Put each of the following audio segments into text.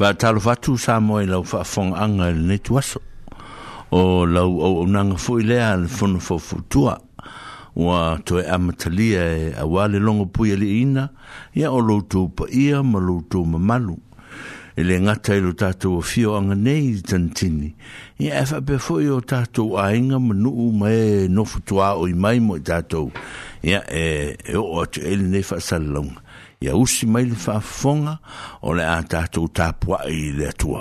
fa talo fatu sa mo e lau fafong anga le netu aso o lau au au nanga fu i lea le funu fo futua ua toe amatalia e awa le longo pui ali ina ia o loutou pa ia ma loutou mamalu e le ngata i lo tatou a fio anga nei i tantini ia e fape fo i o tatou a inga ma nuu ma e no futua o i mai mo i tatou ia e, e o atu ele nei fa salonga ia usi mai le faafofoga o le a tatou tapuaʻi i le atua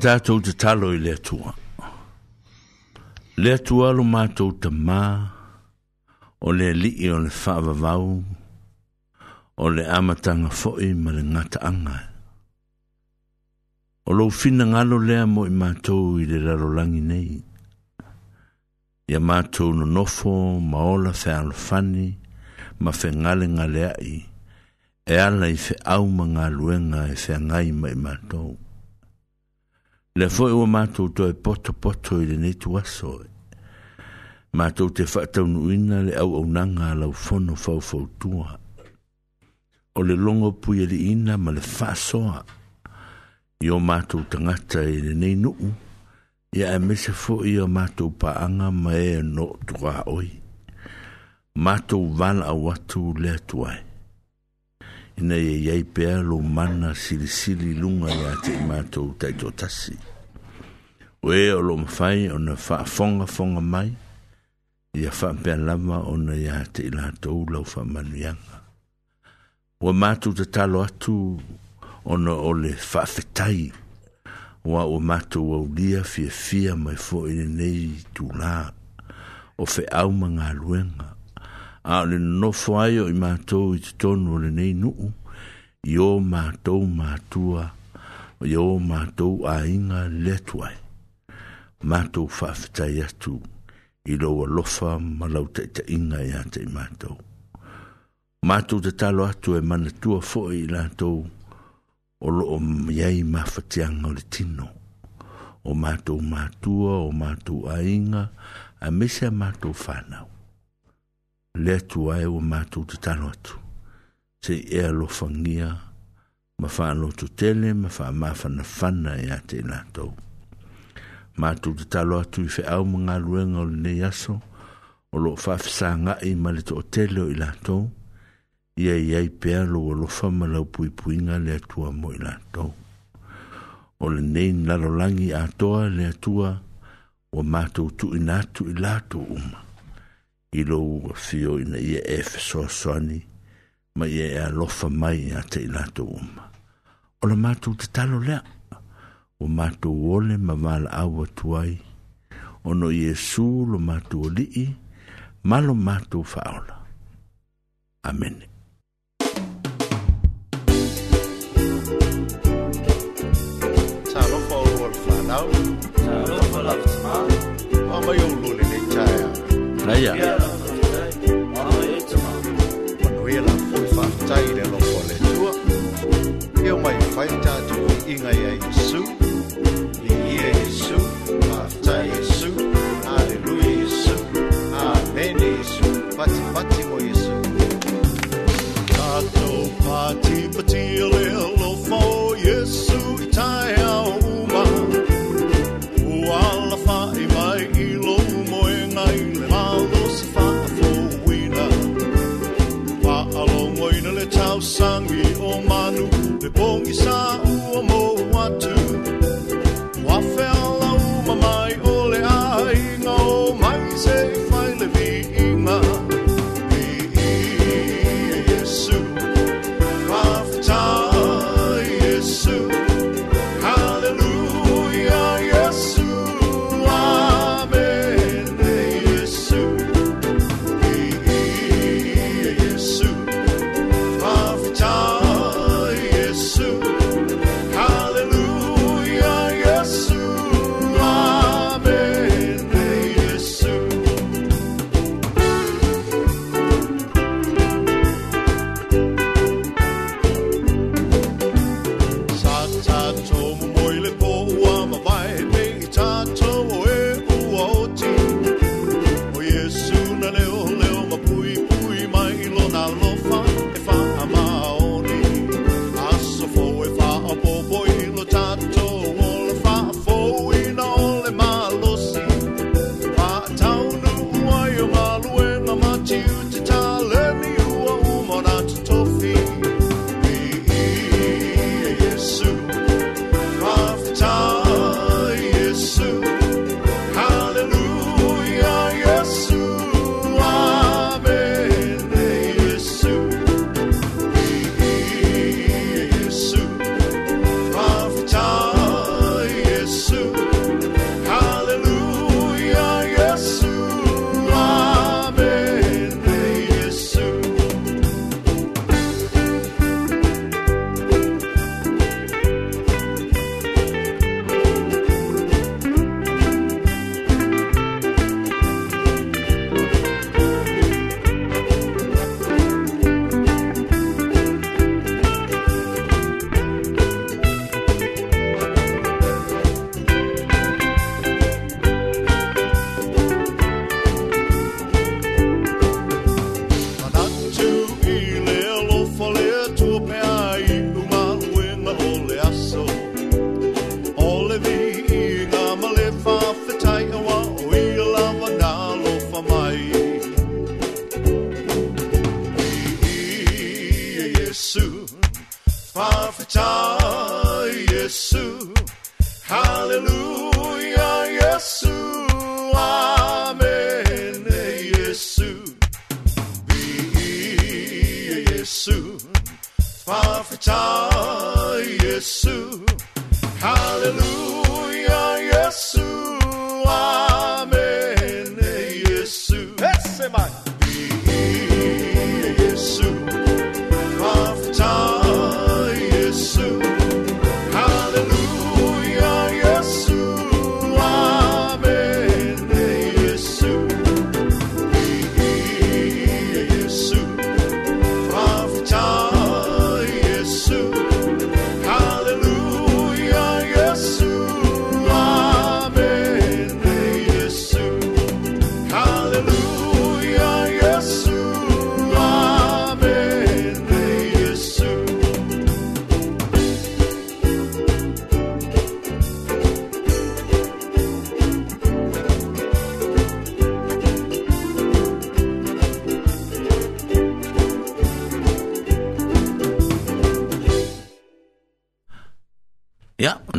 tātou te talo i lea tua. Lea tua lo mātou te mā, o le li'i o le whaavavau, o le amatanga fo'i ma le ngata anga. O lo fina ngalo lea mo i mātou i le raro langi nei. Ia mātou no nofo, ma ola fe alofani, ma fe ngale ngale ai, e ala i fe au ma ngā luenga e fe ngai ma i mātou le foi o mato to poto poto i ni tu aso e. mato te fa tau no ina le au au nanga la fono fo fo tua o le longo pui le ina ma le fa so io mato tanga tai e ni ni no ia e mese fo i o mato pa anga ma e no tua oi mato vala watu le tuai e ina ye iai pea lo mana silisili luga iā te i matou taitotasi ue o loo mafai fonga fonga mai ia faapea lava ona ya te i latou lau faamanuiaga matu matou talo atu ona o le faafetai ua ua matou aulia fiafia mai foʻi lenei tulā o fe au manga luenga a le nofo ai o i mātou i te tonu o le nei nuu, i o mātou mātua, i o mātou a inga letuai, mātou whawhitai atu, i loa lofa malau te te inga i ate i mātou. Mātou te talo atu e mana tua fo'i i lātou, o loo miei mawhatianga o le tino, o mātou mātua, o mātou a inga, a mese a mātou whanau le atu ae ua matou tatalo atu se e alofagia ma faalototele ma faamafanafana iā te latou matou tatalo atu i feʻau ma galuega o lenei aso o loo faafesāgaʻi ma le toʻatele o i latou ia i ai pea lou alofa ma lau puipuiga le atua mo i latou o lenei lalolagi atoa le atua ua matou tuuina atu i latou uma i lou fio ina ia e fesoasoani ma ia e alofa mai iā te i latou uma o le matou tatalo lea ua matou ole ma valaau atu ai ono iesu lo matou alii ma lo matou faaola amene Sarofo ol fanau, sarofo lapsma, ama yo lulele chaya. Naya. Yeah. 要买回家，就因为耶稣，你耶稣啊，在耶稣。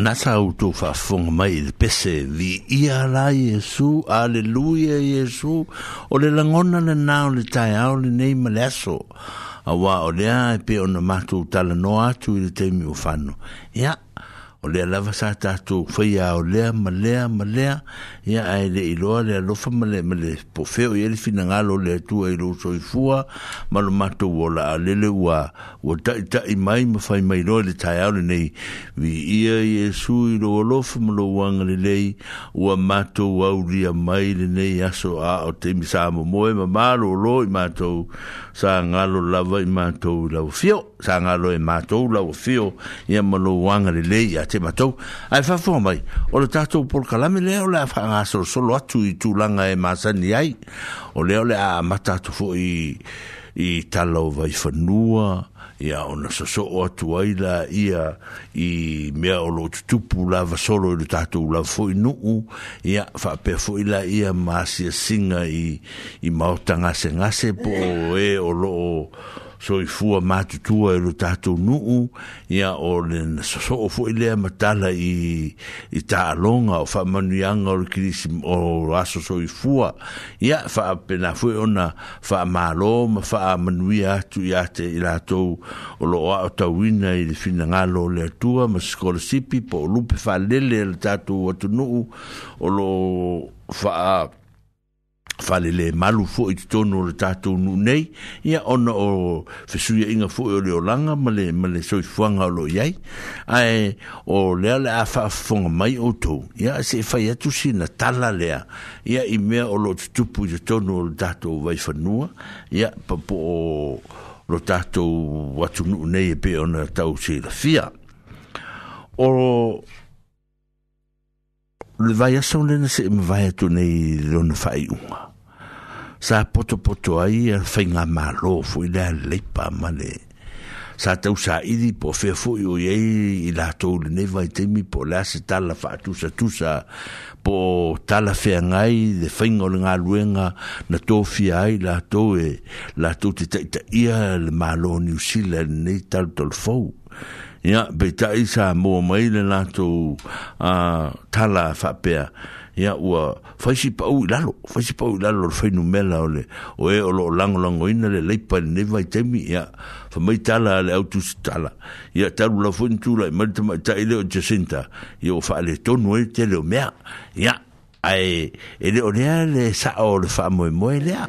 nasau tu fa fong mai il pese vi ia la Jesu alleluia Jesu o le langona le nao le tai au le nei ma le aso a wā o lea e pe ona mātou tala no atu i le teimi o whano ia o lea lava sa tātou whaia o lea ma lea ma ia ae le iloa le alofa ma le pofeo ia le finagalo le atua i lou ma lo matou o ta ua ua mai ma fai mai loa le taeao ia viia iesu i lou alofa ma lou uaga lelei ua matou aulia mai nei aso a o teimi sa momoe ma malōlō i matou sa galo lava i matou i lauafio sa galo e matou lauafio ia ma lou uaga lelei iā te matou ae faafoa mai o le tatou polokalame lea o le a ngā sorosolo atu i tūlanga e māsani ai. O leo le a mata atu fo i, i tala o vai whanua, i a ona soso o atu aila ia i mea o lo tutupu la vasolo i tātou la fo i nuu, i a whapea fo ila ia māsia singa i, i maotanga se ngase po mm. e o lo o, so i fua mātutua e lo tātou nuu ia o le soso o fua i lea matala i, i tālonga o wha manuianga o kirisi o aso so i fua ia wha pena fua i ona wha mālo ma wha manuia atu i ate i lātou o lo o tawina i le fina ngalo le atua ma skola sipi po lupe wha lele le tātou watu nuu o lo wha fale le malu fo i tono le tato nu nei ia ona o fesuia inga fo o le o langa ma le, ma le soi fuanga o lo iai ai o lea le a faa mai o tou ia se fai atu si na tala lea ia i mea o lo tutupu i tono o le tato vai fanua ia pa po o lo tato watu nu nei e pe ona tau si la fia o le vai asa o lena se e me vai atu nei lona fai unga sa poto poto ai a eh, fainga malo fui la lepa male sa tau sa idi po fe fu yo ye i la to le ne vai te mi po la se tala fa tu sa tu sa po tala fe ngai de fainga le nga luenga na to fi ai la to e la to te te ia le malo ni usi le ne tal tol fo ya be ta isa mo mai le la to a tala fa pea ia ua faisi pau i lalo faisi pau i lalo le fainu mela o le o e o lo lango lango ina le leipa ni neva i temi ia fa mai tala le autu si tala ia talu la fuin tula i marita mai ta i e leo jacinta ia o faa le tonu e te leo mea ia ai e leo lea le sa o le faa moe moe lea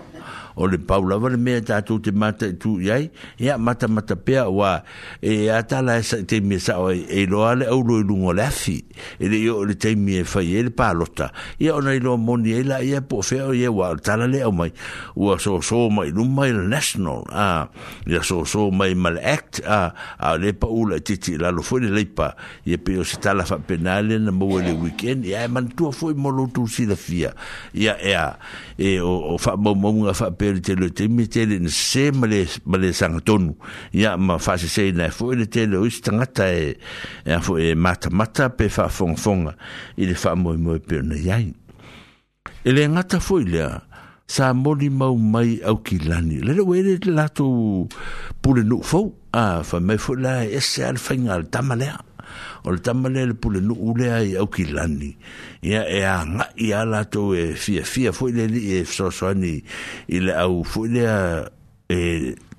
o paula vale me ta tu te mata tu yai ya mata mata pea wa e ata la e sa te me sa o e, e lo ale o lo lungo la fi e le yo le te me fa ye le palota ya ona i lo moni e la ya po fe o ye wa ta la le o mai wa so so mai lu mai le national a ya so so mai mal act a a le paula ti ti la lo foi le pa ye pe o se ta la fa penale na mo e le weekend ya man tu foi mo lo tu si la fia ya ya e o fa mo mo fa pele te lo te mi te le na se male male sanga tonu ya ma fa se se na fo le te lo is tanga e ya e fo e mata mata pe fa fong fong i le fa mo mo pe na ya e le nga ta fo le sa mo mau mai au ki lani le le we le la to pu a fa me fo la e se al fa ngal ta male o le tama lea le pule nuu lea i au kilani ia e agaʻi a latou e fiafia foʻi le alii e fesoasoani i le au foʻi lea e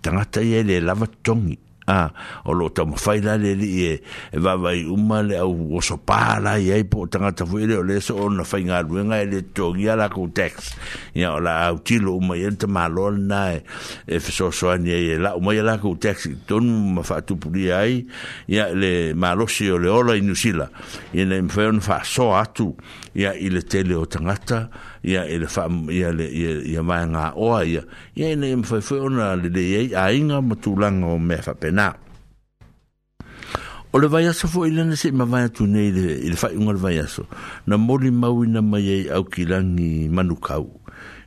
tagata ia i le e lava totogi a o lo tamo fai la le li e e va vai uma le au o so pa la i ai po tanga ta fuire o le so o na fai ngā ruenga e le to gia la ku tex ia o la au tilo uma i enta ma lo na e e fiso so ani e la uma i la ku tex i tonu ma fa tu puri ai ia le ma lo si o le ola i nusila i na imfeo na fa so atu ia i le tele o tangata ta ia ele fa ia le ia ia mai nga o ia ia ne mfa fona le de ia ainga matulang o me fa pena o le vaiaso fo ile ne se mai tu ne ile ile fa unga le vaiaso na moli mau na mai ai au kilangi manukau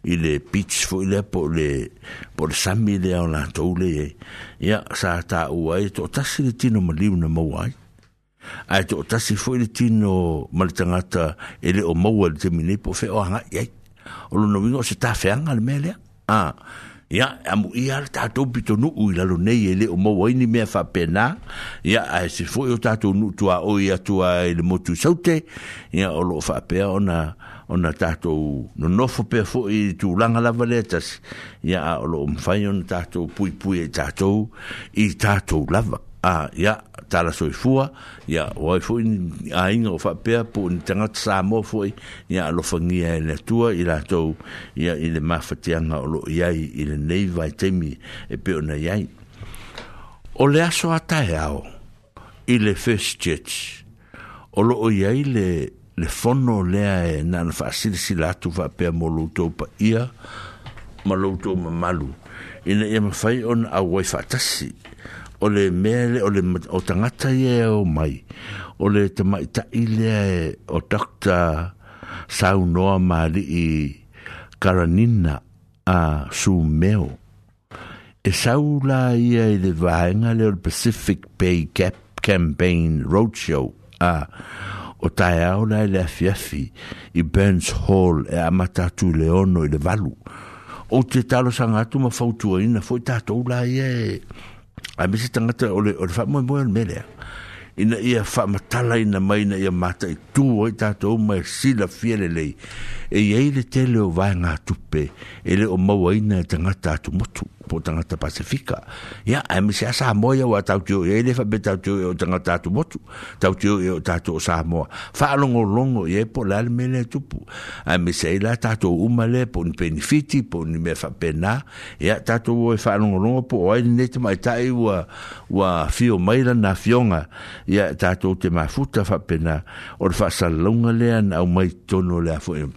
ile pitch fo ile po le po le sami le ona tole ia sa ta uai to tasi tino mali una mau ai ai te o tasi foi le tino ma le tangata e le o maua le te mine po wheo anga i ai o lona uiga o se tafeaga wheanga le mea lea ah ia e amuia le tatou pitonuu i lalo nei e lē o maua ni mea faapena ia ae se foʻi o tatou nuu tuaoi atu a i le motusaute ia o loo faapea ona ona tatou nonofo pea foʻi i tulaga lava lea tasi ia a o loo mafai ona tatou puipui ai e tatou i tatou lava a ia tala soi fua ya oi fu in a in o fa pe po in tanga sa mo fu ya lo fa ngia e le tua ila to ya ile ma fa tianga o lo ya ile nei vai temi e pe ona ya o le aso ata o ile first church o lo ya ile le fono lea e nan fa sil silatu fa pe mo lo to pa ia ma lo to ma malu ina ia ma fai on a wai fa tasi o le mele o le o tangata ye o mai o le te mai ta ile e o doctor sau noa mari i karanina a su meo e sau la ia i le vaenga le o Pacific Bay Gap Campaign Roadshow a o tae au la i le afiafi i Burns Hall e amatatu i leono i le valu o te talo sangatu ma fautua ina fo i tatou la ia e a mi tengah tangata o le fa mo mo ina ia whamatala ina mai na ia mata i tū oi tātou mai sila fiere lei e iei le tele o vai ngā tupe e le o maua ina e tangata atu motu po tangata Pasifika ia ai misi a Samoa ia wa tautio iei le whabe tautio e o tangata atu motu tautio e o tātou o Samoa alongo longo iei po lale mele tupu ai misi ei la tātou umale po ni penifiti po ni mea whabe nā ia tātou o e whaalongo longo po o aile neti e tae wa ua fio maila na fionga ia e tatou te mafuta faapena o le faasalalauga lea na au mai tono lea fo em.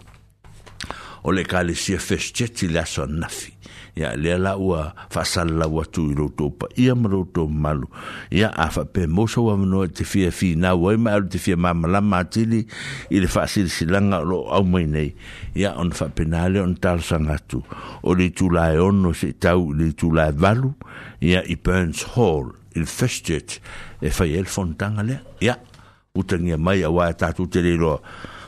O le ekalesia ka le aso anafi lea sa Ia lea la ua whaasala watu i loutou paia ma loutou mamalu Ia a whape mosa wa manoa te fia finau ai ma alu te fia mamalama atili i le faasilasilaga o loo au mai nei. Ia ona faapena lea ona talosaga atu O le itulae ono se tau le itulae valu. Ia i Burns Hall il festet e fai el fontanga le ya utangi mai a wai tatu te lelo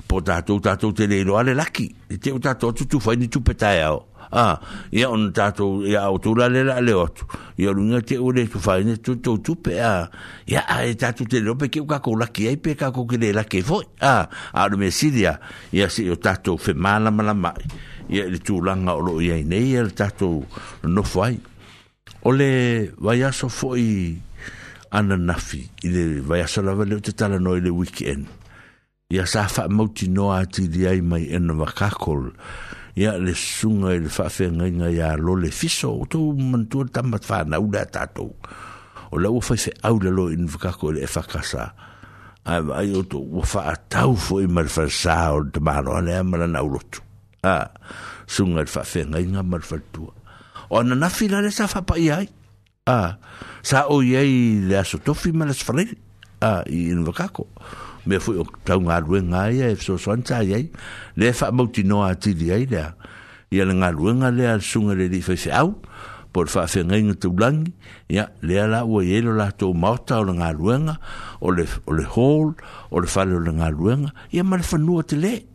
po tatu tatu te lelo ale laki e te tatu tu tu fai ni tu petai au a ia on tatu ia o tu la lela le otu ia lunga te ule tu fai ni tu tu tu pe a ia a e tatu te lelo pe ke uka ko laki ai pe ka ko ke le laki foi a a lu me sidia ia si o tatu fe malama la mai ia le tu langa o lo ia i nei ia le tatu no fai ia o le vaiaso foʻi ananafi i le vaiaso lava leo te talanoa i le weekend ia sa faamautinoa atili ai mai ena vakakol ia le suga i le faafeagaiga iā lo le fiso outou manatua le tama fanau le a tatou o le ua faifeʻau le lo ina vakako e i le e fakasa ae vaai o tou ua faatau foi ma le falasā o le tamaloa lea ma lanau lotu a suga i le faafeagaiga ma le falatua ona na fina le sa fa pa ia a sa o ia i le aso tofi ma le sa fale a i no kako me fu o tau nga rue nga ia e so so ancha ia le fa mo ti no a ti di ai le ia le nga rue nga le al sunga le di fe au por fa fe nga ngutu blang ia le ala o ia lo la to mota o le nga rue nga o le o le hol o le fa le nga rue nga ia ma le fa nu te le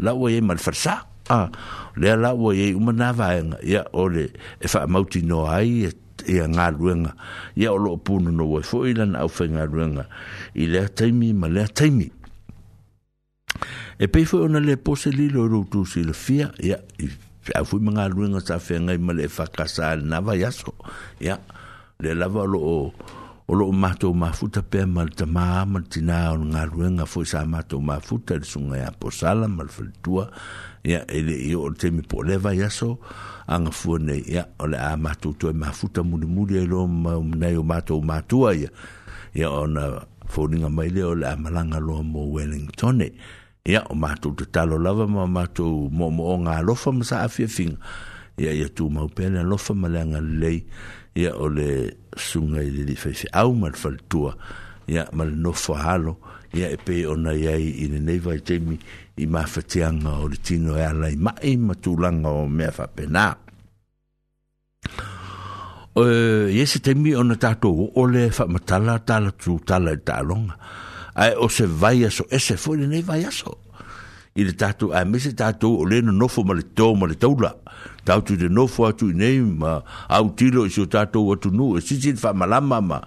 la o ia ma le fa sa a ah le ala ua iai uma na vaega ia o le e faamautinoa ai e- e ia galuega ya o loo pununou ai foʻi lana aufaigaluega i le taimi ma le taimi e pe foʻi ona le poselilo i lou tusilafia ia aufui ma galuega sa feagai ma le e na lenava iaso ya le lava o o lo mato ma futa pe mal ta ma martina on ngaruenga fo sa mato ma futa de sunga ya po sala mal fultua ya ele yo te mi po leva ya so ang fo ne ya o le mato to ma futa mu mu de lo ma na yo mato ma tu ya ya on fo ninga mai le o le malanga lo mo wellington ne ya o mato to talo lava ma mato mo mo nga lo fo ma sa afi fin ya ya tu ma pe le lo fo ma le nga lei ia o le sunga lili fai au mal faltua ia mal no whahalo ia e pe ona iai i ne nei temi i mawhatianga o le tino e ala i mai matulanga o mea whapena ia se temi ona tātou o le whamatala tala tala i ai o se vai aso ese fo i vai aso i le tatu a mese tatu o leno nofo ma le tō ma le taula. Tautu de nofo atu i nei ma au tilo i si o tatu atu nu e sisi fa malama ma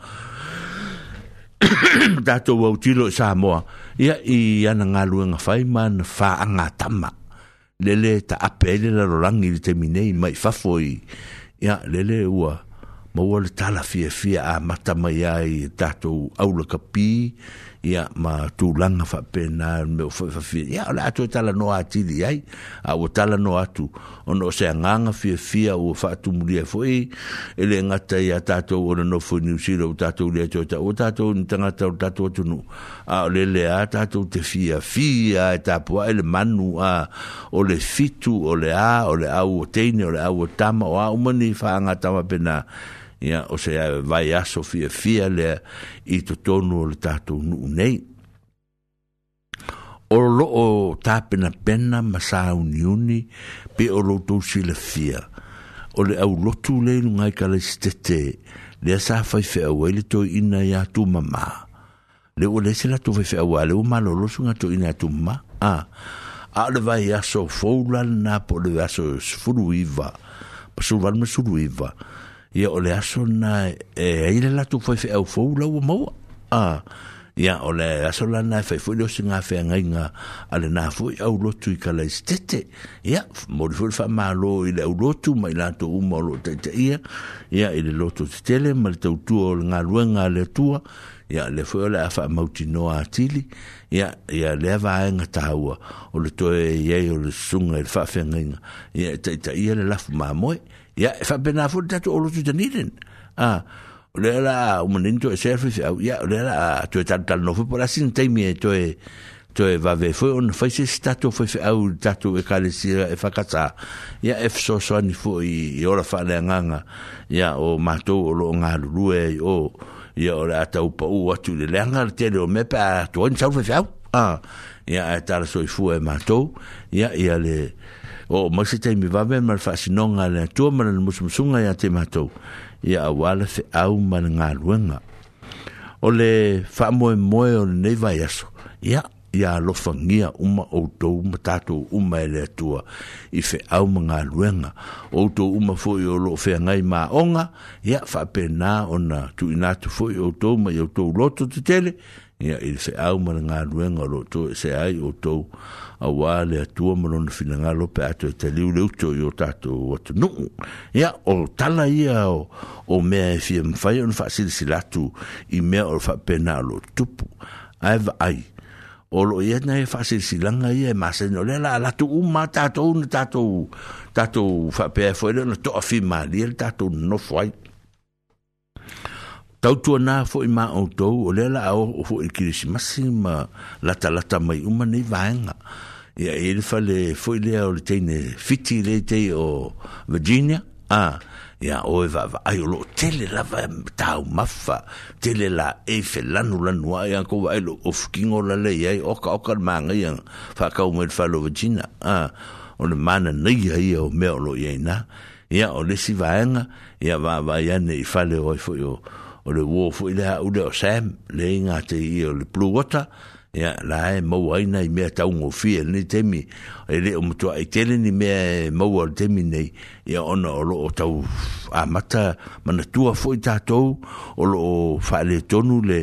tatu au tilo i sa moa. Ia i ana ngā lua ngā whai ma na wha anga tama. Lele ta apele la rorangi li te minei mai fafoi. Ia lele ua maua le tala fia fia a matama iai e tatu au la kapii ia ma tu langa fa pena me fa fa fi ia la tu e tala no ati di ai a o tala no atu ono se nganga fi fi o fa tu muri fo i ele ngata ta ia ta to ono no fo ni si lo ta to le ta o ta to ni tanga ta ta to tu no a le le a ta to te fi a fi a e ta po e el manu a o le fitu o le a o le a o te ni o le a o tama o a o mani fa nga tama pena ia o se a vai aso fia fia le i er to tonu le tatu nu nei o lo o tapena pena ma sa uniuni pe o lo tu si le fia o le au lotu le ngai le stete le sa fai fe o le to ina ya tu mama le o le se la tu fai fe o le o malo lo sunga to ina tu ma a a le vai aso foula na po le aso sfuru iva pa sul valme ia o le aso na e ai le latu foi fe au fou lau mau a ia o le aso la na fe foi losi nga fe nga nga ale na foi au lotu i kala stete ia mo le foi fa malo i le au lotu mai latu u mo lotu te ia ia i le lotu te tele ma le tau tua o le nga luenga le tua ia le foi o le afa mauti noa atili ia ia le va nga taua o le toe ia o le sunga i le fa fe nga nga ia te ia le lafu ma moe ia ya fa bena fu tatu olu tu tanirin a le la umanin to e self ya le la to e tal tal no fu pora sin te mi to e to e, e va ve fu un fa se statu fu fu au tatu e kale si e fa kata ya e so so ni fu i ora fa le nganga ya o mato o lo nga lu e o ya ora ta u pa u atu le nga te lo me pa to un sau fu fu a ya ta so fu e mato ya ya le o mo se te mi vave mal fa si non ale tu mal mo sum sunga ya te mato ya wal se au mal nga luenga o le fa mo mo o ne va ya so ya ya lo fangia uma o to uma tato uma ele tua i fe au mga luenga o to uma fo yo lo fe ngai ma onga ya fa pena ona tu ina tu fo yo to ma yo to loto te tele ya i fe au mga luenga lo to e se ai o to auā le atua ma lona finagalo pe atu e taliu le uto i o tatou atunuu ia o tala ia o, o mea e fia mafai ona faasilasila atu i mea o le faapena o loo tutupu ae vaai o loo ia na e faasilasilaga ia e masani o lea la alatu uma tatou na tatou tatou faapea e foi le ona toʻafi le tatou nonofo ai tautuanā foʻi fo ma outou o lea la foʻi foʻi kilisimasi ma latalata mai uma nei vaega ia ele fale foi le o teine fiti le te o Virginia a ia o e va ai lo tele la va tau maffa tele la e fe lanu lanu ai ko vai lo ofkingo la le ai o ka o ka manga ia fa ka o me falo Virginia a o le mana nei ai o me o lo ia na ia o le si vaenga ia va va ia nei fale o foi o o le wo foi le o le Sam le inga te i o le blue water ya la e mo ai nei me ta un ofi ni temi e le um to ai tele ni me mo al temi nei ya ona o lo ta a mata mana tua foi ta to o lo fa le tonu le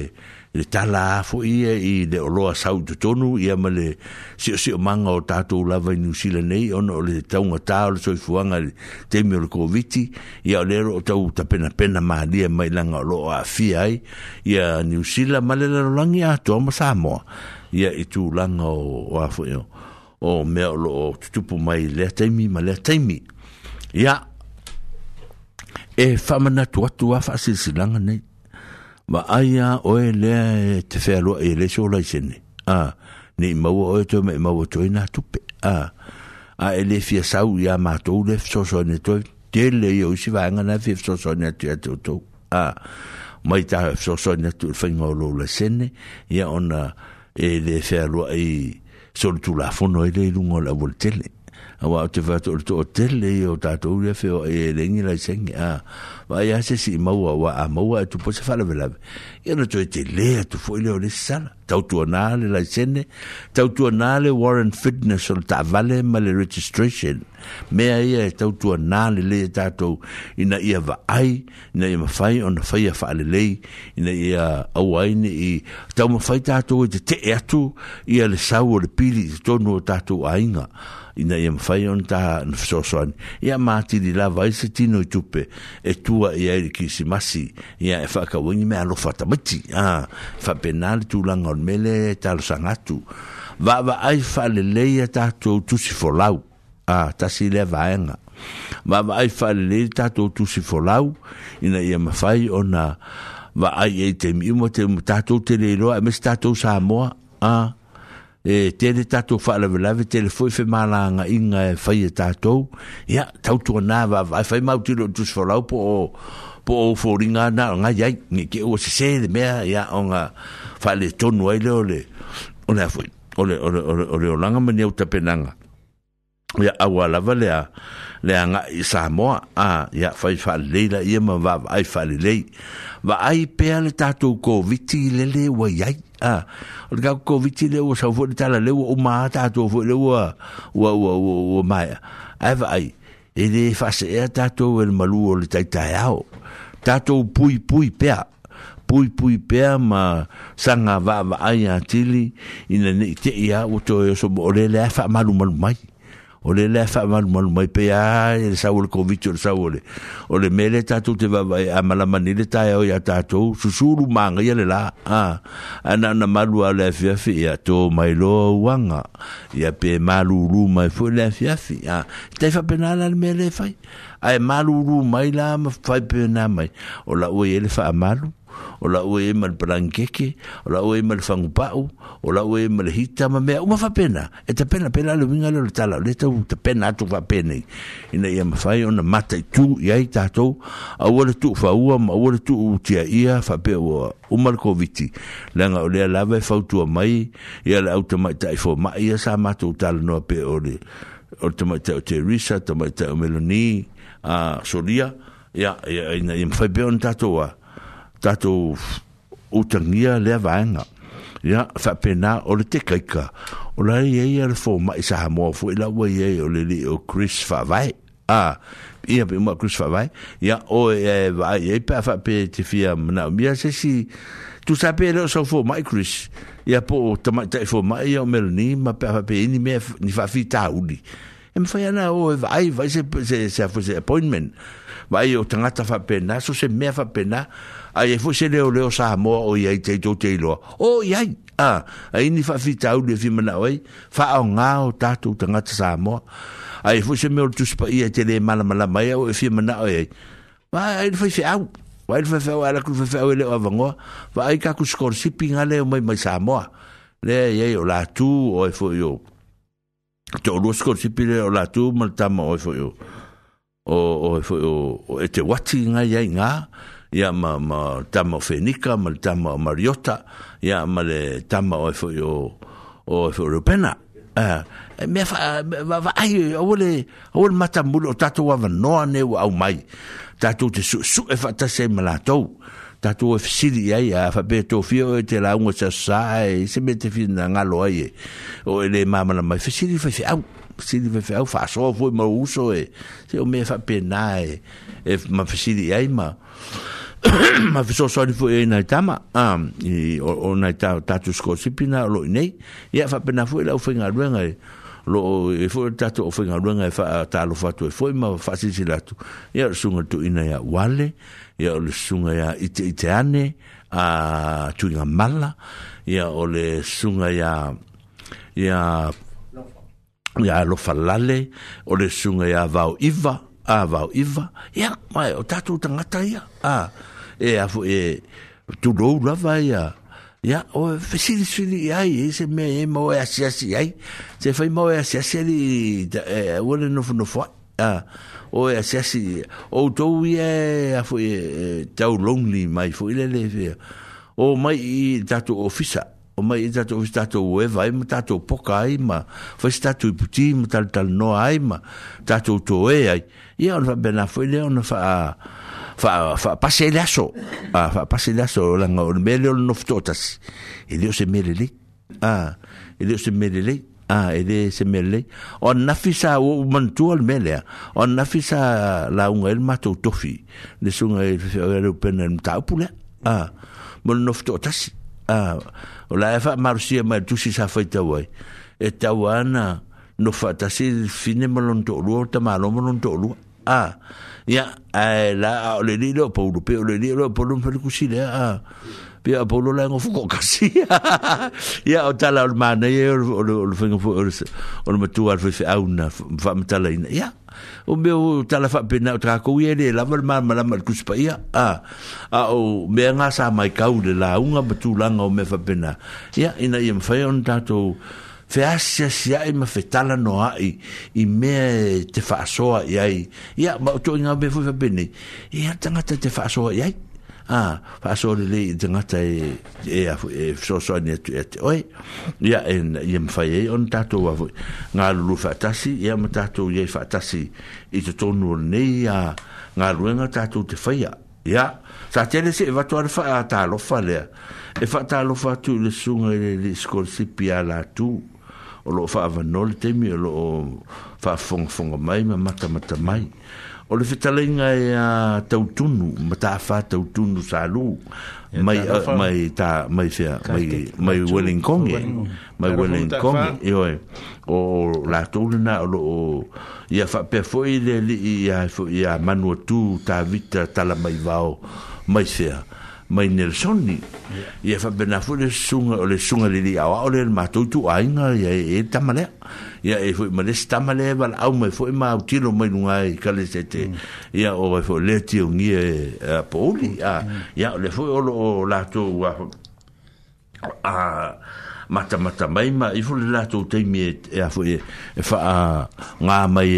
le tala afo e i le oloa sau tonu ia ma le sio sio manga o tatou lava i New nei ono o le taunga tā o le soifuanga le temi o le COVID ia o lero o tau ta pena pena maa lia mai langa o loa afi ai ia New Zealand ma le lalolangi a toa ma Samoa ia i tu langa o, o afo e o mea o loo tutupu mai lea taimi ma lea taimi ia e whamana tuatua silanga nei ma aia oe lea e te whealoa e le so lai sene. A, ne i maua oe toi ma i maua toi nā tupe. A, a e le fia sau i a mātou le fisoso ne toi. Te le i o isi vāenga nā fia fisoso ne atu atu e tau. A, mai tā fisoso ne atu whainga o lola sene. Ia ona e le whealoa i solitu la fono e le ilungo la voltele. wa te va to to tele o ta to le fe e le ni la sen a va ya se si ma wa wa a ma e wa tu po se fa le la ya no to te le tu fo le o le sal ta tu na le la sen ta tu na le warren fitness o ta vale ma le registration me a ia e ta tu na le le ta to ina ia va ai ina ia fai on fai fa le le ina ia a wa ina i ta mo fai ta to e te e tu ia le sa o le pili to no ta tu ainga ina ia mawhai on taha na fisosoani. Ia mātiri lava i se tino i tupe e tua ia i ki si masi ia e whakawangi me alofa tamati. Ah, whapenali tūlanga on mele e talo sangatu. va ai whalelei a tātou tusi folau. Ah, tasi le vaenga. va ai whalelei tātou tusi lau ina ia mawhai ona va ai e te mi mo te tātou te leiro e mes sa Samoa. Ah, e tele tatou faalavelave telefoi faimalaga iga e faia e tatou ia tautuanā vavae fai mauti loo tusifolau po o po o foliga na o gai ai ke ua sesē le mea ia oga faaletonu ai le ole ole afoi ole ole ole ole olanga mani au tapenanga ya awa lava le a le a ngai Samoa a ya fai fai leila ia ma va ai fai lei va ai pe ale tatu ko viti le le wa yai ah o te kako viti leo sa ufo ni tala leo o maa tatu ufo leo ua ua ua ua ua mai a ai e le fase ea tatu e le malu o le taitai au tatu pui pui pea pui pui pea ma sanga va va ai a tili ina ne te ia uto e so bo le le a fa malu malu mai o le lea faamalumalu mai pea e le sau o le koviti o le sau ole o le mea le tatou te vavae ni le taeao iā tatou susulu magaia le lā a ana ona malu a le afiafi ia tō mai loa auaga ia pe malūlū mai foi le afiafi a tai faapena la le mea le fai ae maluulu mai la ma faipena mai o laua i ai le faamalu o laua i e ai ma le palagikeke o laua i e ai ma le fagupaʻu o laua i e ai ma le hita ma mea uma faapena e pena pela le uiga leo le tala o le tau tapena atu faapenai ina ia fai ona mata itu i ai tatou aua le tuufaua ma aua le tuutiaia faapea ua uma le koviti leaga o lea lava e fautua mai ia le au tamaitaʻi fomaʻi ia sa matou talanoa pe o le o le tamaitaʻi o terisa tamaitaʻi o meloni a solia ya ya ina im fai be on tatou a tatou utangia le vanga ya fa pena o le tekaika o la ye ye le fo ma isa mo fo la wa ye o le le o Chris fa vai a ia pe Chris fa vai ya o e, e vai e pa fa pe te fia na mia se si tu sape le so fo ma Chris ya po tama te fo ye o melni ma pa pe ni me ni fa fi tauli em foi ana o e vai vai se se se fazer appointment vai o tanga ta fa pena so se me fa pena aí e foi se leo leo sa mo o ia te to te lo o ia a aí ni fa fi tau de vima na oi fa o nga e o ta tu tanga ta sa mo aí foi se me o tu spa ia te le mala mala mai o fi ma na oi vai aí foi se au vai foi fa ala ku fa ele o vango vai ka ku skor sipinga le mai mai sa mo le ia o la tu o foi to lo sko o latu, tu mal ta mo e fo yo o o fo yo o ete e wati nga ya nga ya ma ma ta fenika mal ta mo mariota ya ma le ta mo fo yo o fo lo pena eh me fa va va ai o le o le mata mulo tatu wa mai tatu te su su e fa ta se to tatu e fisiri ai a fa beto fio e te la unga sa se mete fi na ngalo ai e. o ele mama na mai fisiri fa fi au fisiri fa fi au fa so fo e mo uso e se o me fa pe nai e ma fisiri ai ma ma fiso so ni fo e na tama a i o na ta tatu sko si pina lo nei ia fa pe na fo e la o fa ngalo ngai lo e fo tatu o fa ngalo e fa ta lo fa tu e fo ma fa si si la tu ia sunga tu ina ya wale ia o le sunga ia ite ite ane a tuinga mala ia o le sunga ia ia ia lo falale o le sunga ia vau iva a vau iva ia mai o tatu tangata ia a e a fu e tu dou lava ia ia o fesili sili ia i se me e mo e asiasi ia se fai mo e asiasi ia i e wole nofu nofu a o e se asi o to ia e, a foi e, e, tau lonely mai foi le le ve o mai i tatu ofisa o mai i tatu ofisa tatu weva i tatu poka ai ma foi tatu i puti ma tal tal no ai ma tatu to e ai i on va bena foi le on fa fa fa pase le aso a fa pase le aso la ngor mele no ftotas i dio se mele le a i dio se mele le ah e de se mele o na fisa o mantual mele o na fisa la un el mato tofi de sun el el open el tau pule a mon no fto tas a la fa marsia e ma tu si sa fa ta wai e ta no fa fine mon to lu ta ma lo to lu ah ya a la o le lilo po lu pe o le lilo po lu kusile a pia a polo lai ngofu ko kasi ia o tala ol mana ia ol fengu fu ol ol matu al fefe auna fa mtala ina ia o me o tala fa pena o tra ko ia le la mal mal mal mal kus pa ia a a o me nga sa mai kau le la unga matu langa o me fa pena ia ina ia mfa on tato fe asia sia e ma fe tala no ai i me te fa soa ia ia ma o to nga be fu fa pena ia tanga te fa soa ia ia a fa so le le tanga tai e a e so so ni tu et oi ya en yem fa ye on tato wa nga lu fa tasi ya ma tato ye fa tasi i to tonu ne ya nga lu nga tato te fa ya ya sa tele se va to ar fa ta lo fa le e fa ta lo fa tu le sunga e le le skol si pia la tu o lo fa va no le te mi lo fa fong fong mai ma mata mata mai o le fetalaiga e a tautunu ma tautunu salu e mai uh, mai ta mai fea mai mai welling kong e mai welling kong e oi o la tuna o lo ia fa pe foi le li a fo ia manu tu ta vita ta la mai vao mai fea mai nelson ni ia fa benafu le sunga o le sunga li li a o le matu tu ainga ia e, e ta ia e foi ma lesi tama le vala au mai foi e ma au tino mai nunga e kale se te mm. ia o e foi le tio ngia e a pouli mm. ia le foi olo o lato a mata mata mai ma i fuli la tu te mi e, e afu e fa e nga mai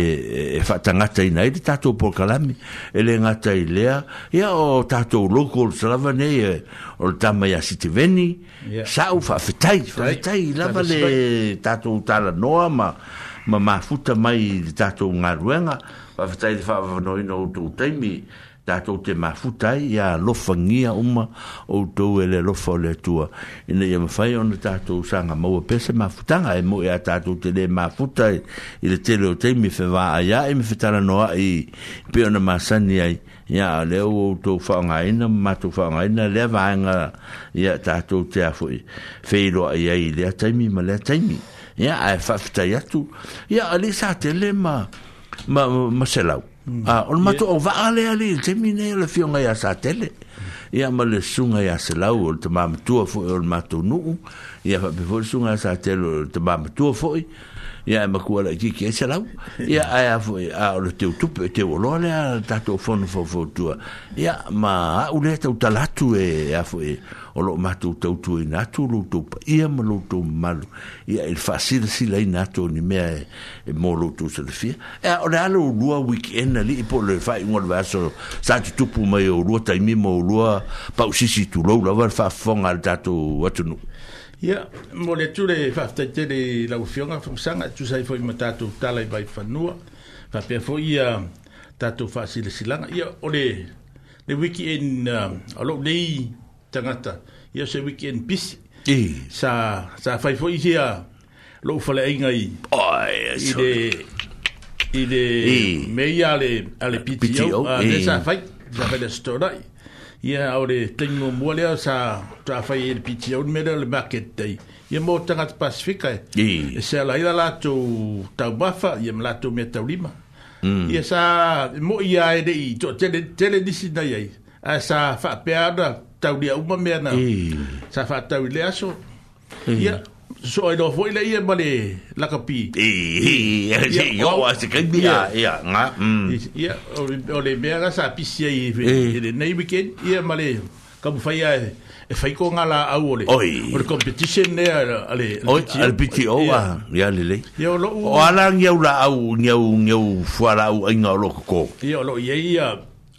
e fa e tanga tai nei te tato po kalami e le nga tai lea ia o tato local salava nei o le tama ia si te veni sa u fa fitai fitai lava le tato utala noa ma ma ma futa mai te tato ngā ruenga fa fitai te fa vanoi no tu te mi tātou te mafutai ia lofa ngia uma o tou ele lofa o le tua ina ia mawhai ona tātou sanga maua pese mafutanga e mo ea tātou te le mafutai i le tele o teimi fe wā a ia e mifetara noa i pe ona masani ai ia leo o tou whaonga ina matou whaonga ina lea vāenga ia tātou te afoi feiroa i ai lea taimi ma lea taimi ia ae whaftai atu ia ali sa te le ma ma, ma, ma selau Mm. a ah, o le matou vaale ali i le temine le fioga iā sa tele ia ma le suga iā selau o le tamamatua foi o le matou nuu ia faape foi le suga iā sa tele o le tamamatua foi ia e makua lai kiki ai e selau ia aea foi a o le teutupe teu oloa lea tatou fono fofoutua ia ma a'u lea tautala atu e a foi o lo matu tau tu i natu lutu pa ia ma lutu malu ia il fa sila sila i natu ni mea e, e mo lutu sa e, le fia e a ole alo lua weekend li i po le fa i ngol vaso sa tu tupu mai o lua ta imi mo lua pa usisi tu lo la wala fa fonga al tatu watu nu ia mo le tu le fa te le la ufionga fumsanga tu sa i fo i ma tatu tala i bai fanua fa pia fo ia tatu fa sila silanga ia ole le wiki en um, alo nei tangata. Ia se weekend busy. Ii. Sa, sa faifo i hea lo fale inga i. Oi, i de, i de meia ale, ale piti au. Uh, de sa fai, sa fai de storai. Ia au de tengo mwalea sa tra fai e de piti au nmele le market day. Ia mo tangata pasifika e. Ii. E se ala ila lato tau bafa, ia me lato me tau lima. Mm. Ia sa mo ia e de i, to tele, tele disi nai ai. Ia sa fa peada. Ia tau dia upa mea na. Sa fa tau le aso. Ia, so ai do foi le ia male la kapi. Ia, yo a se kai ia, ia, nga. Mm. Ia, o le mea ga sa pisi ai, e e le nei weekend, ia male, kamu fai ai, e fai e ko ngala au ole. Oi. O le competition ne, ale. Oi, al piti o a, ia le le. Ia o lo u. O ala ngiau la au, ngiau, ngiau, fuara au, ainga o lo kako. Ia o lo, ia, ia, ia,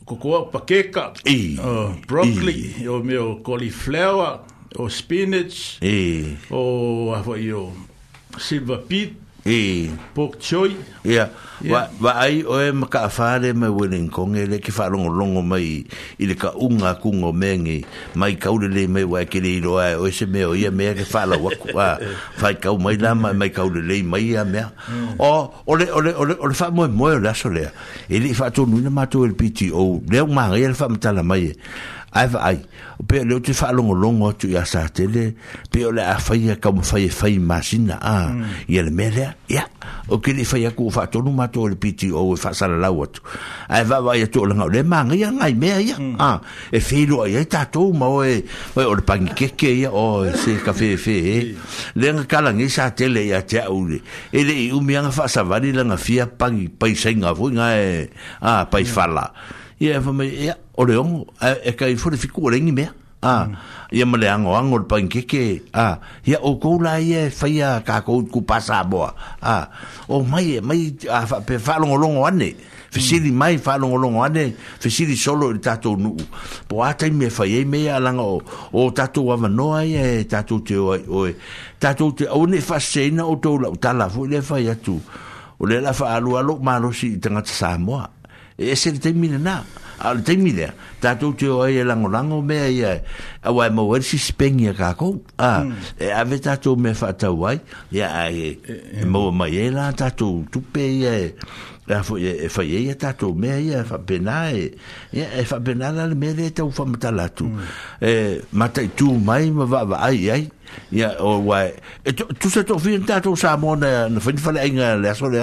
cocoa, paqueca, e, o ah, broccoli, e. o meu cauliflower, o spinach, ah, e. o, o silva pit, e pok choi ya wa wa ai o em ka fa le me winning kon ele ki fa longo longo mai i le ka unga kungo mengi mai ka ule le me wa ke le ro ai o se me o ia me ke fa la wa wa fa ka mai la mm. mai mai ka ule le mai ia me o o e le o le o le o le fa mo mo la so le ele fa to nu na ma to el piti o le ma re fa mta la mai e ai va ai pe le tu fa longo longo tu ya sa tele pe le a fa ya ka mo fa ye fa imagine a ye mm. le mele ya o ke le fa ya ku fa to no ma to le piti o fa sa la lawa tu ai va va to le le ma ngi ngai me ya mm. a e fe lo ye ta to ma o e o le pangi ke ke ya o se ka fe fe e. mm. le ngi ka la e sa tele ya te au le e le u mi nga fa sa va ni la nga fia pangi pai sa nga vo e, nga a pai fa ia e whamai ea, o le e ka i fure fiku o rengi mea. Ia ah, male ango ango le pangkeke, ah, ia o koula ia e whaia ka kou ku pasa boa. Ah, o mai mai, pe whalongo longo ane, Fesiri mm. mai whalongo longo ane, fesiri solo i tato nuu. Po ātai me whai e mea alanga o, o tātou ama noa ia e, e tātou te oi. oi. Tātou te au ne whaseina o tola. O tala, fu le whai atu. O le la wha alu alo, maro si i tangata Samoa e se te mine na a le te mine ta to te o ai lango lango me ai a wa mo wer si spengia ka ko a e a ve e e ta to me fa ta wai ya ai mo ma ye la ta to tu pe ye la fo ye fa ye ta to me ai fa benai ya e fa benai la me de ta fa mata la tu e ma ta tu mai ma va va ai ai ya o wa e tu se to fin ta to sa mo na fin fa le inga le so le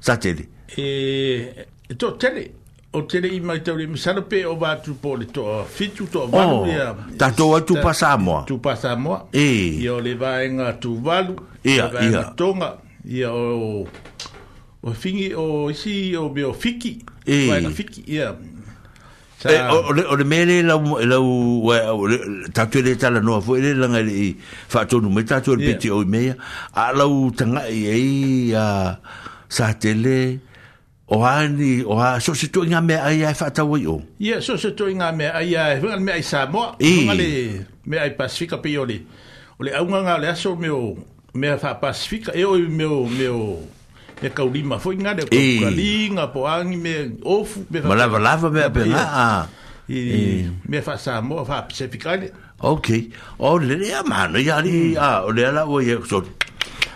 sa te e, e to tele o tere i mai tauri mi sana pe o vatu po le toa fitu toa oh, valu oh, ia ta toa tu ta, pasa moa tu pasa moa e eh. ia o le vaenga tu valu ia le ia le tonga ia o o fingi o isi o me o fiki e eh. vaenga fiki ia Sa... Eh, o, o, le, o le mele la u la u ta tu e le tala no fo e le la ngai e, fa to no me ta tu le yeah. peti o me a la u tanga e, e a sa tele o ani o a so se tu nga me ai ai fata wo yo ia so se tu me ai ai fu me ai sa mo ngale me ai pacifica pe yo le o le aunga nga le so me o me fa pacifica e o me o me o me kaulima foi nga le ko linga po angi me ofu me fa lava lava me pe nga a me fa sa mo fa pacifica ok o le ia mano ia ri mm. a o le ala o ye so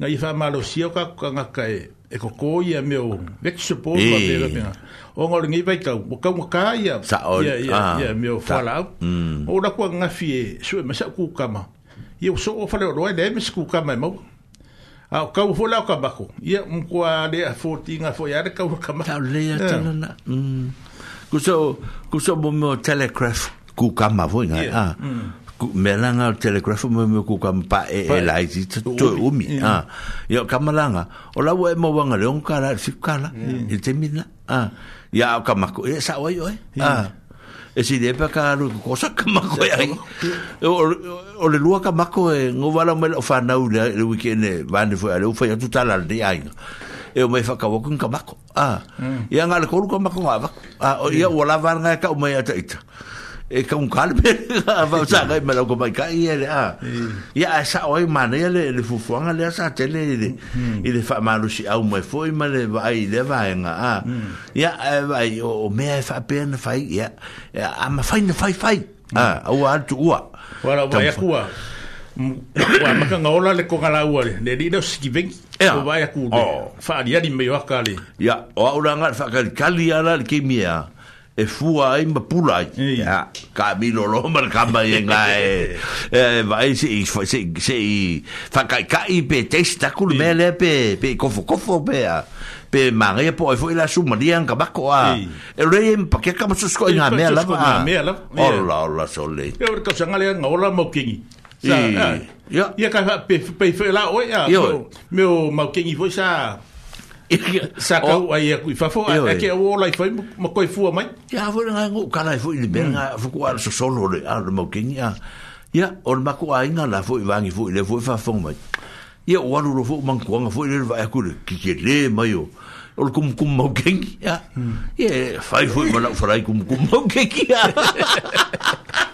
na i fa malo sio ka ka nga ka e e ko ko ia me o vet se po ka be la pena o nga ringi vai ka o ka nga ka ia sa o ia ia ia me o fa la o da ko nga fi e so me sa ku ka ma ia so o fa le roi le me ku e ka ma mo a ka u fo la ka ba ko ia un ko a le a fo ti nga fo ia le ka u ka ma ta le ia ta na na mm. ku so ku so mo mo telegraph ku ka ma vo nga a ah. mm melanga o telegrafo me mo ku kam pa e e lai si to umi a ah. yo kamalanga o la wo e mo wanga le onka la si kala e te mi ah. ya o kamako e sa wo yo e e si de pa karu ko sa kamako ya e i o o le lua kamako e ngo wala mo le fa na u le weekend e van de ale u fa ya tuta la de ai e o mai fa ka wo kun kamako a ya ngal ko lu kamako a ya wala vanga nga ka o mai ata ita e ka un kalpe va sa ga me lo mai kai ele a ya mm. sa o i mane ele le fu e fuanga le sa tele ele e le fa mm. malu si au mai foi ma le vai le vai nga a ya mm. vai e o me fa pen fa ya a ma fa ne fa fa a o al tu wa wala ba ya kuwa wa ma ka ngola le ko ngala wa le ne di no ski ben o ba ya ku de fa di ya di me yo ka le ya o au ranga fa ka kali ala ke mia e fua ai ma pula ai ya ka mi lo lo mar ka mai nga e e vai se se se fa ka ka i pe testa kul me le pe pe ko fo ko fo pe pe mari po e foi la su ma dian ka bako a e re em pa ke ka mo sko nga me la ma me la ola ola so le e or ka sa nga le nga ola mo king sa ya ya ka pe pe fe la o ya me o mo king i foi sa sa ka o ai ku fa fo a ke o lai fo mo ko fu mai ya fo na ngo ka lai fo le benga fo ku ar so solo le ar mo ke ya ya or ma ku ai nga la fo i wangi le fo fa mai ya o aru fo man ku nga fo le va ku le ki ke le mai o Ol kum kum mau geng ya, ye mm. fai fui malak farai kum kum mau geng ya.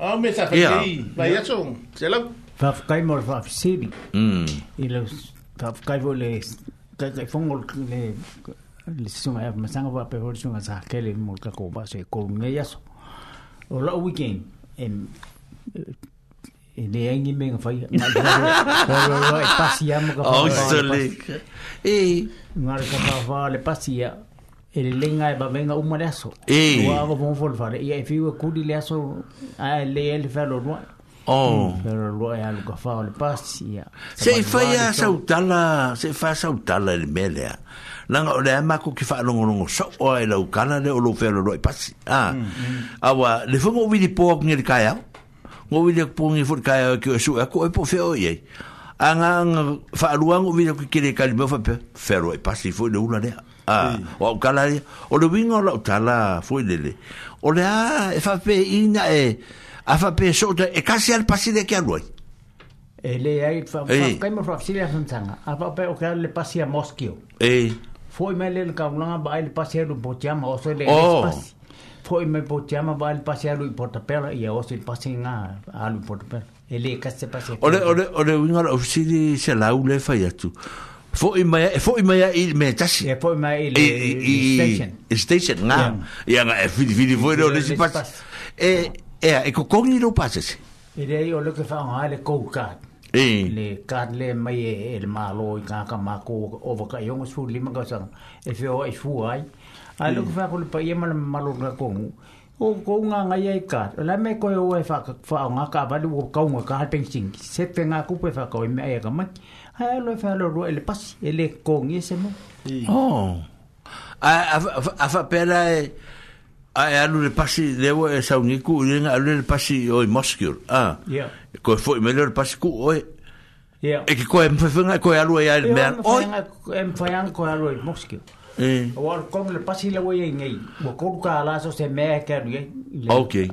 Oh, me sa Vai los fa kai le, kai le le va pe O weekend em e le le e le lenga e bavenga uma le aso e ua ava pomofo le fare ia e fiu e kuli le aso ae lē ai le fealolua o fealolua e alukafā o le pasi ia se i fai a sautala se i fai a sautala e le mea lea langa o lea mako ki whaalongolongo so'o ai lau kala le o lo fealolua i pasi a awa le fongo wili poa kungi le kai au ngō wili poa kungi furi kai au ki o su e ko e po feo i ai anga whaaluango wili ki kere kalimau whapea fealolua i pasi fo le ula lea a ah, o au kala o le winga o lau tala fuilele o le a ah, e fape ina e a fape sota e kasi al pasile ki aluai e le ai eh. kaima fafsile a santanga a fape o kala le pasi a moskio e eh. foi mai le kaulanga ba le pasi a o se le oh. espasi foi mai potiama ba le pasi a lupotapela e a oso le pasi nga a lupotapela e le e kasi pasi ole ole ole winga la ofisili se lau le fai Foi i mai foi i mai i me tasi e fo i mai le e, e station e station nga ya nga e fili fili fo i ro le e e e ko kongi ro pases e de o lo ke fa ha le ko e le ka le mai e el ma lo i ka ka ma ko o va ka yo ngos fu li ma e fo mm. e fu ai a lo ke fa ko le pa ye ma le ma lo ka kongu o ko nga nga ye la me ko e fa fa nga ka ba lu ko ka pensing se pe nga ku pe fa ko me e ka ma Hai e lo fa lo ro el pas el con ese mo. Oh. A a fa pela e a e alu le pasi le o e sauniku i renga alu le pasi o i moskior a ah. yeah. ko e fo i melo le pasi ku o e yeah. e ki ko e mfefenga ko e alu e a e mea o e mfefenga ko e alu e moskior wa eh. kom le pasi le wei ngai wa ko ka la so se me ka ri okay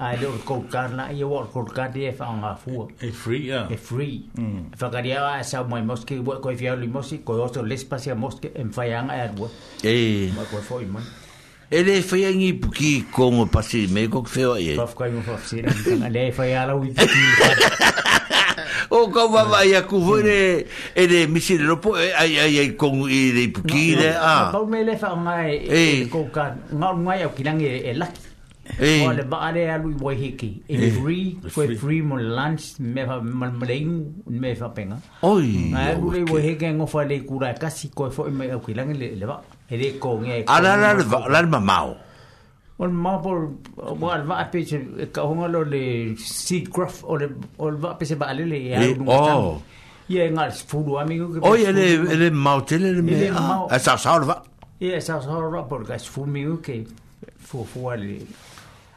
a le ko ka na ye wa ko ka de fa nga fu e free ya e free mm. fa ka dia sa mo moske ko fi ali mosi ko so le pasi moske en fa yang a wa e ma ko foi mo Ele foi em Ipuqui com o parceiro meio que foi aí. Só foi a o Ipuqui. o como vai ia ku ele me no po ai ai ai ele i le pukire ah. pa me leva fa mai e ko ka nga é o kilang e Eh. Ole ba ale alu bo hiki. In eh. free, for free. free mo lunch me fa malmalein me fa penga. Oi. Na alu le bo hiki ngo fa le kura kasi ko fo me ko lang le le ba. Ele ko nge. Ala la la la mao. Ol ma bo bo al va pe che e ka honga lo le seed craft ol ol va pe se ba ale le ya. E oh. Ye ngal fulu amigo ke. Oi ele ele mao tele le me. E ah. Esa sa sa ol va. Ye sa sa ol va por ka fulu amigo ke. Fu fu ale.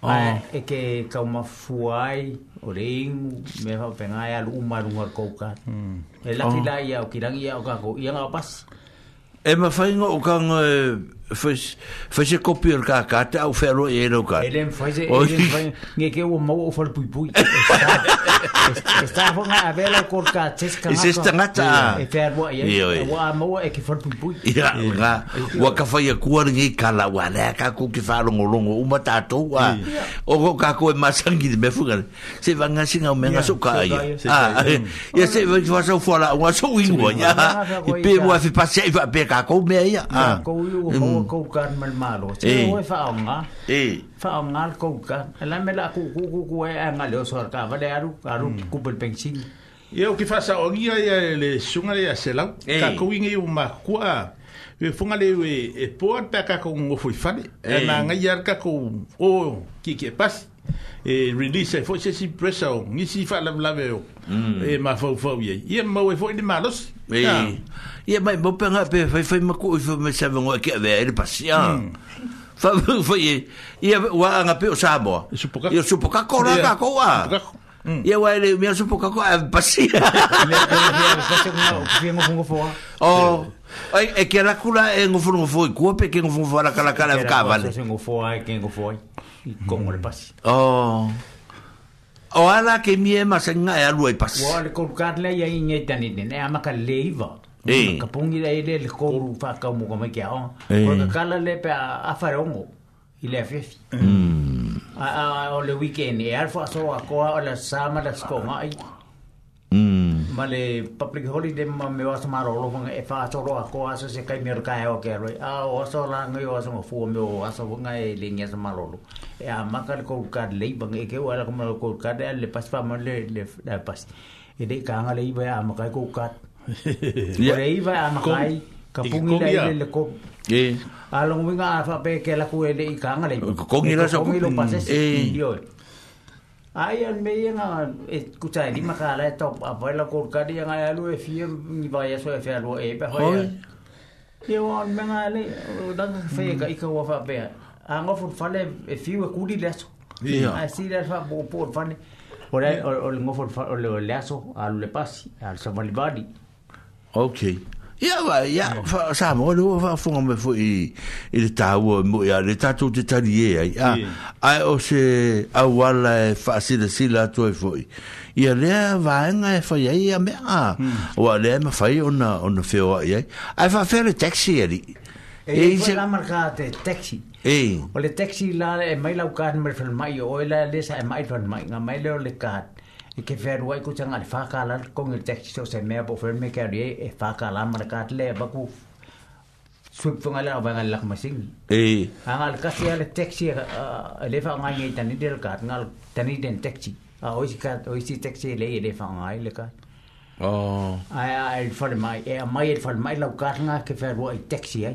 Ai, oh. e ke tau fuai o le ingu, me hau pengai alu umarunga kouka. Mm. E lati oh. lai au kirangi kako, ianga o E mawhainga o kanga fece copiar ka ka ta o ferro e no ka ele me faz ele faz nge que o mau o fal pui pui está von a vela cor ka tes ka is esta ngata e fero e o mau é que fal pui pui ya nga o ka fa ya kuar nge kala wa la ka ku ki fa longo longo o a to wa o ko ka ko masangi me fuga se va nga singa o me nga so ah ya se va fa so fora o so wingo ya e pe mo fa pa se va pe ka ko me o ah, hum. tua mm. koukan malmalosi eh. oe faaoga eh. faaoga le koukan ala me la kukukuku e aegale o soalekava le alu alu mm. kupu le pengisini ia o ke faasaoagia ia le suga le aselau eh. kakouiga iu makua e funga le we e poa pe ka ko ngo fui fale e na nga yar ka ko o ki ki pas e release e foi si pressa o ni si fa la la e ma fo fo ye ye ma we fo ni malos e ia mai mo penga pe fai fai ma ko fo me sabe ngo ke ave ele pasia fa foi ia wa anga pe o sabo ia supoka ko ra ka ko wa ia wa ele me supoka ko ave pasia o é que era cula é ngo fo foi ko pe que ngo fo fora kala kala ka vale ngo fo ai que ngo foi como le pasi oh O ala ke mie masenga e alu e pas. Wa le kolkat le ia inge tanine, ne amaka leiva. ka pongira ile le ko fa ka mo ko ke on ko ka kala le pe a farongo ile fefi mm. a a o le weekend e alfa so a ko o la sama la sko mai mm. ma le public holiday ma me wa sama ro lo e fa so ro a ko aso se kai mer ka o ke ro a o so la ngi o so fu me o aso nga e le ngi sama lo e a ma ka ko ka le bang e ke o ala ko ka e, le pas pa ma le le pas e de ka nga le iba ma ka ko ka Korea ya. iba ana kai kapung ni dai le ko. Eh. Alung winga afa pe ke la ku ele ikang le. Ko ngi la sok. Eh. Ai an me yang escucha di makala top apa la ko ka di yang alu e eh, fi ni ba ya so e fi alu e eh, pe ho. Yo an me ngale oh, dan fe hmm. ka ika wa fa pe. Ango fu fale e fi we ku di le so. Ya. Asi la fa bo por fane. Por el ngofor o le le aso al le pasi al samalibadi. Yeah. Okay. Ia wa, ia, wha sa mo, lo wha funga me fo i, i le tāua mo ia, le tātou te tari e ai, a, ai o se awala e wha sila sila ato e fo i. Ia lea vaenga e whai ai a mea, a, o a lea ma whai ona, ona wheo ai ai. Ai wha where taxi eri. E i se... la marka te taxi. E. O le taxi la e mai lau kāne mer whan mai, o e la lesa e mai whan mai, ngā mai leo le kāne. i ke whea rua i ko tanga le whakala kongi le taxi so se mea po whea me kia rie e whakala mara ka le baku suip fonga le awanga le lakmasingi e anga le kasi ale le whanga ngai tani del kat ngal tani den taxi a oisi kat oisi taxi le le whanga le kat Oh. Ai el fal mai, e eh, mai el fal mai lau karnga ke fer roi taxi ai.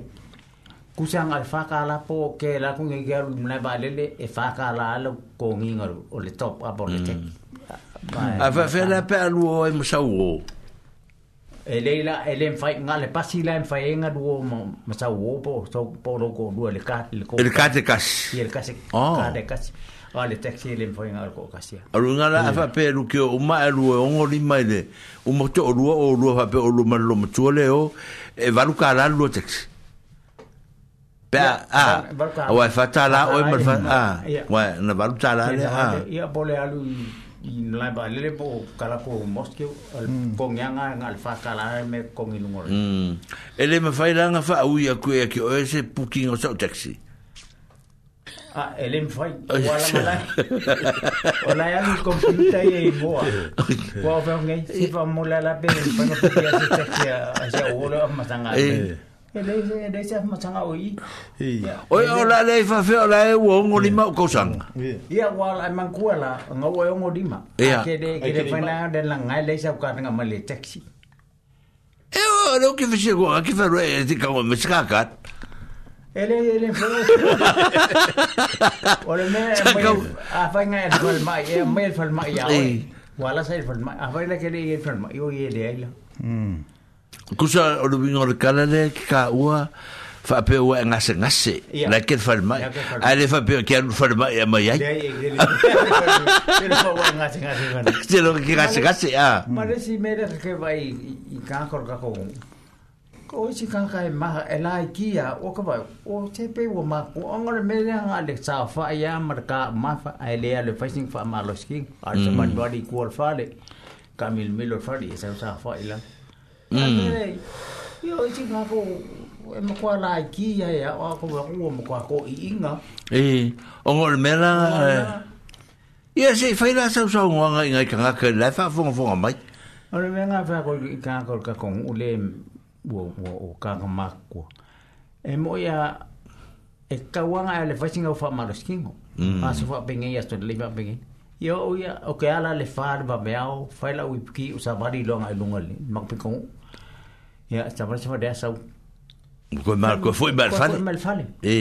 Kusang al faka po ke la kungi garu mna valele e faka la lau kongi ngaru o le top a le mm. taxi. A fa fe la pe a luwa ou e msa wou E le la E le mfa yi la mfa yi la mfa yi E le mfa yi la mfa yi E le mfa yi la mfa yi E le kate kasi A le tek si e le mfa yi E le kate kasi A luwa yi la a fa pe U ma e luwa ou ou li mai le U mokte ou luwa ou luwa fa pe Ou luwa man lo matua le ou E valu ka la luwa tek Pe a A wai fa ta la ou e mal fa A wai na valu ta la le I a bole alu yi in la ba le po kala ko moske al ko mm. nga nga al fa kala me ko ngi lu ngor mm. ele me fa ilanga fa u ya ku ya ki o ese booking o so taxi a ele me fa wala la wala ya ni computa ye bo po fa nge si fa mo la la pe pa no pe ya se taxi a ja o lo ma sanga e le le se ma tanga o i o o la le fa fe la e wo ngo lima o kosanga ia wa la man ku la ngo wo ngo lima ke de ke de fa na de la ngai le se ka nga ma le taxi e o lo ke fe go ke fa re te ka o me ska ka ele ele fo o le me a fa nga e fal mai e me fal mai ya wala sai fal mai a fa le ke le fal mai o ye le ai la mm kusa o lu ngor kala le ka ua fa pe ua ngase ngase la ke fa ma ale fa pe ke fa ma ya ma ya se lo ke ngase ngase a mare si mere ke vai hmm. i ka kor ka ko ko si ka ka e ma ela ki ya o ka ba o te pe o ma o ngor mere ha le sa fa ya mar ka ma fa ale e ale fa sing fa ma lo sking hmm. ar sa man body ko fa le kamil milo fa di e sa sa fa ilang Mm. Yo ti ma fo e mo kwa la ki ya ya o ko wa ko mo kwa ko inga. Eh, o ngol mela. Ya eh, se fa ila sa so ngwa nga inga ka ka la fa fo fo ma. O le nga fa ko ka ko ka ko u le wo wo o ka ka ma ko. E mo ya e ka wa nga e le fa singa fa ma lo skingo. Mm. Asu fa pinge ya sto le fa pinge. Yo ya o ke ala le fa ba me ao fa la u ki u sa ba di lo nga lu ngali. Ma ko ia tava se fadea sau ko mal ko foi mal fale mal fale e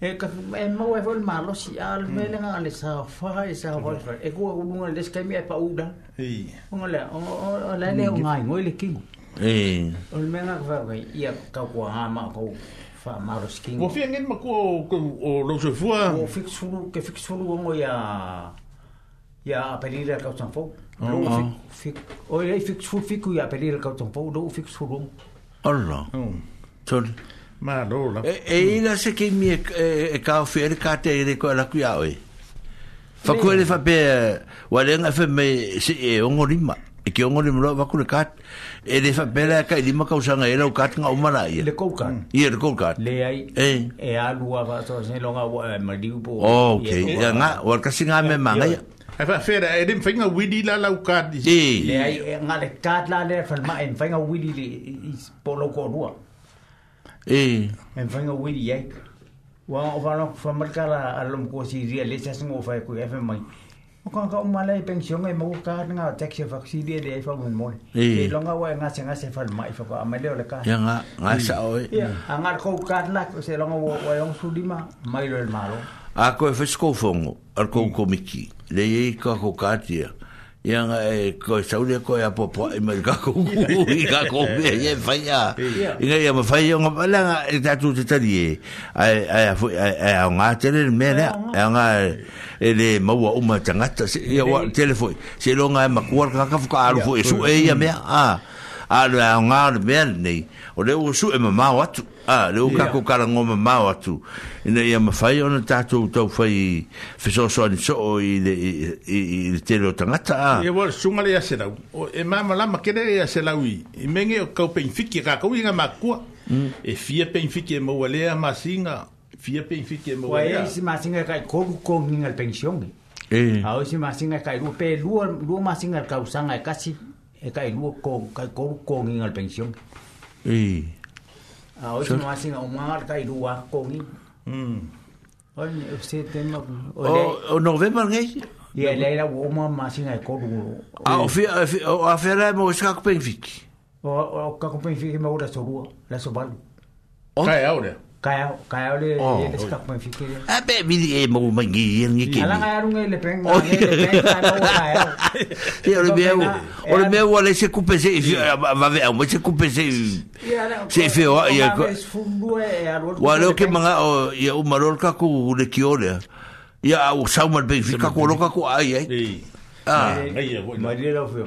e ka e mo e vol malo si al me nga le sa fa e sa vol fa e ko u nga le ska e pa u da e le o la le nga ngo le king e o me nga va ia ka ko ha ma ko fa malo skin wo fi ngen ma ko o lo se fua o fixulu ke fixulu ngo ya ya pelira e ka tsan fo ah, lo ah. fik fik o fik fu fik ya pelira e ka tsan fo lo fik fu lo alla to ma lo la e, e ina se ke mi e ka fi er ka te de ko la ku ya oi fa ko le fa pe wa le nga fe me se e on ori ma e ke on ori mo va ku le ka e de fa pe la ka di ma ka usa nga e la ka nga o ma la ye le ko ka ye mm. le ko ka le ai e e a lu va so se lo nga eh, ma di bu o oh, ke ya nga wa ka si me ma nga ai fa fe da edem fainga widi la la ukat e le ai ngale kat la le fa ma en fainga widi le is polo ko rua e en fainga widi ai wa o va no fa mar kala alum ko si ria le sa ngo fa ko fa mai o ka ka mala e pension e mo ka nga tax fa si dia le fa mon mon e longa wa nga se nga se fa mai fa ko amale le ka ya nga nga sa o e anga ko kat la ko se longa wa wa yong sudima mai lo el malo a koe e fesko fongo ar ko mm. komiki le ye ka ko katia ya e ko saudi ko ya po po e mer ka ko i ka ko be ye faya i nga ya ma faya nga bala e ta tu ta die ai ai ai ai nga tele me ne ai nga e le ma wa uma tanga ta se ya wa telefoni se lo nga ma ko ka ka fu ka alu e su e ya me a ah. a ah, le aonga le mea lenei o le ua suʻe mamao atu a ah, le ua kako kalago mamao atu ina ia mafai ona tatou taufai fesoasoanisoo i le i le tele o tagata a ah. ia ua le suga le ia selau e mamalama kele le ia selau i i mege o kau peifiki kakou iga makua e fia e peifiki e maua lea masiga fia peifiki e maua lea isi masiga e kai kolu kogiga le pensioni eh. ao isi masiga e kai lua pe lua lua masiga le kasi e kai lu ko kai ko ko ngi ngal pension e a o sino asin o mar kai lu a ko ngi mm o se tem o o november ngi ia le la o uma ma sin ai ko lu a o fi a fi la mo ska ko penfik o o ka ko penfik ma ora so la so balu o kai aure kaya kaya le oh, le skap mo fike a ah, be mi e mo mangi e ngi ke ala ngai rung e le peng ngai le peng ka no ngai o le me o se coupe se va va se coupe se se fe o ya ko ke manga o ya o maror ka ku le ki o le ya o sa mo be fika ko lo ka ko ai ai ah ai ai mo le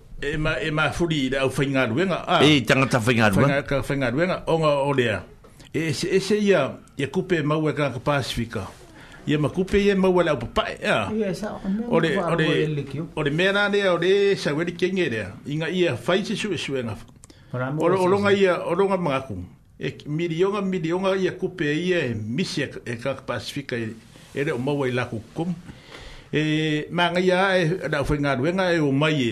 e ma e ma fuli da o fainga ruenga a ah. e tanga ta fainga ruenga ka fainga ruenga o nga o lea e se e se ia ia kupe e ma ue ka pasifika ia ma kupe ia ma ue lau papa e a o le o le o le mea nane o le sa wedi kenge lea inga ia fai se su e su enga o lo o longa ia o longa ma aku e milionga milionga ia kupe ia e misi e, e ka pasifika e, e le o ma ue laku kum e ma nga ia e la fainga ruenga e o mai e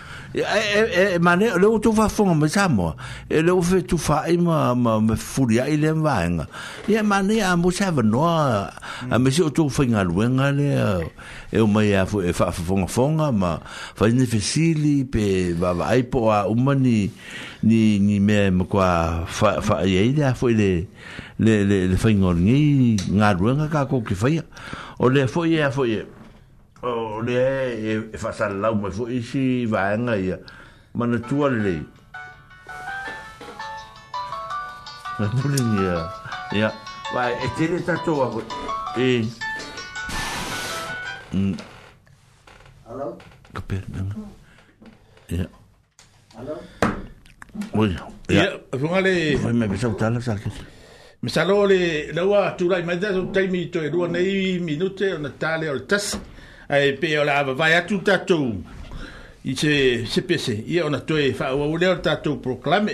e e e mane le o tu fa fonga me sa mo e le o fe tu fa e ma ma me furia e le vaeng e mane a mo sa va no a me se o tu fa ngal wenga le e o mai a e fa fa fonga fonga ma fa ni fe sili pe va va ai po a o mani ni ni me me kwa fa fa e le a foi le le le le fa ngor ni ngal wenga ka ko ki fa o le foi e a foi e o le e fa sa lau mai fo isi va nga ia ma na tua le na tuli ia ia va e tele ta to a e mm alo ka pe ia alo oi ia fo ngale oi me bisau tala sa ke Me salo le lawa tu lai mai da tu tai mi to e rua nei minute ona tale ol tas. ai e pe o la à tout. tatou i se se pese a ona toe fa o le proclame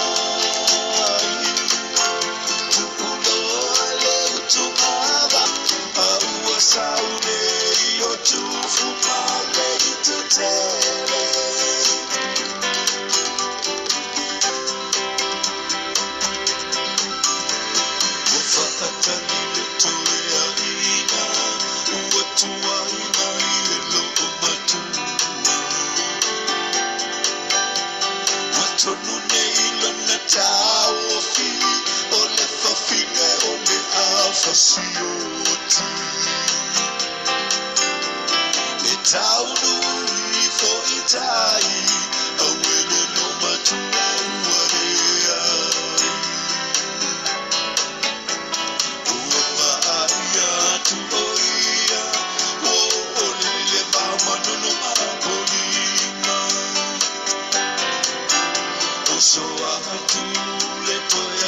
Le estoy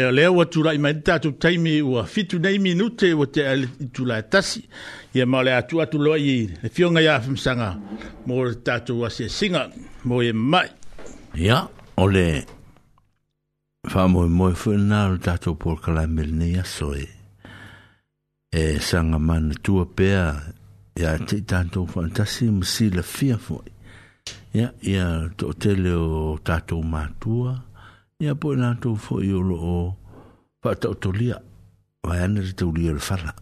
Ia leo wa tula ima ni taimi ua fitu nei minute wa te ala tula atasi. Ia mao le atu atu loa i le fionga ya afimsanga mo le tatu wa se singa mo e mai. Ia, ole, wha mo e mo e fuen na le tatu por kalamil ne ya soe. E sanga mana tua pea ia te tatu fantasi msi le fia fuen. Ia, ia, to te leo tatu matua. Ia, ia po yo latou foʻi o loo lia vae ana le taulia o le fala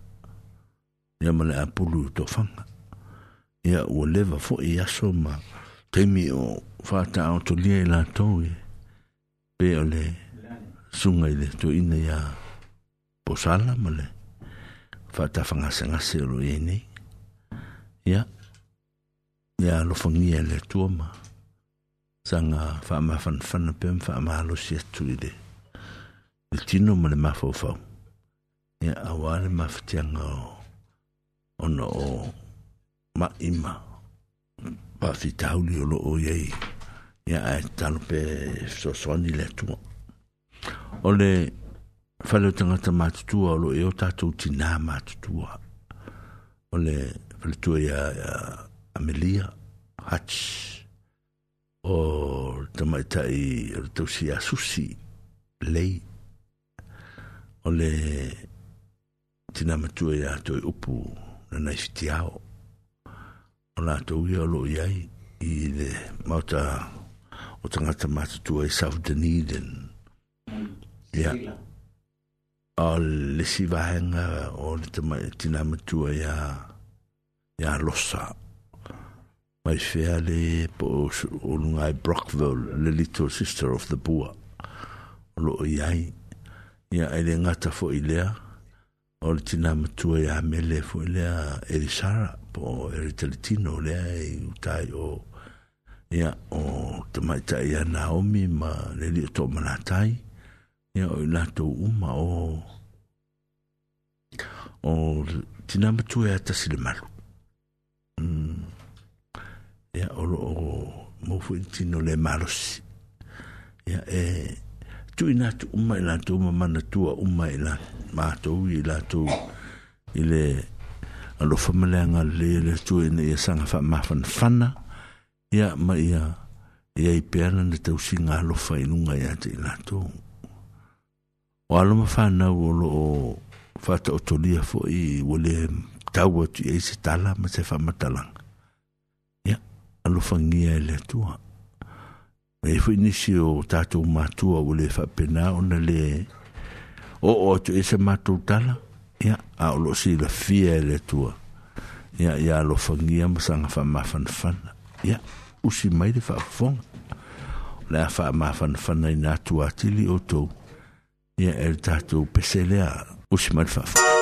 ia ma le pulu i tofaga ia ua leva foʻi aso ma taimi o faataʻotolia i latou e pe o le suga i le toina ia posala ma le faatafagasegase o loi ai e nei ia ia alofagia e le atua ma saga faamafanafana pea ma faamalosi atu i le le tino ma le mafaufau ia auā le mafetiaga o ona o maʻima faafitauli o loo iai ia ae tatalo pe fesoasoani le atua o le faleo tagata matutua o loo iai e o tatou tinā matutua o le faletua ia amelia hats o tamaitai o tausi asusi lei o le tina matua i atou e upu lanai fitiao o latou ia o loo iai i le maota o tagata matutua i south duneden ia o le sivaega o le tina matua iā iā losa mai fea le po o lunga e Brockville, le Little Sister of the Bua. O lo iai, ia ele ngata fo i lea, o le tina matua ia mele fo i lea e le Sara, po e le talitino lea e utai o ia o tamaita ia Naomi ma le li to manatai, ia o i lato uma o o tina matua i tasi le malu. Mm. ya olo o mo fuiti no le maros ya e tu ina tu uma ina tu uma mana tu uma ina ma tu ila tu ile alo famela nga le le tu ina ya sanga fa ma fan fana ya ma ya ya i pena de tu singa lo fa inunga ya te ina tu o alo ma fa na o fa to to lia fo i wole tawa tu e se tala ma se fa matalanga alofagia e le atua e foi nisi o tatou matua ua le faapena ona le oo atu e se matou tala ia a o loo silafia e le atua ia ia alofagia ma saga faamafanafana ia usi mai le faafofoga o le a faamafanafana ina atu atili outou ia e le tatou pese lea usi mai le faafofoga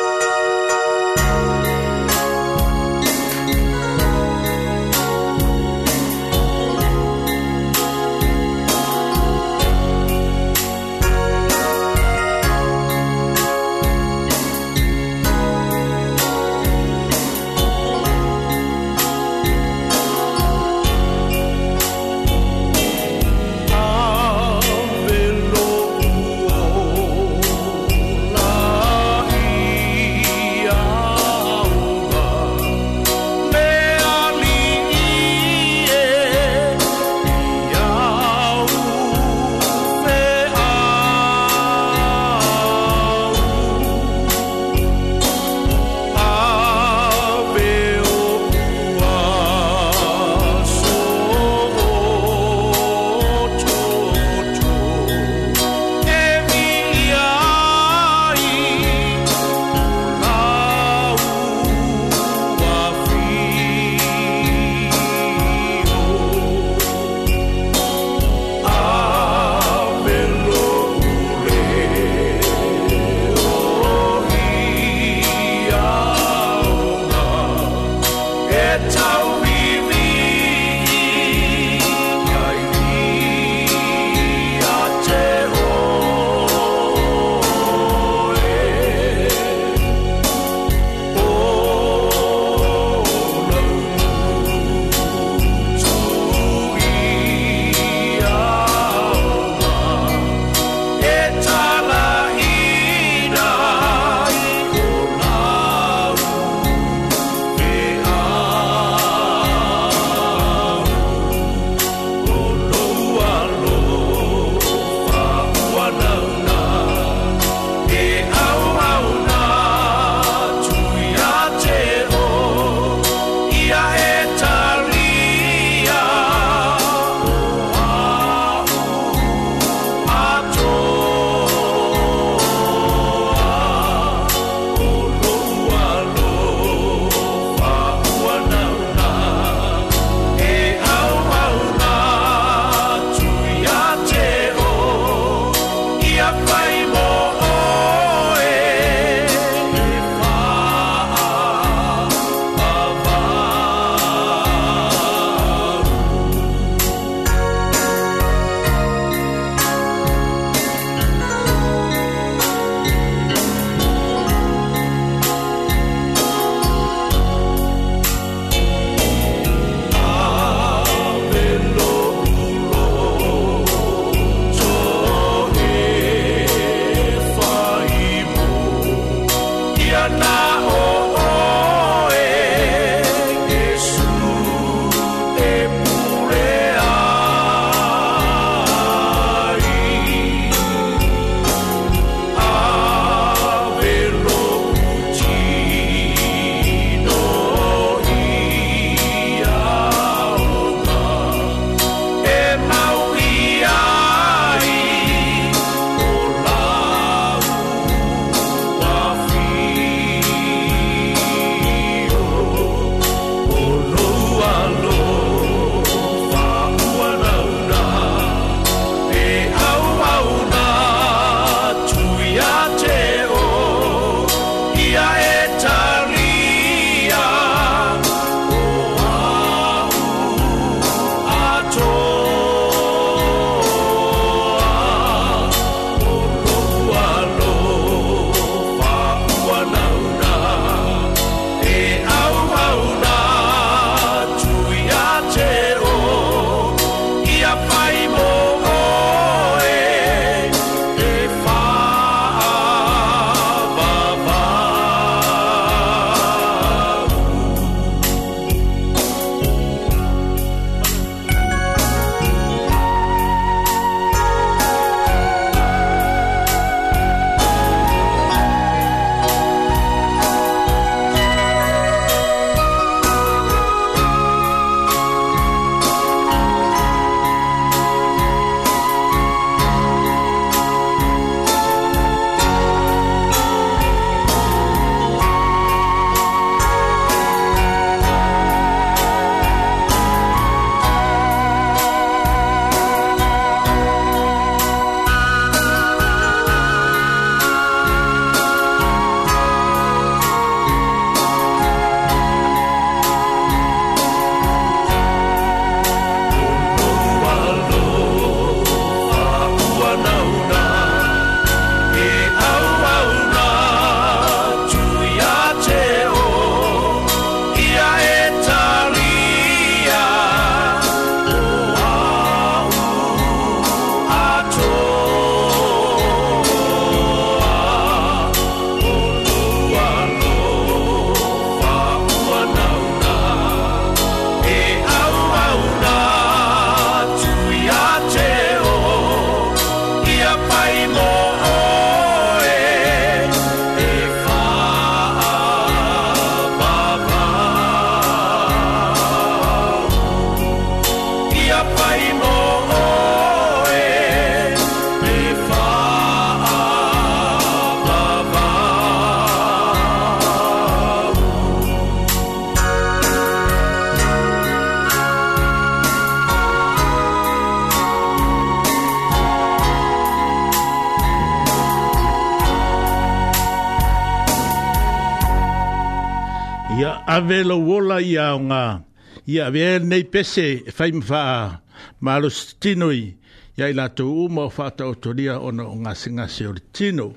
velo wola ia nga ia ve nei pese fai mfa malos tinoi ia ila to uma fata otoria ona nga singa sur tino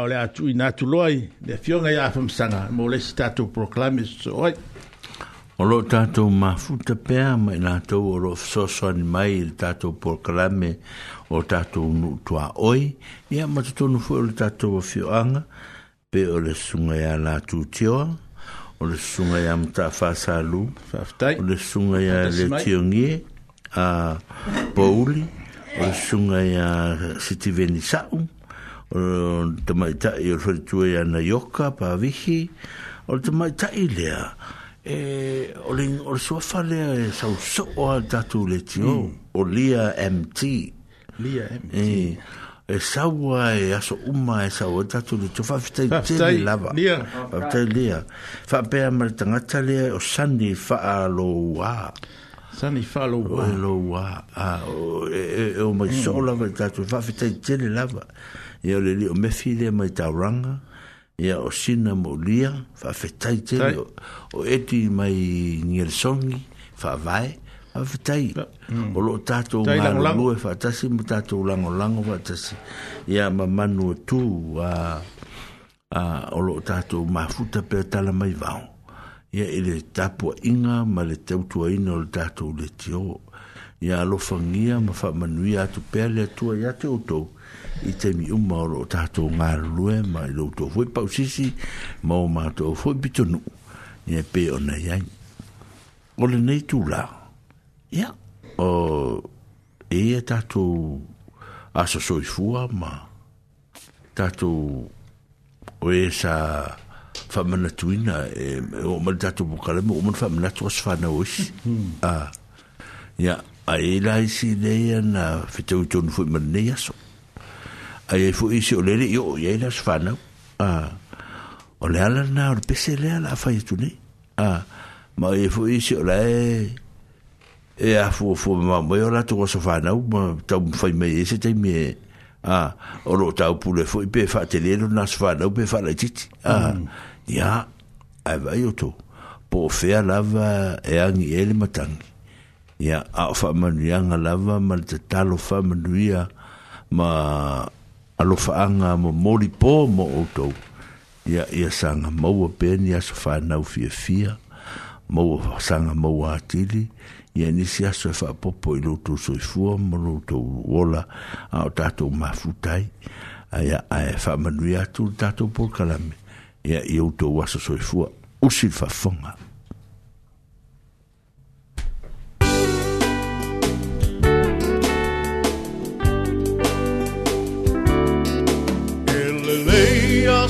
ole atu ina tu loi de fionga ia fam sanga mo le statu proclame so oi olo tatu ma futa pe ma na to ro so so ni mai tatu proclame o tatu nu tua oi ia ma tu nu fo tatu fioanga pe ole sunga ia la tu tioa o le sunga ia mataafasalu o le sunga ia le tiogie a pouli o le sunga ia sitiveni sa'u o le tamaita'i o le falitua ia naioka pavihi o le tamaita'i lea e o le suafa lea e sauso'o a le le tio o lia mt lia mt e, e saua e aso uma e saua e tatu le tu fafitai tele lava fafitai lea faapea ma le tangata lea o sani faalo wā sani faalo wā faalo wā e o mai mm. so lava le tatu fafitai tele lava e o le li o mefile lea mai tauranga e o sina mo lia fafitai tele o eti mai ngersongi fa vai a fitai mm. o lo tato ngalo e fatasi mo tato lango lango fatasi ya ma manu tu a a o lo tato ma futa pe tala mai vao ya ile tapo inga ma le tau tu ino lo tato le tio ya lo fangia ma fa manu ya tu pe le tu ya te oto i te mi umma o lo tato ngalo e ma lo tu foi pausisi ma o ma to foi bitonu ya pe ona ya Ole nei tūlao. ia o e tatou aso soifua ma tatou o e sa faamanatuina e o ma le tatou pukalema o mana faamanatu aso fanau isi a ia ae la isi lei ana fetauitonu foi ma lenei aso ae foi isi o lele io iai le aso fanau a o le ala lana o le pese lea la afai atu nei a ma e foi isi o lae e a fu fu ma mo yo la tugo sofa na u ta un fai me ese te mi e. a o ro ta pu le foi pe fa te le no na sofa na u pe fa la tit a ya mm. a va yo to po fe e e a la va e an i ele matang ya a fa ma nu ya nga la va ma te ta lo fa ma nu ya ma a lo fa an mo mo li po mo o to ya ya sanga mo pe ni a sofa na u fi fi mo sanga mo atili ya ia nisi aso e faapopo i lotou soifua ma lotou ola a o tatou mafutai aia ae faamanuia atu le tatou polokalame ia i outou aso soifua usi e le faafofoga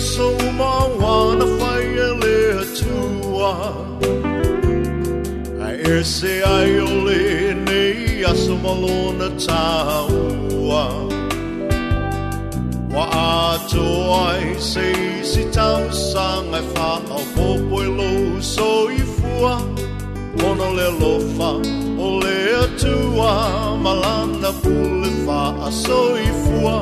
Souma wana fai ele atua E se ai o le nei a somalona tāua Wa a to ai se si tau sang ai e wha a hopo i e lo so i fua Ono le lofa o le atua malana pule wha a so i fua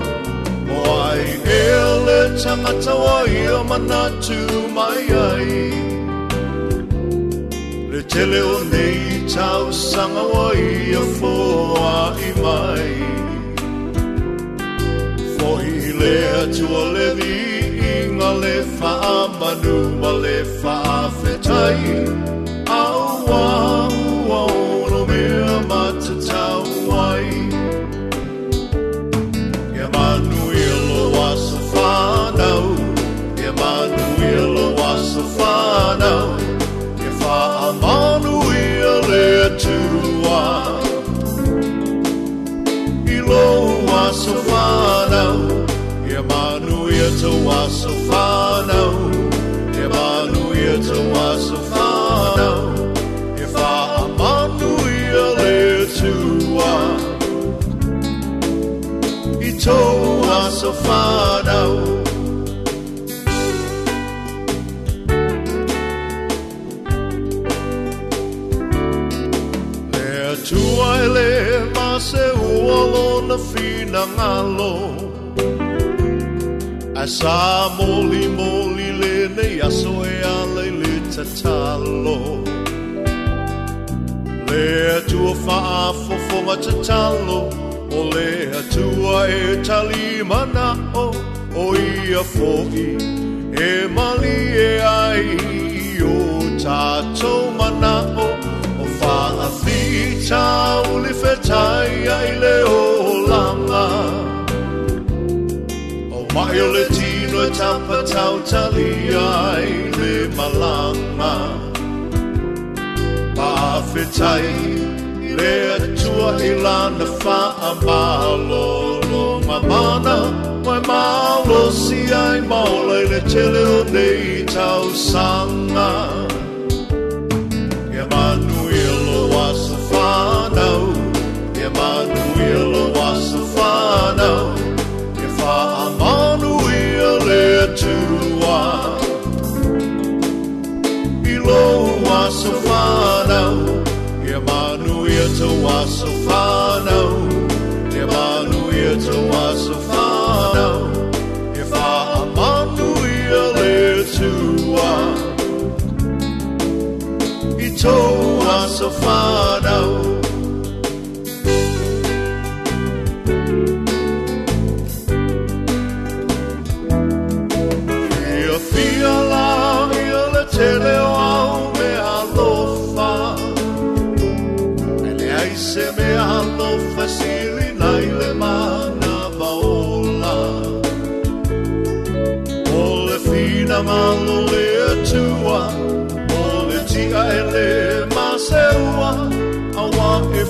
O ai e le tangata wai o manatu mai ai Ai E tele o nei tau sanga wai a fōa i mai Fōi lea tua levi i ngā le wha manu ma le wha whetai Au wau Tawasufano, Emmanuel Tawasufano, Emmanuel Tawasufano, if I Emmanuel Tua, Itawasufano. seu olo na ngalo Asa moli moli le nei aso e ale le tatalo Le atua faafo fonga tatalo O le atua e talimana o O ia foi e mali e ai O tatou manao פעפית ולפתי לעולמה. ומאיו לתינו את הפתאו תליעי למלמה. פעפתי לעטוע אילן פעמה לא לא ממנה. Mai malo si ai maula le tele o nei tau sanga. Emanuel. Emmanuel, Emmanuel was the final. If I Emmanuel etua, below was the final. Emmanuel to was the final. told us, oh Father.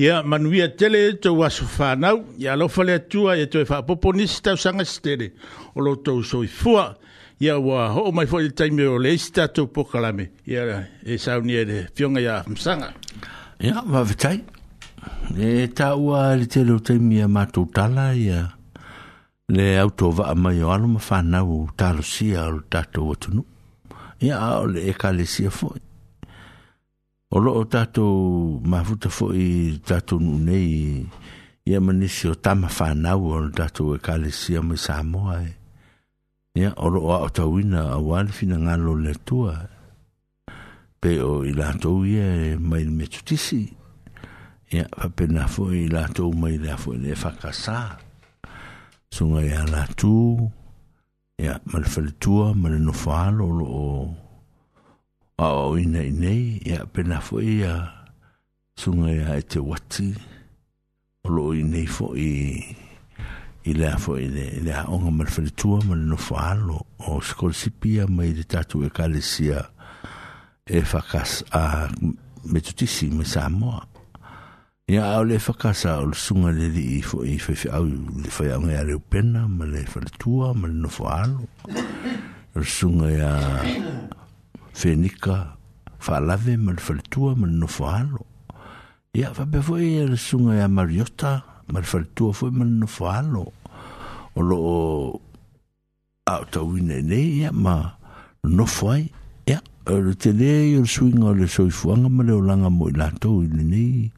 Ia manuia tele tau asu whanau, ia lofa lea tua e tue whaapopo nisi tau sanga stere, o lo tau soi fua, ia wa ho mai fo i taimi o leisi tau pokalame, ia e sauni e fionga ia msanga. Ia, mawhetai, e ta ua li tele o taimi a mātou tala, ia le auto va mai o alo ma o talo sia o tato o tunu ia o le e ka o loo tatou mafuta foʻi tatou nuu nei ia manisi o tamafanau o le tatou ekalesia mai sa moa e ia o loo aʻotauina auā le finagalo le atua pe o i latou ia e mai le metotisi ia faapena foʻi i latou mai lea foʻi le fakasā e suga iā latū ia ma le faletua ma o o ina i nei ia pena fo ia sunga ia e te wati o lo i nei fo i i lea fo i le lea onga malwhalitua ma le nofo alo o skolsipia mai le tatu e kalesia e whakas a metutisi me Samoa ia au le whakasa o le sunga le li i fo i whewhi au le whai au ngea reu ma le whalitua ma le nofo alo o sunga ia fenika falave mal faltua mal no falo ya va be foi el sunga ya mariota mal faltua foi mal no falo o lo auto wine ne ya ma no foi ya el tele el swing o le soi fuanga mal o langa mo la to ne ne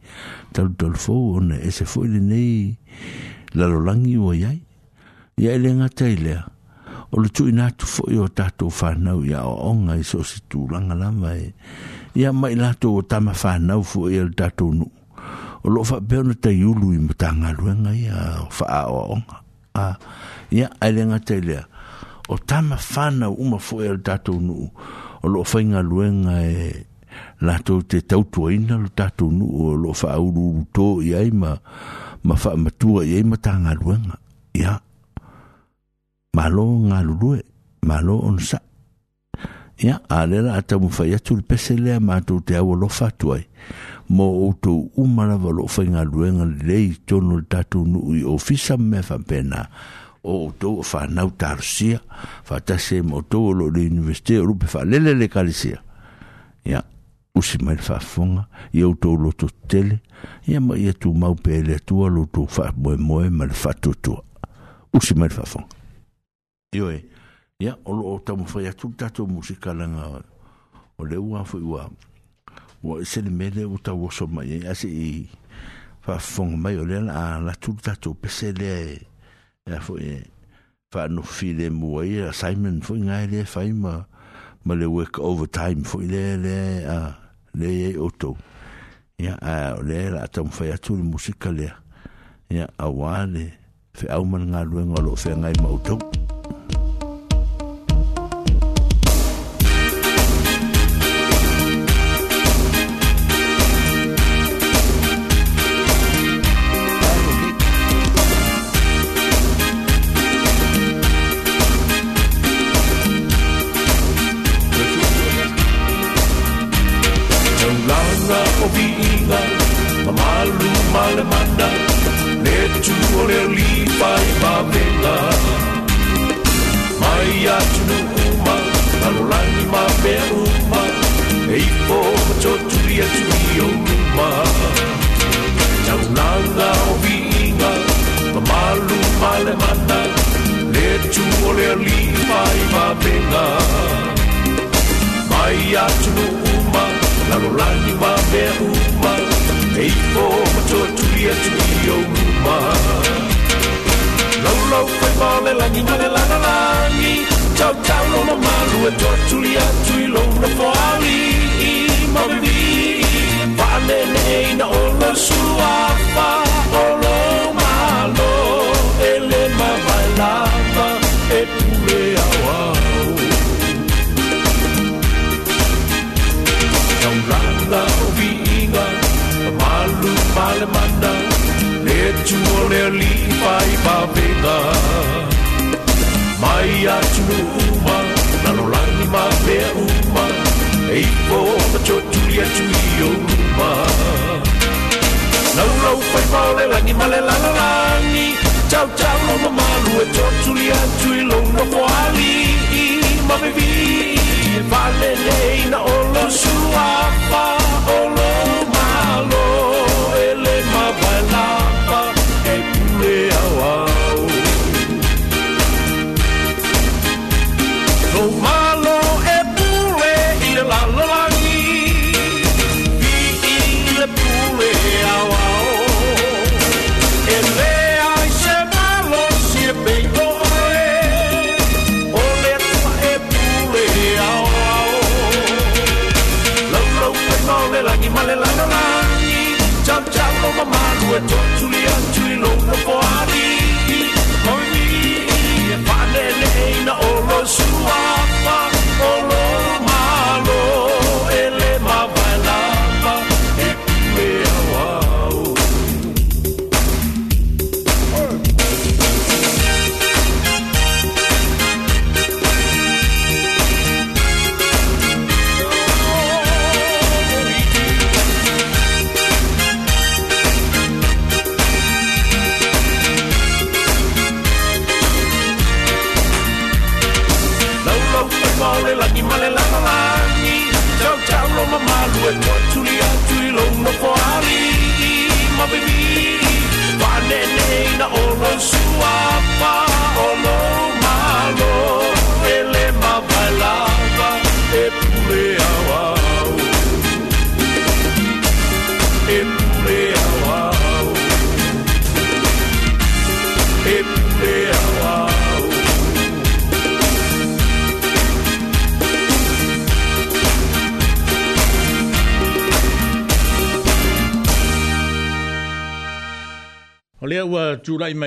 tal tal fo ese foi ne la lo langi o ya ya le ngata ilea o le tui natu fo i o tatou whanau i a o onga i so si tūranga lama e. I a mai lātou o tama whanau fo i o tatou nu. O lo fa beo na tai ulu i mta ngā ruenga i a o fa a o onga. A, i a aile ngata i lea. O tama whanau uma fo i o tatou nu. O lo fa inga ruenga e lātou te tautua ina lo tatou nu. O lo fa auru uru tō i aima ma fa matua i aima tā ngā ruenga. I a. Yeah. malo galulue malo onsa ia a le la atamufai atu le pese lea matou te au alofa atu ai mo outou uma lava loo faigaluega lelei tonu le tatou nuu i ofisa mea faapena o outou o fanau talosia faatasi ai ma outou o loo le universite o lupe faalele le kalisia ia usi mai le faafofoga ia outou loto tele ia ma ia tumau pe le atua lotou faamoemoe ma le faatuatua usi mai le faafoga Ioe, ia, olo o tamu whai atu tato musika langa o le ua fui ua. Ua e sene mele o tau oso mai, e eh, ase i whafonga mai o lena a la tu tato pese le e a fui e eh, whanu file mua i a Simon fui ngai le fai ma ma le work overtime fui le le a le e oto. Ia, a le la tamu whai atu le musika lea. Ia, a wale, fe au man ngā luenga lo fe ngai mautau. Ia,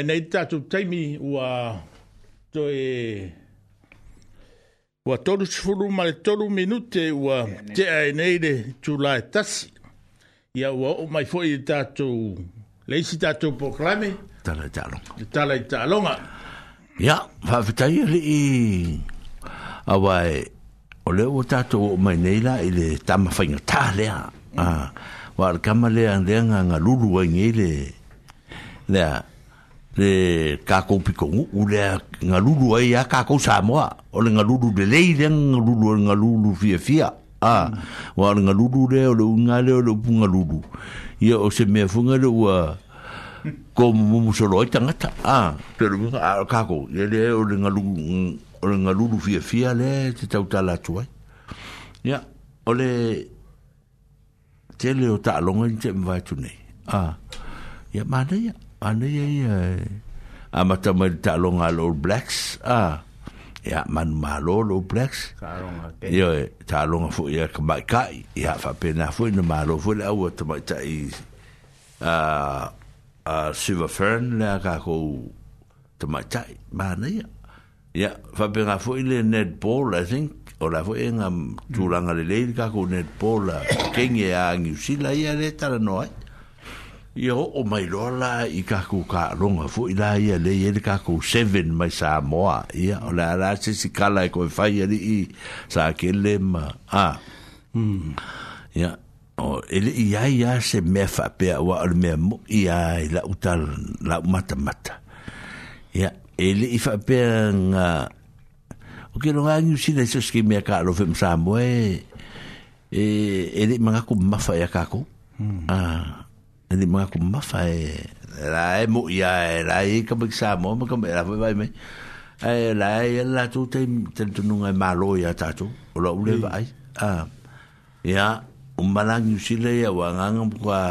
nei tātou teimi ua to e ua tolu sifuru male tolu minute ua te ae nei re tūlai tasi ia ua o mai fo i tātou leisi tātou proklame tālai tālonga tālai tālonga ia whawhitai ali i awai o leo o tātou o mai nei la i le tāma whainga tā lea ah, wa alakama lea lea ngā ngā lulu wai ngei le lea le kākou pikongu u lea ngā lulu ai a kākou Samoa o le ngā lulu le lei le ngā lulu o ngā lulu fia fia a o le ngā lulu le o le unga le o le upu ngā lulu ia o se mea funga le ua ko mumu solo i tangata a pero a kākou le le o le ngā lulu o le ngā lulu fia fia le te tau tala tuai ia o le te le o ta alonga ni te mvai tunei a ia mana ia ane eh, ia a ah, mata mai talonga lo blacks a ia man malo lo blacks ia talonga fo ia kamai kai ia fa pena fo ina malo fo le au tamai tai a a silver fern le ka ko tamai tai mana ia ia fa pena fo ile net ball i think o la foi en tulanga le le ka ko net ball kenge a ngi sila ia le tala noi ia o'o mai loa la i kakou kaaloga foʻi la ia lei ai le kakou seven mai sa moa ia o le a la sesi kala e koe fai alii sa kele ma a hmm. ia o e leʻi ia ia se mea faapea ua o le mea moʻi ia i laʻu tal laʻu matamata ia e leʻi faapea ga o ke loga agiusina i sosiki mea kaalo femasamoa e e, e leʻi magako mafa ia kakou hmm. a ni ma ko ma fa e la e mo ia e la e ka mo sa mo ma ka la vai me e la e la tu te te tu nu ngai malo ia ta tu o lo ule vai a ia un malang ni sile ia wa ngang ko a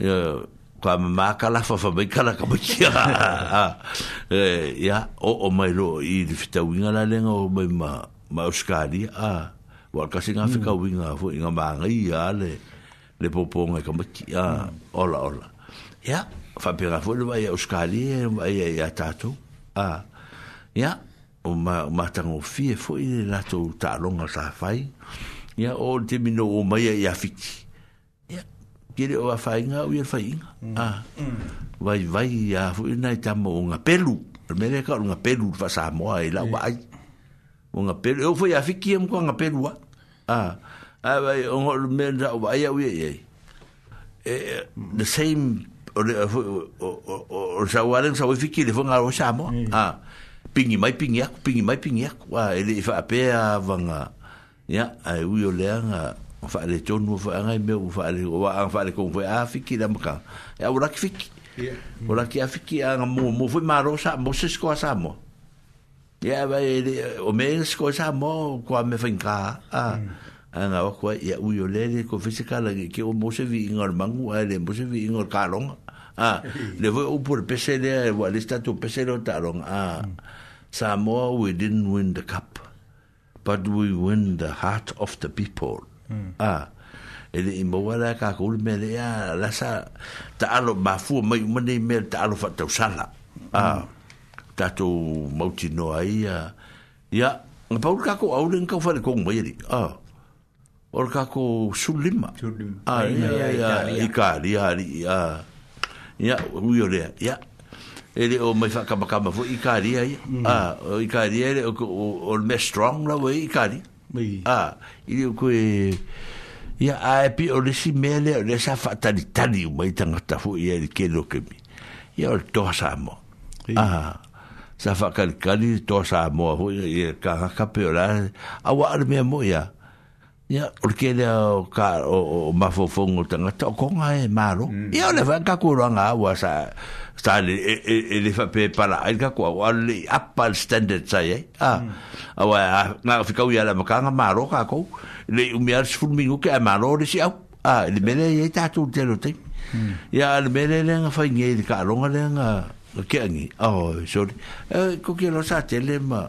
ia ko a ma ka la fa fa be ka la ka mo ia e ia o o mai lo i di fita winga la lenga o mai ma ma uskali a wa ka singa fika winga fo inga ma ngai ia le le popo nga e ka maki a ah, ola ola ya fa pe ra folo vai au skali vai ya tato a ah, ya o ma ma tan o fi e foi le lato ta longa sa fai ya o te mino o mai ya fiki ya kire o fai nga o ia fai a vai vai ya foi na ta mo nga pelu me le ka nga pelu fa sa mo ai la vai o nga pelu e o foi ya fiki em ko nga pelu a ah, ai vai o ngol men ra vai au ye ye the same or or sa waren sa wifi le fon ngaro sa mo ah pingi mai pingi ak pingi mai pingi ak wa ele fa pe a vanga ya ai u yo le nga fa le tonu fa nga me u fa le wa an fa le ko fa afiki da mka ya ora ki fiki ya ora ki afiki an mo mo fu maro sa mo se sko sa mo ya ba ele o men sko sa mo ko me fa nga ah anga o kwa ia ui o lele ko fisika la ke o mose vi ingol mangu a le mose vi ingol kalong a le vo u pur pesele e wa le statu pesele o talong a hmm. Samoa we didn't win the cup but we win the heart of the people hmm. a e le imo wala ka kul me le a la sa ta alo mafu mai mene me ta alo fa tau sala a hmm. ta to mauti no ai ya Paul kako au den kau fa le kong mai ah Or ka ko sulima. Sulima. Ah, ya, ya, ya. Ikari, hari, ya. Ya, uyo lea, ya. Ele o mai faka baka mafu, ikari, ya. Ah, ikari, ele, o le me strong la we, ikari. Ah, ili o koe, ya, a epi o resi mele, o resa fatani tani umai tangata fu, ya, ili kero kemi. Ya, o toha sa amo. Ah, sa fakali kali, toha sa amo, ya, ka kape o la, awa arme amo, ya. Ya, ya porque orke le o ka o, o tanga to ko e maro E mm. ya le va ka ku ranga wa sa sa le e, e, e le fa pe para ai ka ku wa le apa standard sa ye Ah. a wa na fi u ya la ka nga maro ka ko le u mi ar sfu mi ke maro le si a a le mele ye ta tu te lo te ya mm. le mele le nga fa nge ka ronga le nga ke ngi oh sorry uh, ko ke lo sa te le ma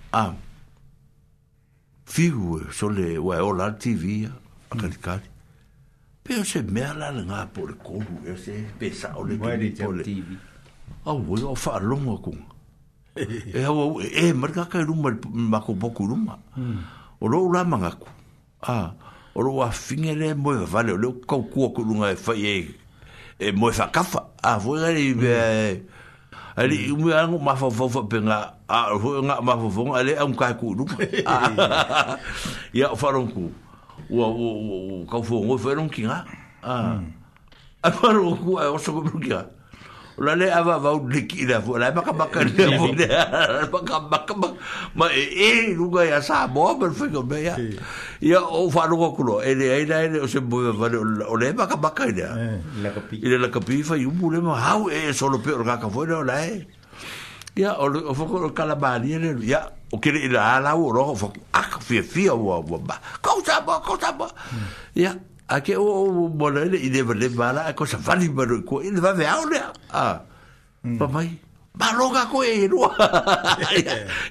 a ah. figu so ah, hmm. le wa e o la tv a kali kali pe se me la nga por ko e se pesa o le tv a wo o fa longo ku e ha o e marka ka rumba ma ko poku rumba o lo la manga ku ah, a o lo fingere mo vale o lo ko ku ku nga fa e, e e mo fa kafa a vo le ali mu mm. ang ma fo fo pe nga a ho nga ma fo fo ali am ka ku lu ya fa ron ku o o ka fo ngo fa ron ki nga a mm. a fa ron ku a o so ku ki nga la le ava va un lick ina fu la ma ka ma ka ma ka ma ka ma ma e e luga ya sa bo per fu go ya ya o fa lu ko e le ai dai e o se bo va e o le ma eh, ka ma ka ina la kapi ina la kapi fa yu bu le ma ha e so lo pe ka ka fu no la e ya o o fu ko ka la ba ni le ya o ke ina ala o ro fu ak fi fi o wa ba ka sa ba ka sa ba hmm. ya a ke o o mo le le ide vale mala a cosa vali maru ko il va ve aule a hmm. pa mai ma roga ko e ro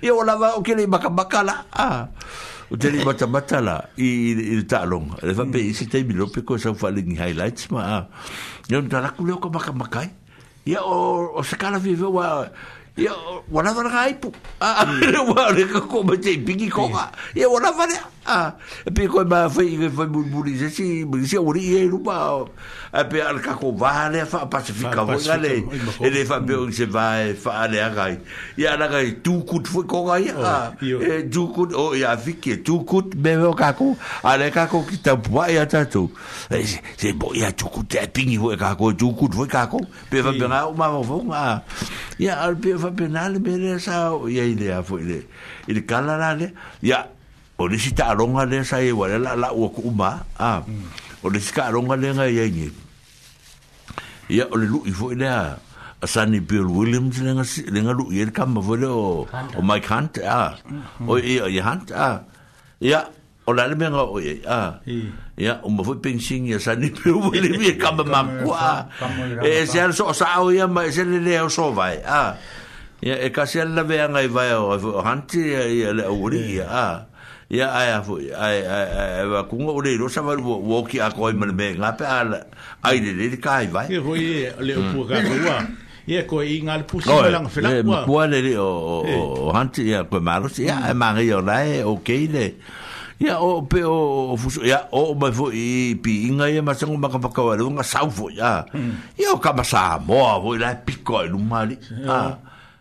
e o la va o ke le maka bakala a o te le mata mata la i i ta long le va pe hmm. si te mi lo pe ko sa vali ni highlights ma a yo ndara ku le o ka maka makai ya o o se kala vive wa ia wala wala kai pu wala ka ko ma te bigi ko ma ia wala wala a pe ko ma fai fai bul buli se si bul si a wuri e lu a pe al ka ko vale fa pacifica vo gale e le fa be se va e fa le agai ya la gai tu kut fo ko gai a e tu kut o ya fi ke tu kut be vo ka ko a le ka ko ki ta bua ya e ta tu e, se bo ya tu kut e pingi vo ka ko tu kut vo ka ko pe va be na o ma vo ma ya al pe va be na le be le sa ya ile a fo ile il kala la le ya o le sita ronga le sa e wa la la o ku ma a ah. mm. o le ska ronga le nga ye ni ia o le lu i foi lea a sani Bill Williams le nga le nga lu i le kama foi o o Mike Hunt a mm-hmm. o i i Hunt a ia o la le me nga o i a ia o mo foi pensing ia sani Bill Williams i kama ma kwa e se al so sa o ia ma e se le le o so vai a ia e ka se la ve nga i vai o Hunt ia le o a ya aya afu ai ai ai va kunga ore ro sa va wo ki a koi mal me nga pe al ai de de kai vai ke ho ye le mm. pu ga rua ye ko i ngal pu sa lang fe la kwa pu le o o hanti ya ko malo si ya ma ri mm. o lai o ke le ya o pe o fu ya o ba fu i pi inga ye ma sang ma ka ka wa lu e nga sa fu ya ya mm. ka ma sa mo vo la pi ko e lu mali ah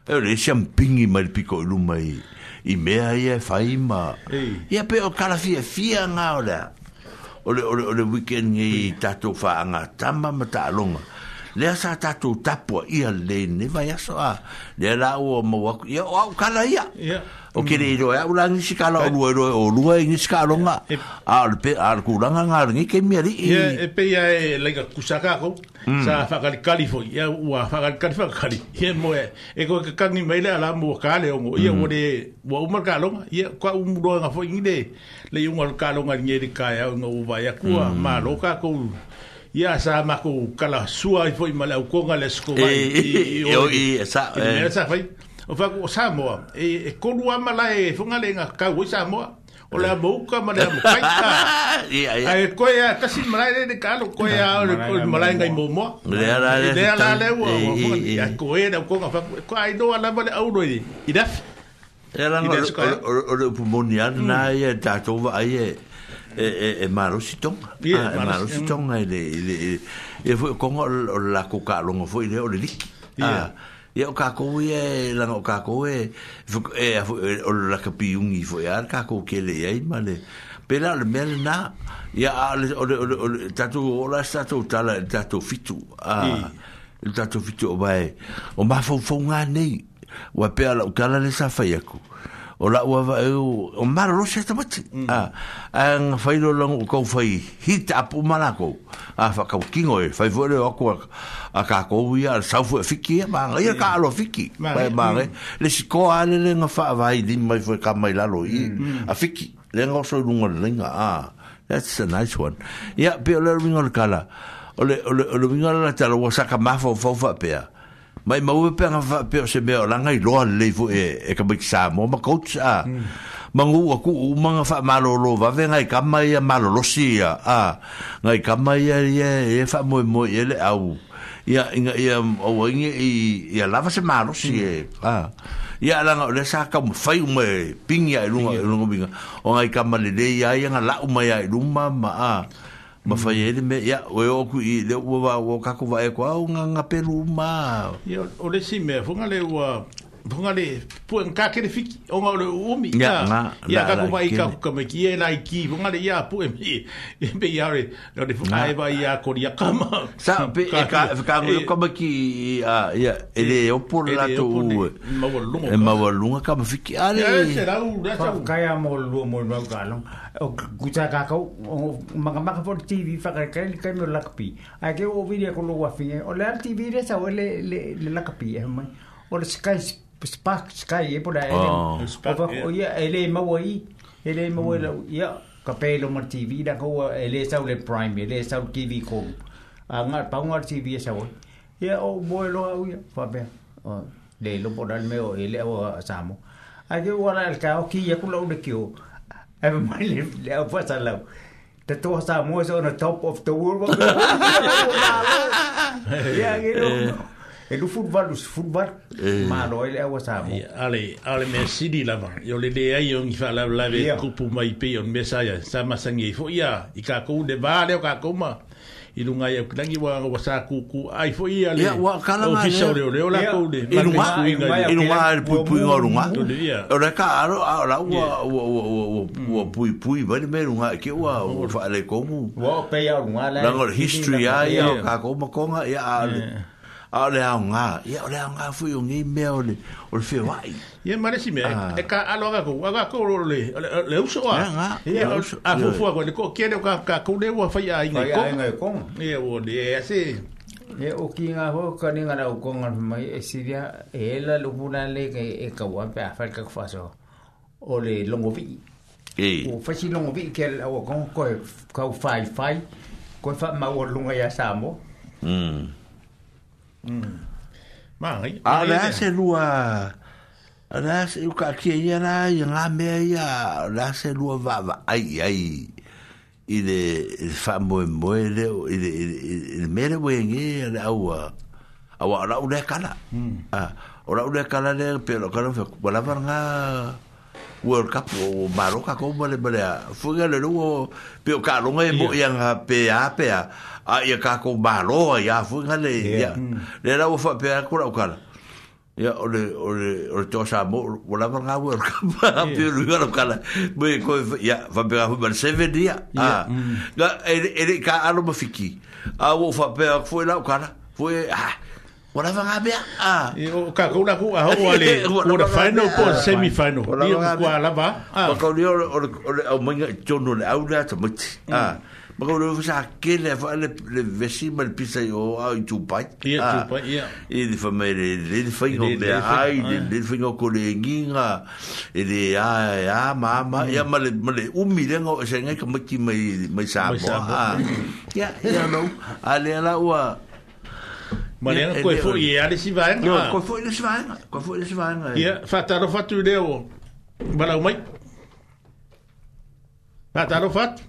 e le champagne mal pi ko e lu mali i mea ia e whai ma. Hey. Ia pe o kala fia fia ngā o lea. O le, o le, o le weekend ngi yeah. tatou wha anga tama ma ta alonga. Lea sa tatou tapua ia le ne vai aso a. Lea la ua mawaku. Ia o au kala ia. Ia. Yeah o kere i roi au rangi si kala o lua i roi o lua i ngisika alonga a alpe a alku ngā rangi ke mia ri e pe ia e leika kusaka ko sa whakari kalifo fo ia ua whakari kali whakari ia mo e e koe ka kangi meile ala mua kāle ongo ia mo re ua umar ka alonga ia kua umuroa ngā fo ingi le umar ka alonga ringe ri kai au ngā uva ia kua mā loka ko ia sa mako kala sua i fo i male au konga le i o i sa o fa ko sa mo e e ko lu ama la e fo ngale nga ka wo sa mo o la mo ka ma le mo kai ka e e ko ya ka si ma le de ka lo ko ya o le ko ma le nga mo mo le ala le le ala le wo ya ko e na ko ka fa ko ai do ala ma le au do i da e la no o le pu mo ni an na ya ta to va ai e e e e maro sitong ah, e maro sitong mm. ai le le e fo ko la ko ka lo mo fo ile o le li ya ia o kakou ia e laga o kakou e e, e o e, le lakapiugi foi a le kakou kelei ai ma le pe la o le mea lenā ia tatou ola se tatou tala le tatou fitu le tatou fitu o mae o mafaufauga nei ua pea laukala le sa fai aku o la ua va eu o mara lo se tamati mm. ah, an fai lo lango o kou fai hita apu malako a ah, fa kau kingo e fai vore o akua a ka ia al saufu e fiki e maanga ia mm. ka alo fiki mai maanga mm. le si koa ale le nga fa avai di mai fwe ka mai lalo i mm. mm. a fiki le nga osoi lunga linga a ah, that's a nice one ya yeah, pe o le rungo le kala o le rungo le la talo wasaka mafo fofa pea mai mau e pe nga fa pe se me la nga lo le fo e e ka bik sa mo ma coach a mm. mangu a ku ma nga fa malo lo va ve nga ka mai ya malo lo si a nga ka mai ya ye e fa mo mo ye e le au ya nga ya o wing e ya la va se malo si e mm. a ya la nga le sa ka mo fa mo e, ping ya lu nga lu nga o nga ka mai le ya ya nga la mo ya lu ma ma a ma fa ye me ya we o ku i le wa wa ka ku va e ko nga nga pelu ma ya o le si me fu nga wa Bunga le puen ka kere fiki onga e le umi ya yeah, na ya e ka kuma ika kuka me kie la iki bunga le ya pu mi be ya re no le fuka e ba ya ko ya kama sa pe e ka ka ngu ko me ki ya ya e le o por la to u e, e ma wa lunga ka me fiki ale ya se da u da sa ka ya mo lu mo ba ka lo o gucha ka ka ma ka ma ka por tv fa ka ka ka me la kpi a ke o vidia ko lo wa fi o le tv re sa o le le la kpi e ma o le skai spark sky e pola ada. ova o ia ele ma wa i ele ma la ia ka pelo tv dah kau ele sa le prime ele sa tv ko Angat nga tv sa Ya, oh boy bo lo au ia pa be o le lo pola me o ele o sa mo a ke wa la ka o ki ia ku lo de ki o e ma le le o pa sa la te to on the top of the world ya ngi lo e lu futbalu si futbal eh. ma lo ele awa sa mo ale ale me sidi la van yo le dei yo ngi fa la la ve kupu mai pe yo me sa ya sa ma sangi fo ya i ka ko de ba le ka ko ma i lu ngai ku langi wa wa sa ku ku ai fo ya le wa ka la ma le le la ko de i lu ma i lu ma le pu pu ngor ma o le ka aro a la wa wa wa wa wa pu pu ba le me lu ngai ke wa fa le ko mu wa pe ya lu ngai la ngor history ya ya ka ko ma ko ya a e um ole e ah. ah, e ah, nga ya le aunga fui un email ole ole fe vai me e ka le a ya a fu fu ko le ko kere ka ka ko le wa ya ko o ki que ni mai e e le e ka a whaika ka o le e o whaisi longovi ke kau whai whai koe wha ya o ya Mm. Mai. A le se lua. A le se u ka ki ia na i nga me ia le se lua va va ai ai. I le fa mo mo le i le le mere we nge le au. Awa ora u le kala. Mm. A ora u le kala le pe lo kala fa ko la nga. World Cup o Maroka ko mo le mo le. Fuga le lu pe o ka lo nga e mo ia nga pe a pe a a ia ka ko malo ia fu ngale ia mm. le la ufa pe ko la ukala ia ole ole ole to sa mo wala ba nga wor ka ba pe lu ga ukala be ko ia va be ga ban se dia a ga e e ka alo mo fiki a ufa pe fu la ukala fu a Ora va ngabe Ah. E o ko na rua, a ali. ale. Ora final po semi final. Yo ko ala va. Ko ko yo o o o mo ngi chono le au le a tmo. Mm. Ah ma ko lo sa ke le fa le le vesi ma ah, le pisa yo a i tu pai ya tu pai ya e le fa le le fa yo le ai le le fa yo ko le nginga e le a ya ma ma ya ma le ma le u mi le ngo e se nga ka ma ki mai mai sa bo ya ya no a le la wa ma le ko fo ye a le si va no ko fo le si va ko fo le si va ya fa ta ro fa tu le o ma la mai fa ta ro fa tu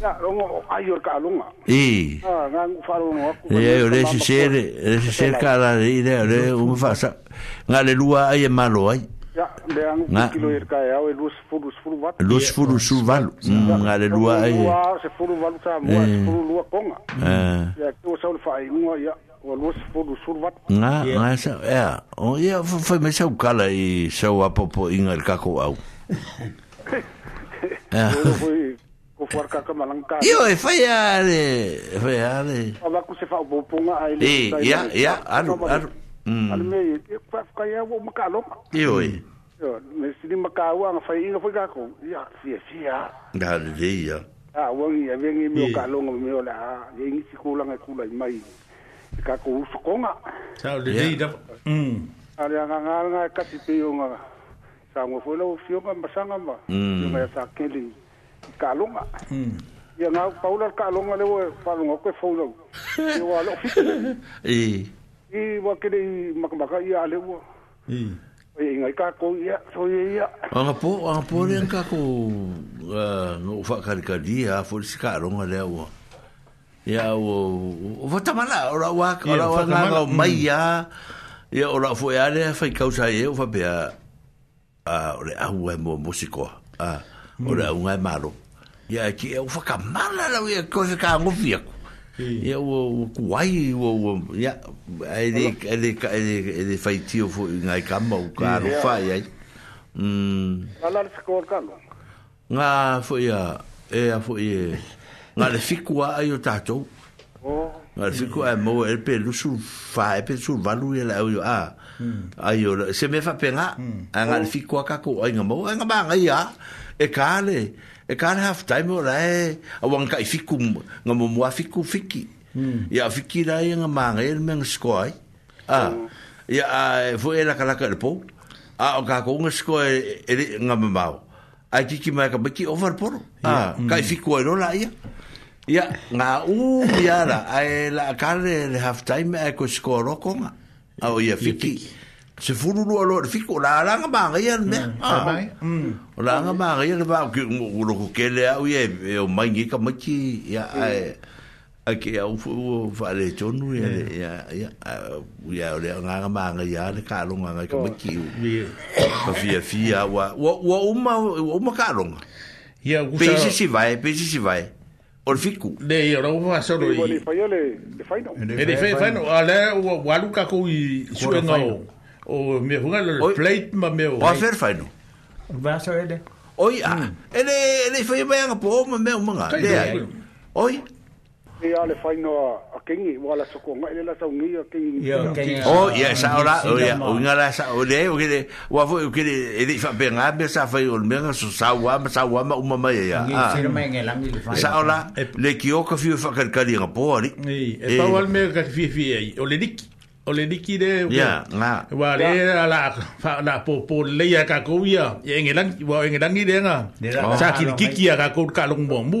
ia o ah, le sesele le sesele kalalei lea lua ai e malo ai saukala i sauapopoiga i le kakou ko for ka ka malangka io e e fai ale ava ku se fa bo punga ai le ia ia anu anu mm. anu me fa ka ia wo maka lo io e io me sini maka wa nga fai inga fai ka ko ia sia sia da le ia a wangi ia vengi me o ka lo nga me o la ia ngi sikula nga kula mai ka ko usukonga sa le le da mm ale nga nga ka tipi nga sa fo lo fio ka masanga ma nga sa mm. keling kalonga hmm. e ngau paula kalonga le o whanonga koe faulau e o alo fita e E wa kere i makamaka ia ale ua E. e ngai ka ko ia so ia anga po anga po le ka ko uh, no fa kari kari a fo si ka ronga le ua ia o o vota mala ora wa ora wa nga mai ia ia ora fo ia le fa kausa e o fa bea a ole a e mo musiko a ah. ora unha é malo. Ia ki e ufaka mala la ui e koe ka ngopi aku. Ia ua kuai, ua ua, ia, ele, ele, ele, ele fai tio fu inga i kama u ka aro fai ai. Nga lare fiko Nga foi a é a foi ia, e, nga le fiko a o tato. Oh. le fiko a e mo, e pe lusu fa, e pe lusu valu i la ui a. Hmm. Ai o, se me faz penga, hmm. a ficou le a kako, a inga mo, a inga a e kāle, e kāle half time o rae, a wang kai fiku, ngā mumua fiku fiki. Mm. Ia fiki rae ngā mānga e rmeng skoai. Ah. Mm. Ia a e fu e laka laka e pou. A o kāko ngā skoai e re e ngā mamau. A tiki mai ka biki over poro. Ah. Yeah. Mm. Kai fiku e rola ia. Ia ngā uu iara. A e la kāle le half time e ko skoa rokonga. A o ia fiki. Yeah, fiki. se furu lo lo fiko la la nga ba nga yan me o la nga ba nga yan dạ, ừ. ừ. dạ, dạ, à, ba ki o lo ke le au ye o mai ngi ka machi ya a ke au fu fa le tonu ya ya ya ya o le nga nga ba nga ya le ka lo nga ka machi o fia fia wa wa uma uma ka lo ya pesi si vai pesi si vai o le fiku le ia rau fa solo i le fai le fai no le fai no ale wa luka ko i suenga o o me hunga lo plate ma me o. O fer fai no. Va so ele. Oi a. Ah, hum. Ele ele foi bem a po ma me manga. Oi. E ale fai no a kingi wala so ko ngai la so ngi a kingi. O ia sa ora o ia o nga la sa o le o que wa fo o que ele fa ben a be sa fai o menga so sa wa ma sa wa ma uma mai ia. Sa ora le ki é o ka fi fa kal kali rapo ali. E pa wal me ka fi fi ai o le dik. o le liki de ya na wa le la fa na po po le ya ka ko ya engelang wa engelang ni de nga sa ki ki ya ka ko ka long bom bu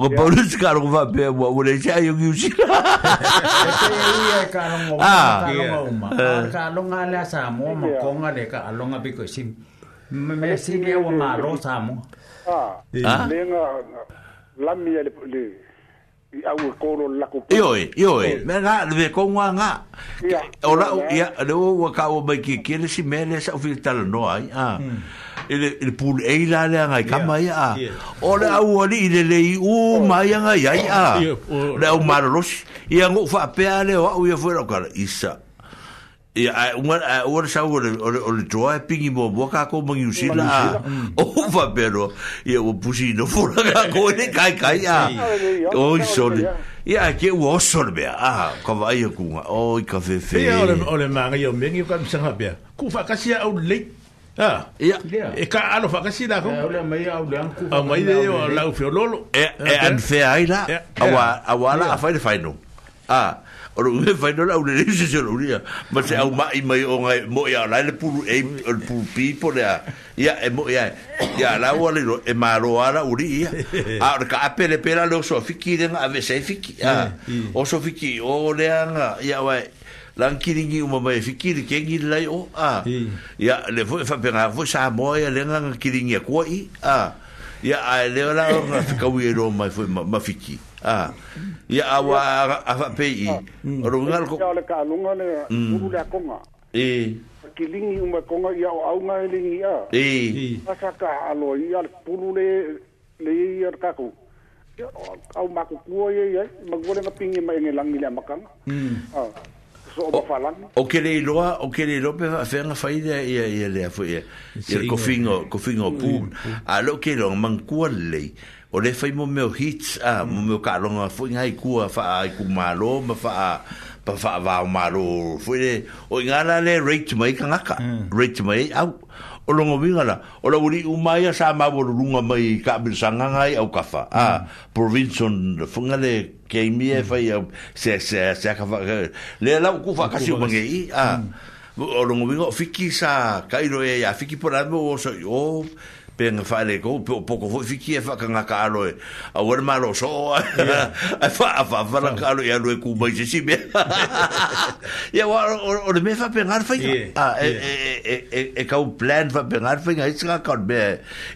Ko paulu si karo va pe wa wole cha yo ki usi. E ia ka longa ka longa uma. Ka longa la sa mo mo konga le ka longa bi ko sim. Me si me wa ma lo sa mo. Ah. Lenga la mi le le au koro la ko. Yo yo me ga le konga nga. Ora ia le wa ka o ba ki ki le si me le sa filtalo no ai. Ah. Hmm. ele ele pul e ila le nga ka mai a ole a u ali ile le u mai nga ya ya le u marlos ia ngo fa pe ale o u ia fo ro kar isa ia u ma u ro sa u ro ro jo e pingi bo bo ka ko mangi u sila mm. o fa pero ia u pusi no fo ra ko le kai kai ya o so le Ia, ke u osor bea, aha, ka vai a kunga, oi ka fefe. Ia, ole, ole, maa, ia, mengi, ka misanga bea. Kufa, kasi au leite, Ah. Ya. E ka alo fa ka sida ko. Ole mai au le anku. Au mai le o la u fiololo. E e an fe ai la. Awa awa la a fai fai no. Ah. O lo me fai no la u le se se lo ria. Ma se au mai mai o ngai mo ya la le pulu e o le pulu pi po le. Ya e mo ya. Ya la u le ro e maro ala u ria. A o ka ape le pera lo so fiki den a ve se fiki. Ah. O so fiki o le anga ya wai rangkiringi uma mai fikir ke ngi lai o oh, a ya le fo fa pera vo sa moya e le nga kiringi ko i a ya a e le la ro fika wi ro mai fo e ma fiki a ya a wa a fa pe i ro nga ko ka le ka lu nga le mm. ru la ko nga e kiringi uma ko nga ya au nga le ngi a e sa ka a lo i pulu le le i ka ko au ma ko ko ye ye ma go le ma pingi ma ngi lang ni o falan o loa o kere lo pe fa na fa ia ia ia le fo ia o cofingo cofingo mm. pun a lo ke lo man o le fa mo meo hits a mo mm. meo ka lo ma fo nga i fa a ku ma ma fa pa fa va o maro foi o nga le rate mai ka nga mm. rate mai au o longo vingala o la uri umai sa ma runga mai ka bil sanganga au kafa a mm. provinson fungale ke mi e fai se se se ka le la ku fa kasi mangi a mm. o longo vingo fiki sa kairo e ya fiki por o so o oh, pe nga whare ko pe o poko hoi whiki e whaka ka aloe a ore maro so a whawhara ka aloe aloe ku mai si me ia wa o le me wha pe ngāra whainga e kau plan wha pe ngāra whainga i tika kaun me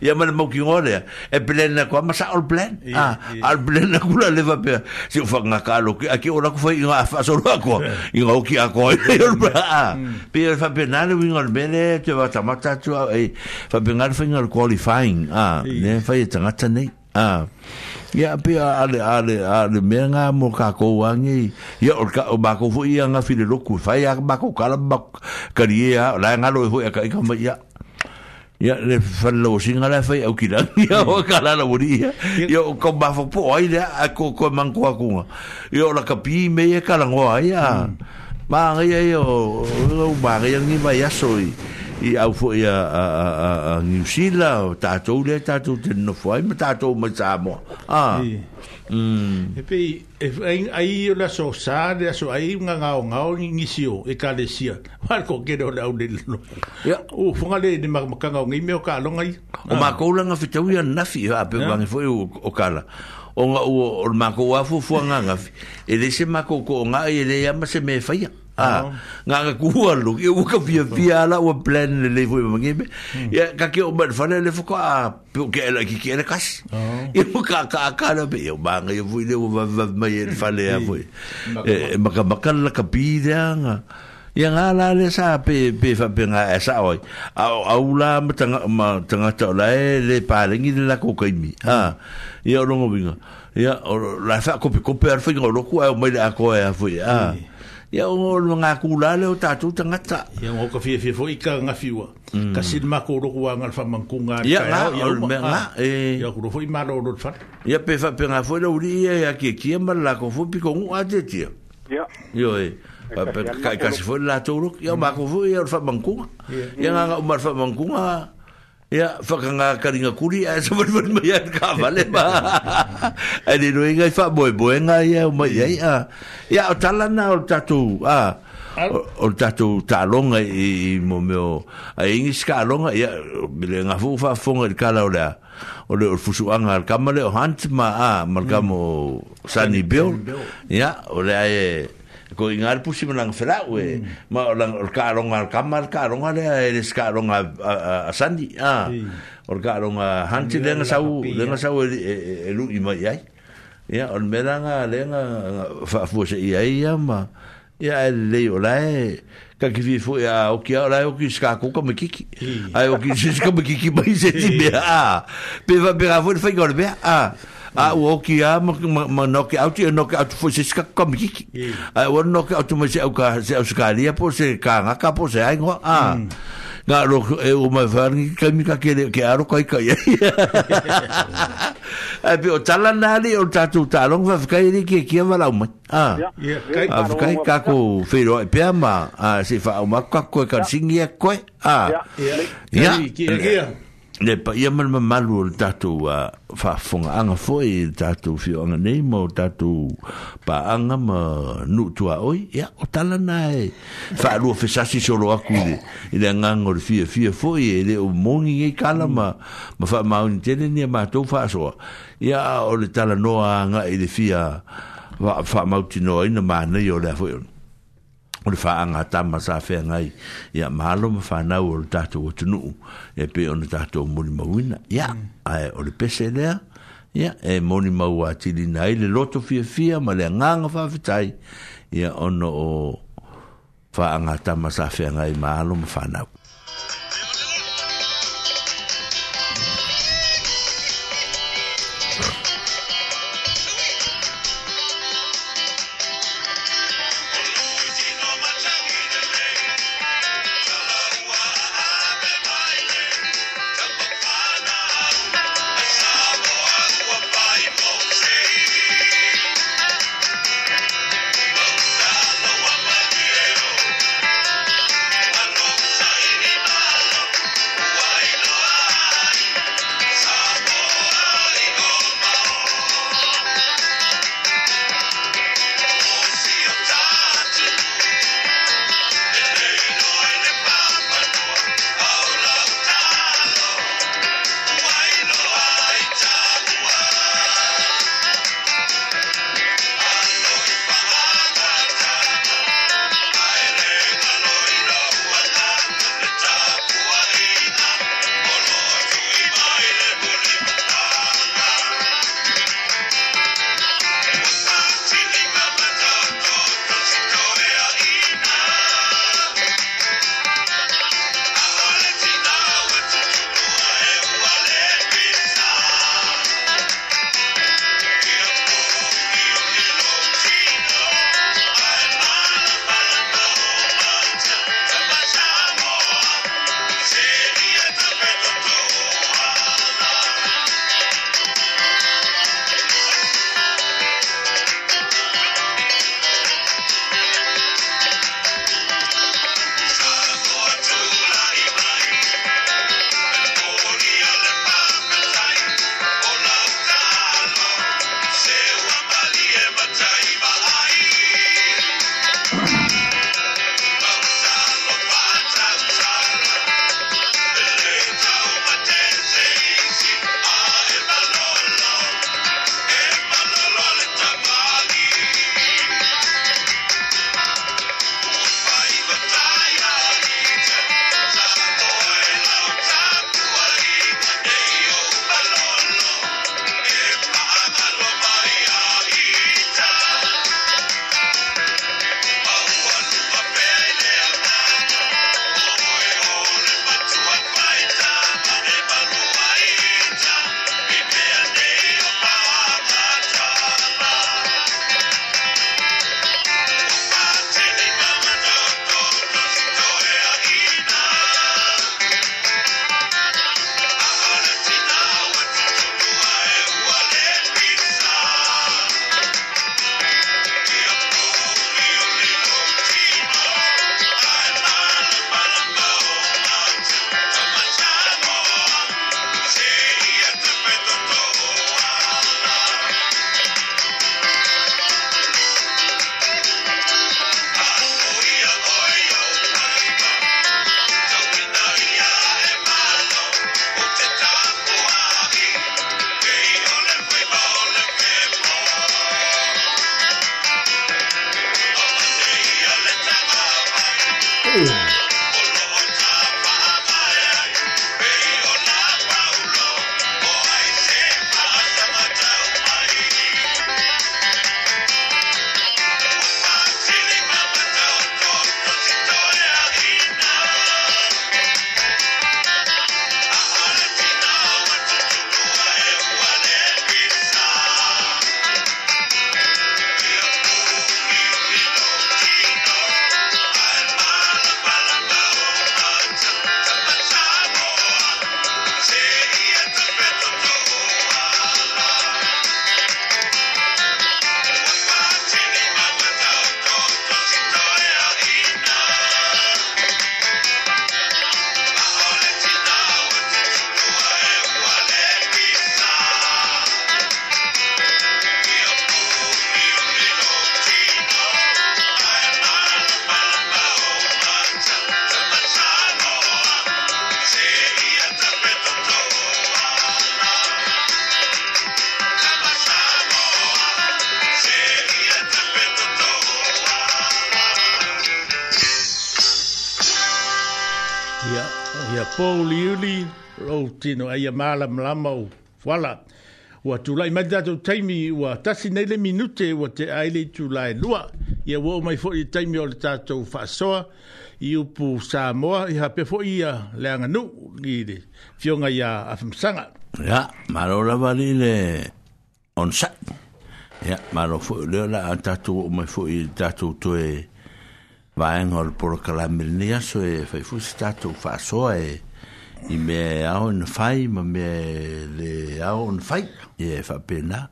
ia mana mau ki ngore e plan na kua masa al plan ah, al plan na kula le wha pe si o whaka ngā ka aloe a ki ora ku whai i ngā whasoro a koa i ngā uki a koa pe pe ngāra winga le mele te wata mata tu a wha pe ngāra whainga qualifying a ah, ne fai te ngata nei a ah. ya pe ale ale ale me nga mo ka ko wangi ya o ka o ba ko fu ia nga fi e, ah, le loku fai ya ba ko ka la ba ka ri ya la nga lo fu ya ka ma ya ya le fa lo sin ala fai o ki la ya o ka la la buri ya ya o ko ba fu po ai le a ko ko man ko ku ya la ka pi me ya e ka la ngo mm. ai ya ma ya yo lo ba ya ni ba ya soi i au fo ia a a a a New Zealand ta to le ta to te no foi ma ta to ma sa mo ah mm e pe e ai ai o la so sa de so ai nga nga nga o ni si o e ka le sia wa ko ke do la o de lo ya o fo nga le ni ma ka nga o ni me o ka lo ngai o ah. ma ko la nga fi te u ia na fi ha pe ba ni foi o ka la o nga o ma ko wa fo fo nga nga e de se ma ko ko nga e de ya ma se me fa ya Ah, nga ka kuhua lu ke uka via via la ua plan le hmm. le fwe mga ngebe ya ka ke oma le fane le fuko a ah, pio ke ela ki kere kas ya oh. uka ka ka la be ya banga ya fwe le uva vavma ya le fane ya fwe maka maka la ka pide anga ya nga la le sa pe pe fa pe nga esa oi a ula ma tanga ma tanga ta la e le pa le ngi la ko ka imi ha hmm. ah, ya rongo binga ya la fa ko pe ko pe ar fwe ngolo kua ya mai la ko ya fwe ha hmm. ia o lo nga kula le o tatu tangata ia o ka fie fie fo i ka mm. nga fiwa ka sin ma ko ro wa nga fa mankunga ia nga o me nga e ia ko fo i ma lo lo fa ia pe fa pe nga fo le uri ia ia ke ki ma la ko fo pi ko u a te ti ia yo e ka ka se fo la to ro ia ma ko fo ia fa mankunga ia nga ma fa mankunga ya faka nga karinga kuri ya so bon bon mai ka vale ba ali no inga fa boy boy nga ya ma ya ya ya tala na o tatu a o tatu ta longa i mo meo a ingi ska longa ya mele nga fu fa fonga de kala ola o le fusu anga al kamale o hant ma a malgamo mm. sani bill ya ole ai ko i ngāre pusi manang whirau e, mm. ma o lang o kāronga al kama, al kāronga lea, e res kāronga a sandi, a, o kāronga hanti lenga sau, lenga sau e, e lu i mai ai. Ia, o mera ngā lenga, whafuose i ai ia, ma, ia e lei o lai, ka ki fifu e a oki a rai oki ska kuka me kiki ai oki sis ka me kiki mai se ti bea pe va pe ra vo le fai gol bea a a o ki a mo mo no ki auti no ki auti fo se ska komiki a o no ki auti mo se au ka se au skalia po se ka nga ka po se ai ngo a mm. nga ro e o ma fan ka mi ka ke ke a ro kai kai a bi o tala na li o ta tu ta long va ka ri ki ki va la ma a ka ka ka ko fe ro pe ma a se fa o ma ka ko ka singi e ko a ya ya le pa ia mal malu le a fa fonga anga foi tato fi anga nei mo tatu pa anga ma nu tua oi ya o tala nai fa lu fe sasi si solo a cu de ile anga ngor fi fi foi ile e o moni e kala ma ma fa ma un tene ni ma to fa so ya o le tala no anga ile fi a fa ma tino ina ma ne yo le foi o le faaaga atama sa feagai ia mahalo ma fanau o le tatou atunuu e pei ona tatou molimauina ia mm. ae o le pese lea ia e moni molimau atilina ai le loto fiafia ma le agaga faafetai ia ona o faaaga atama sa feagai mahalo ma fanau ia pouli uli lou tino aia malamalama o fuala ua tulai mai tatou taimi ua tasi nei le minute ua te ai le itulae lua ia wo mai foʻi e taimi o le tatou faasoa i upu samoa i hape foʻi ia le aganuu i le fioga iā afamasaga ia malo lava alii le onsai ia malo foʻi o lea la a tatou oo mai foʻi i le tatou toe vaega o le porokalami lenei aso e faifusi tatou faasoa e i mea e ao ina fai ma mea e le ao ina fai e faapena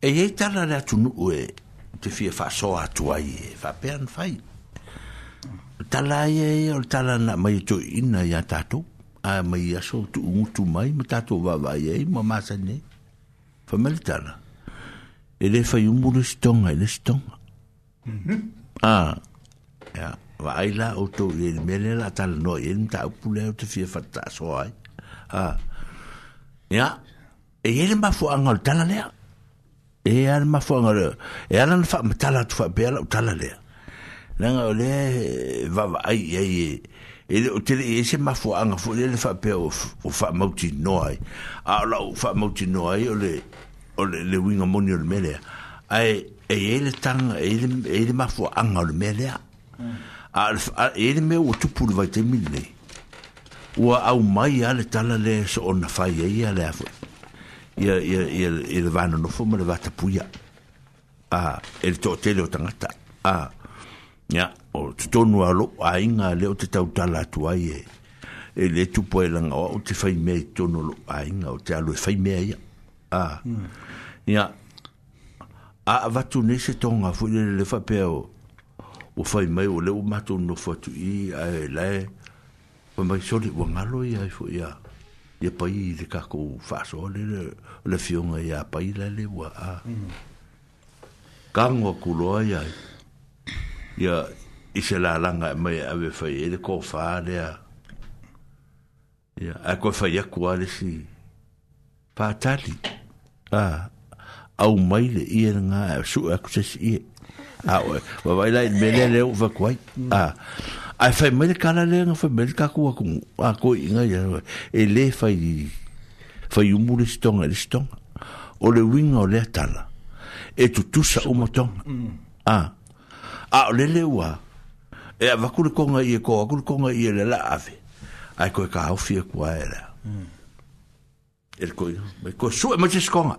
e iai tala le atunuu e te fia faasoa atu ai e faapea na fai tala ia ia e, o le tala na mai toeina iā tatou a mai aso tuugutu mai ma tatou vaavai ai e, ma masanei famale tala e lē faiumu le sitoga i e le sitoga mhm. a mm -hmm. ah ya wa aila o to il mele la tal no il ta pulle o te fi fa ta so ai ha ya e ele ma fo angol tal le e ar ma fo angol e ar an fa tal at fa bel o tal le na ngol le va va ai ai e, e o te e se ma fo angol fo le fa pe o fa mauti no ai a la o fa mauti no ai o le o le le winga monio mele ai e ele tanga e ele e ele ma fo angol mele ai ele meu o tupul vai ter mil ou ao mai ale tala le so na ye e ale ye ye ye ia ele vano no fuma le vata puia a ele to tele o tangata a ya o tonu alo a inga le o te tau tala tu ai e ele tu po ele o te fai me tonu lo a inga o te alo e fai me ai a ya hmm. a vatu ton a fuile le fa peo ya o fai mai o leo mato no fatu i a e lae o mai sori o ngalo i ai fo ia ia pai i te kako faso le le le fionga ia pai la le wa a kango a kuloa i ai ia i se la langa mai a we fai e le ko faa le a ia a koe fai a kua le si pa tali a au mai le i e nga a su e kusesi i e ah oi wa vai lai mele le uva kwai mm. ah ai le nga fai mele kaku aku aku inga le fai fai umu le stonga le stonga o le winga o le atala e tutusa mm. ah ah le le ua e a konga i e ko vakule konga i e la ave ai koe ka haufi e kua e le mm. e le koe sue me te skonga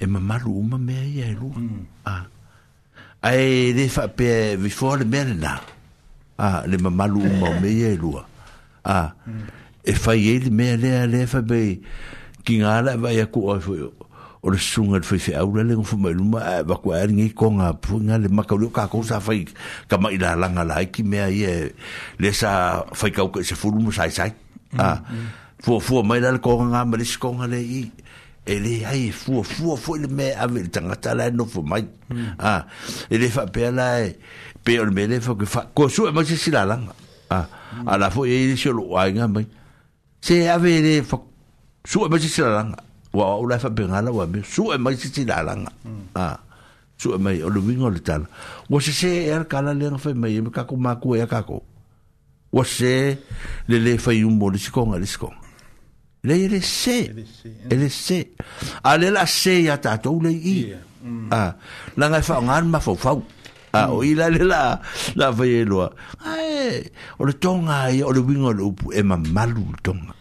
e mamalu uma mea ia e lua mm. a ai le fa pe vi fo le mele na a le mamalu uma mea e lua a mm. e fa ye le mea le le fa be ki ngala vai a ku o o le sunga le fai fiau le lengu fumai luma wa kua e ringi konga pu nga le maka ulio ka kousa fai kama ila langa lai ki mea i e, le sa fai kauke se fulu mo sai sai mm, fua fua mai la le konga nga malisi konga le i e le hai fua fua fo le me ave le tangata la no fo mai hmm. ah e le fa pe la pe o me le fo ke fa ko su e ma se sila lang ah hmm. ala fo e le solo ai nga mai se ave le fo su e ma se sila lang wa o la fa pe nga la wa me su e ma se sila lang hmm. ah su ma o le wingo le tal wa se se er kala le nga fe me ka ko ma ko ya ka ko wa se le le fa yumbo le sikonga le sikonga le ele se ele se ale eh. la se ya ta to le i mm. a ah, la nga fa ngan ma fo fo a o ila le la la ve lo a e o le tonga e o le wingo lo e ma malu tonga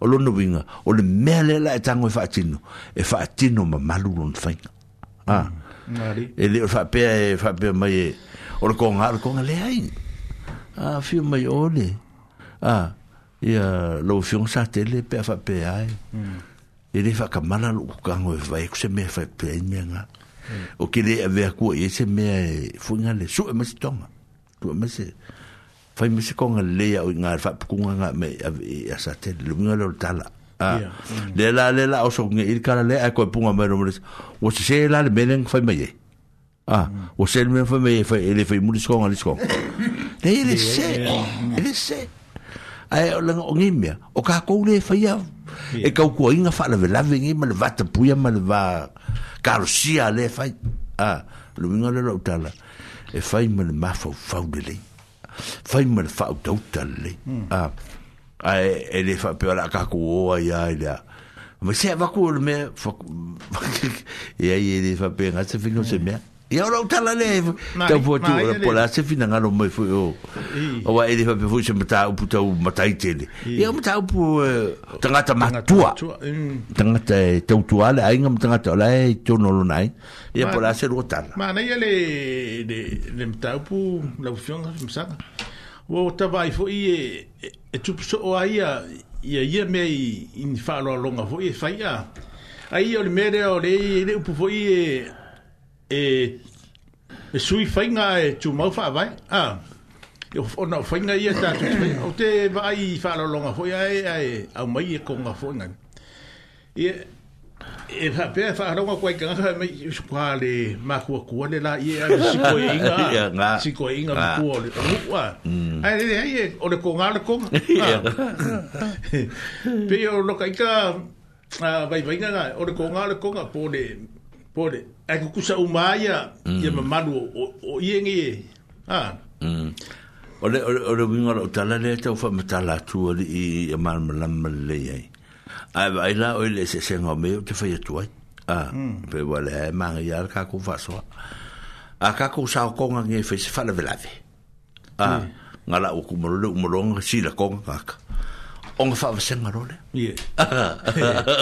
o lo no winga o le e mele la e tango fa tino e fa tino ma malu lo fa a e le fa pe e fa pe ma e o le konga le konga le ai a ah, fi mai ole a ah. ia lo fiong sa tele pe fa pe ai e le fa kamala lo kango e fa e se me fa pe me nga o ke le ave ku e se me fu nga le su me toma tu me se fa me se konga le ya o nga fa ku nga me a sa tele lo nga lo tala le la le la o so nge il kala le a ko punga me no o se se la le me fa me ye Ah, o se me fa me fa ele fa mu le skonga le skonga. Le ele se. Ele se. ae o lenga o ngimea o kakou le faia e kaukuaiga faalavelave gei ma le vatapuia ma le va karosia le fai luiga le lau tala e fai ma le mafaufau lelei fai ma le faautauta lelei hmm. ae e, e lē faapea la kakou oa ia i lea ma se avaku o le mea e ai e lē faapeagasa fino se mea e ora o tala le te po tu ora po la se fina ngalo mai fu o o wa e fa pe fu se mata o puta o mata i tele e o mata o pu eh, tanga ta matua tanga eh, ta te utuale ai ngam tanga ta la e eh, to no lo nai e po la se ro tala ma nei le le le mata o pu la opción ha msa o ta vai fu i e e tu so o ai a ia ia mei in falo longa fu e fai a ai o le mere o le le pu fu i e e e sui fainga e tu mau fa vai a e o no fainga ia ta tu o te vai fa lo longa foi ai ai au mai e konga fonga e e fa pe fa ro ko ai kanga me le ma ko ko le la ye e e a si ko inga si ko inga ko le ko wa ai le ai e, o le ko ngal ko pe o lo ika vai vai nga o le ko ngal ko ga po le Pore, ai ku kusa umaya ia e mamanu o, o iengi. E. Ah. Mm. Ole ole ole winga o tala le tau fa matala tu ole i e mal malam le ai. Ai ai la ole se se ngome o te fa tu ai. Ah, pe wala mang ia ka ku fa so. A ka ku sa ko nga nge fe se fa le velave. Ah, hmm. ngala o ku mo le mo longa si la ko nga ka. O nga fa se ngalo le. Ye.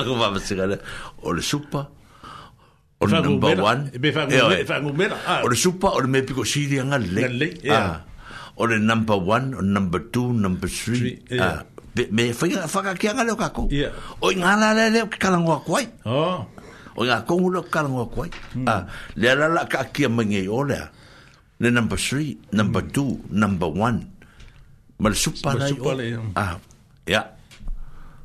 Ko fa se ngalo. Ole super Or number one. Me fangu mera. Fangu mera. Or supa or me piko siri anga le. Yeah. Or number one or number two, number three. yeah. Ya. Me fanga fanga ki anga loka kaku, Yeah. Or ngala le le kalangwa koi. Oh. Or ngala kongu kalang kalangwa koi. Hmm. Ah. Le la la ka ki amenge ole. Le number three, number hmm. two, number one. Mal supa lai. Ah. Yeah.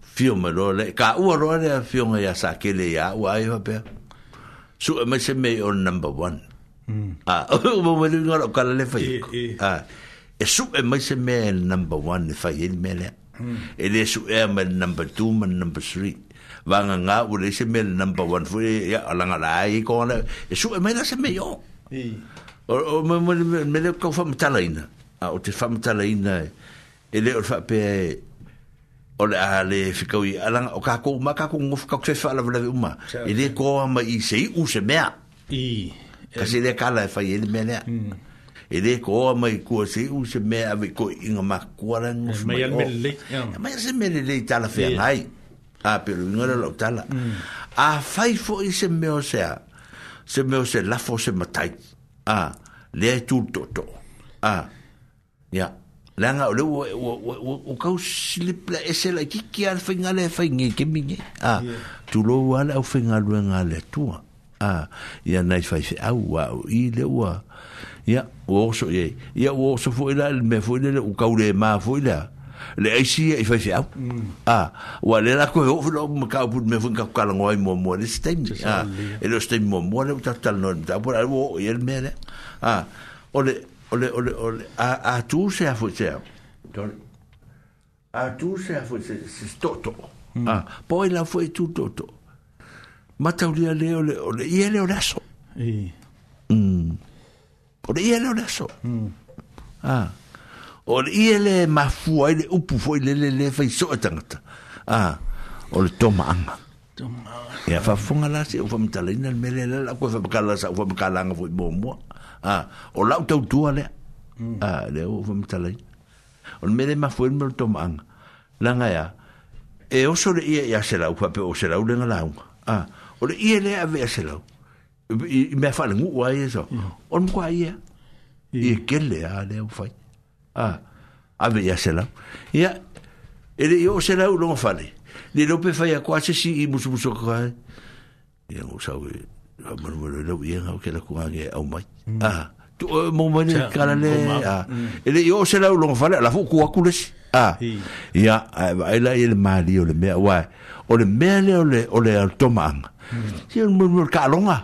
Fio me lo le. Ka ua lo le fio me ya sakile ya ua ai va su e mese me o number one. Mm. Ah, o mo mo ngora ka la le fai. E, e. Ah. E su e mese me o number one e fai me le. Mm. Hmm. E le su e me number two man number three. Va nga nga o le se me number one fu ya ala nga la ai ko le. E su e me na se me yo. Mm. E. O mo mo me le ko fa mtala ina. Ah, o te fa mtala ina. E le o fa pe o le a le fikau i alanga o kako uma kako ngofu kako fefa ala vila uma i le koa ma i se i use mea i kasi le kala e fai ele mea lea hmm. i le koa ma i kua se i use mea ave koe inga ma kua la eh, ngofu mai o eh, mai se me le lei tala fea ngai a pero inga la lau tala hmm. a fai fo i se meo se a se meo se lafo se matai a le tu to to a ya yeah. Langa ole o o o o ka slip la ese la ki ki al fenga le fenga ke mi ni. A tu lo wa la fenga lo nga le tu. A ya na fa se au wa i le wa. Ya o so ye. Ya o so fo la me fo le o ka ole ma fo ila. Le ai si e fa se au. Mm. A wa le e la ko o lo ma ka pu me fenga ka kala ngo mo mo le stem. A e lo stem mo mo le ta tal no ta por wo y el mere. A ole ole ole ole a a tu se a fu se a tu se a fu se se toto mm. a ah, poi la fu tu toto ma ta uli ale ole ole i ele ole so i mm. ole i ele ole so mm. a ah. ole i ele ma fu ele upu fu ele le le fai so a ah. ole toma anga toma ia fa fu ngala se u fa mtalina mele la ko fa kala sa fu kala nga fu bomo a ah, o lau tau tua lea a ah, le o fa mitalai on me le mafuen me lo tomaanga langa ya e oso le ia ia se lau pape o se lau lenga lau a ah, o le ia lea vea se lau i me fale ngu ua ia e so on mkua ia i e kele a le o fai a a vea ia se lau ia e le o se lau longa fale le lope fai a kua se si i musu musu kua ia ngu sau e Ah, manu manu lau ia ngau ke lakunga ngē au mai. Mm. Ah, tu o eh, mō mai ni kāra le, ah. Mm. Ele i se lau longa whare, la fuku ku aku lesi. Ah, ia, ai lai ele maari o le mea wai. O le mea le o le o le toma anga. Si mm. o manu manu kālonga.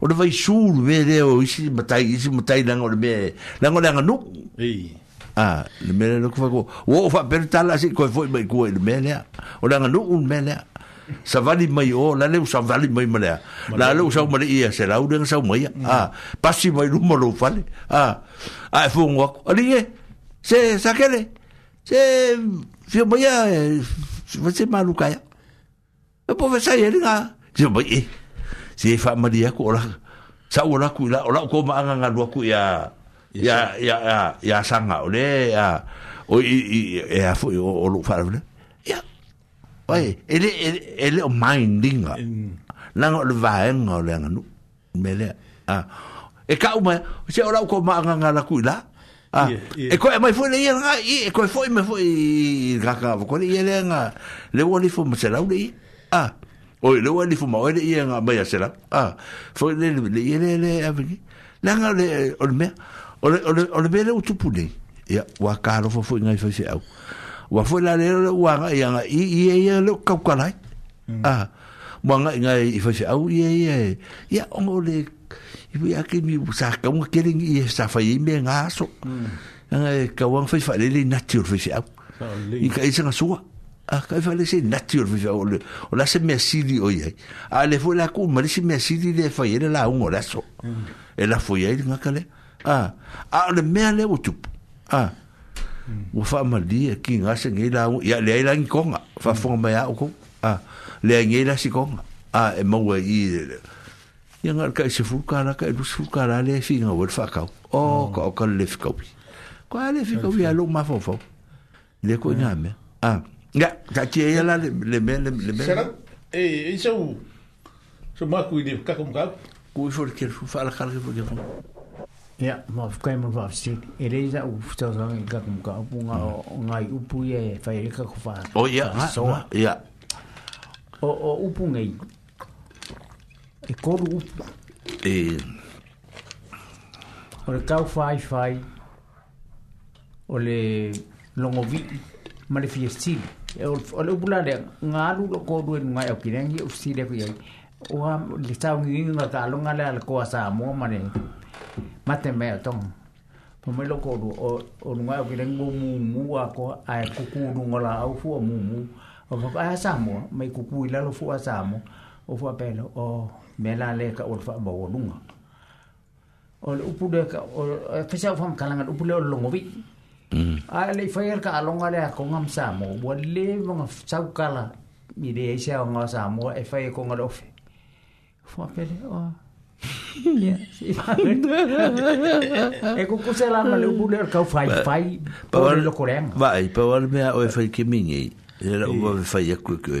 O le vai sūru mea le o isi matai, isi matai langa o le mea, langa o le anga nuku. Ah, le mea le nuku whakua. O fa whapere tala si koe fwoi mai kua i le mea lea. O le anga nuku le mea lea. Ah. sa vali mai o la le sa vali mai male la le sa male ia se la udeng sa mai a ừ. à, pasi mai lu malo fale a a fu ngo ali e se sa kele se fi mai a se malu kaya e po ve sa ye nga se mai e se fa mali ko la sa ola ku la ola ko ma nga nga lu ku ya ya ya ya sanga ole ya o i e a fu o lu fa ya Oi, ele ele ele o mindinga. Lang o vai ngo le ngu. Mele. Ah. E ka uma, se ora ko ma nga nga la ku la. Ah. E ko e mai foi le nga, e ko foi me foi ga ka, ko le ye le nga. Le wo le fo ma se la u le. Ah. Oi, le wo le fo ma o le nga ma ya se la. Ah. Foi le le ele le le a vi. Lang o le o le me. O le o le o le me le u tu pu le. Ya, wa ka lo fo foi nga fo se au. wa fo la le le wa ga ya i i e ya lo ka ka lai a wa ga ga i fo se au i e ya ya o mo le i bu ya ke mi bu sa ka mo ke le i sa fa i me nga so nga ka wa fo fa le le natural fo se au i ka i se nga so a ka fa le se natural fo se au le o la se me si di o ye a le fo la ku ma le se me si di le fa i le la un o la so e la fo ye nga ka le a a le me le o tu a ah. 我翻埋啲嘅，見我先眼啦，又兩眼講啊，發風咪阿公啊，兩眼啦先講啊，啊冇懷疑嘅，因為佢係少婦家啦，佢都少婦家啦，你係非我會發覺，哦佢個 lift 高啲，佢個 lift 高啲係錄埋風風，你係咁啱咩？啊，唔得，架車又拉你，你咩？你咩？車啊！誒，依招做乜鬼？你卡工卡，鬼少嘅，少發嚟卡工少嘅。ia ma fukai mo va si ele za u futa za ka kum ka pu nga mm. nga u pu ye fa ele ka ku fa o ia so ia o o u ngai e koru u e o le kau fai fai o le longovi ma le fiestil e, o le upula le ngalu lo koru e ngai o kinengi o fsile ku ye o le tau ngi nga ka lo nga le ko sa mo ma ne mate mea tong po me loko o o nunga o kireng bo mu mu a ko a kuku nunga la au fu mu mu o fa ka sa mo mai kuku ila lo fu a sa mo o fu a pelo o me la le ka o e, fa ba o nunga mm. o le upu de ka o fa sa fa fam ngal upu le o longo vi a le fa yer ka alonga le ko ngam sa mo bo le nga sa kala mi de sa nga sa mo e fa e ko nga lo fe fu a pelo o e ko ko se lana le bule ka fai fai pa lo korenga vai pa me o fai ke mingi era o fai ku ku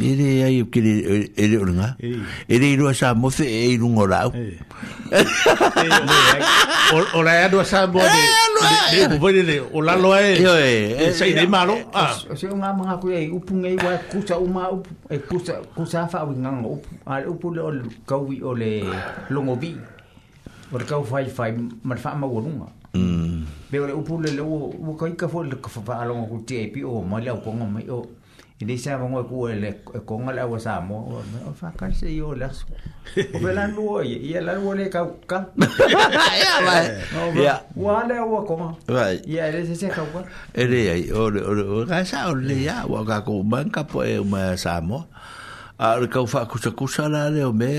Ele ai o que ele ele iru sa mofe e iru ngorau. Ora é do sa bo de de bo de ola lo é. Yo Sei de malo. Ah. Se unha manga ku e upunga i wa kusa uma e kusa kusa fa winga o al upule o kawi ah, ole longobi. Ora kau fai fai mar fa ma wonunga. Mm. Be ora upule lo wo kai ka fo le ka fa longo ku te pi o ma le o konga mai o. i le sa vaga ku le konga la sa mo me o fa kan se yo la o ve la nu oye i la nu le ka ka ya ba ya wa le o ko ma ya le se se ka ku e le ya o o ka sa o le ya o ka ku man ka po e ma sa mo a ka fa ku sa ku sa la le o me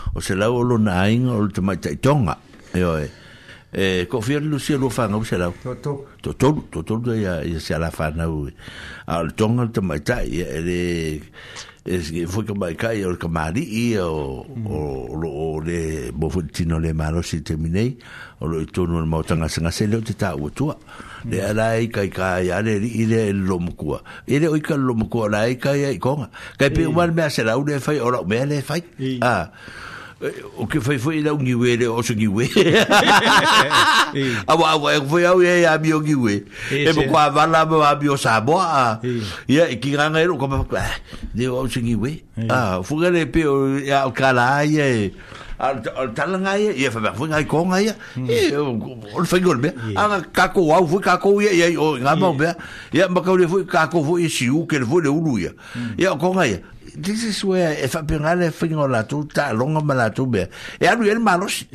o se lau o lona ainga o te maitaitonga. E oe. E, ko fia lu si alu fanga o se lau. Totolu. Totolu, totolu da e, ia, e ia se ala fanga ue. A le tonga te maitai, e, e le... Eske foi ka mai kai or ka mari i o o o le bo tino le malo si terminei o lo tono le mo tanga sanga se le te ta o tua le mm. ala i kai kai ya le i le lo mkuwa i le o i ka lo mkuwa la i kai ai konga kai pe umar me a se la ule fai o la me a le fai a 我佢飛飛到幾遠咧？好少幾遠，啊！我我我飛到嘢係咪好幾遠？誒，唔關話啦，我係咪要散步啊？而家幾 angers，我講咩？你話好少幾遠啊？我飛得皮，而家好快呀！啊，長龍街呀，而家飛埋，我飛講呀，誒，我飛過嚟咩？啊，卡酷啊，我飛卡酷呀，而家又啱冇咩？而家咪靠你飛卡酷飛少少，佢飛得好耐呀，而家講呀。this is where if e whapinga le whinga o latu, ta longa ma latu mea. E alu ele malosi.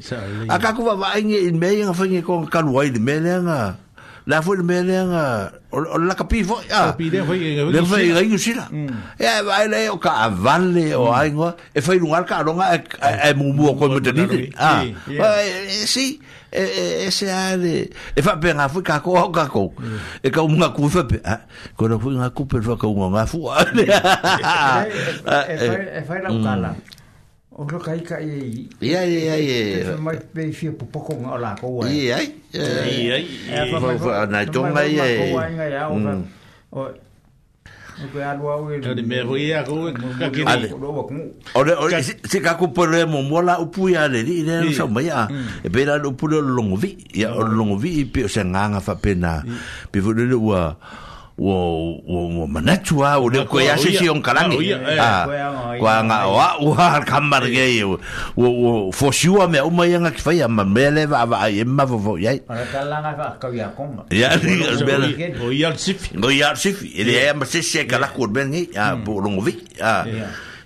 A kaku wa vainge in mea inga whinga kong kaluai le mea le nga. la foi me lenga o la capi foi ah capi de foi le foi ngai usila e vai le o ka vale o aingo e foi lugar ka longa e mumu ko mo tani ah si ese ale e fa pe ngafu ka ko ka ko e ka unga ku fa pe ko no fu nga ku pe fa ka unga ngafu e fa e fa la kala O lo kai kai e i. Ia, ia, ia. Te mai pei fia popoko ngā o lako wai. Ia, ia. Ia, ia. Whau nai tonga i e. O Ko ya lua o ele. Me hui a ko ka ki. Ore ore se ka ku pole mo mola upu ya le ni ne so mai a. E pe la upu lo longovi. Ya longovi pe se nganga fa pena. Pe vulu wa. wo wo wo manachua o le ko ya se si on kalang ah kwa nga wa wa kamar eh. ge wo wo for sure me o mai nga fa ya me le va va e ma vo ya ala kalanga fa ka ya ya sif o ya sif ele ya ma se se kala ko ben ni ya bo hmm. longo vi ah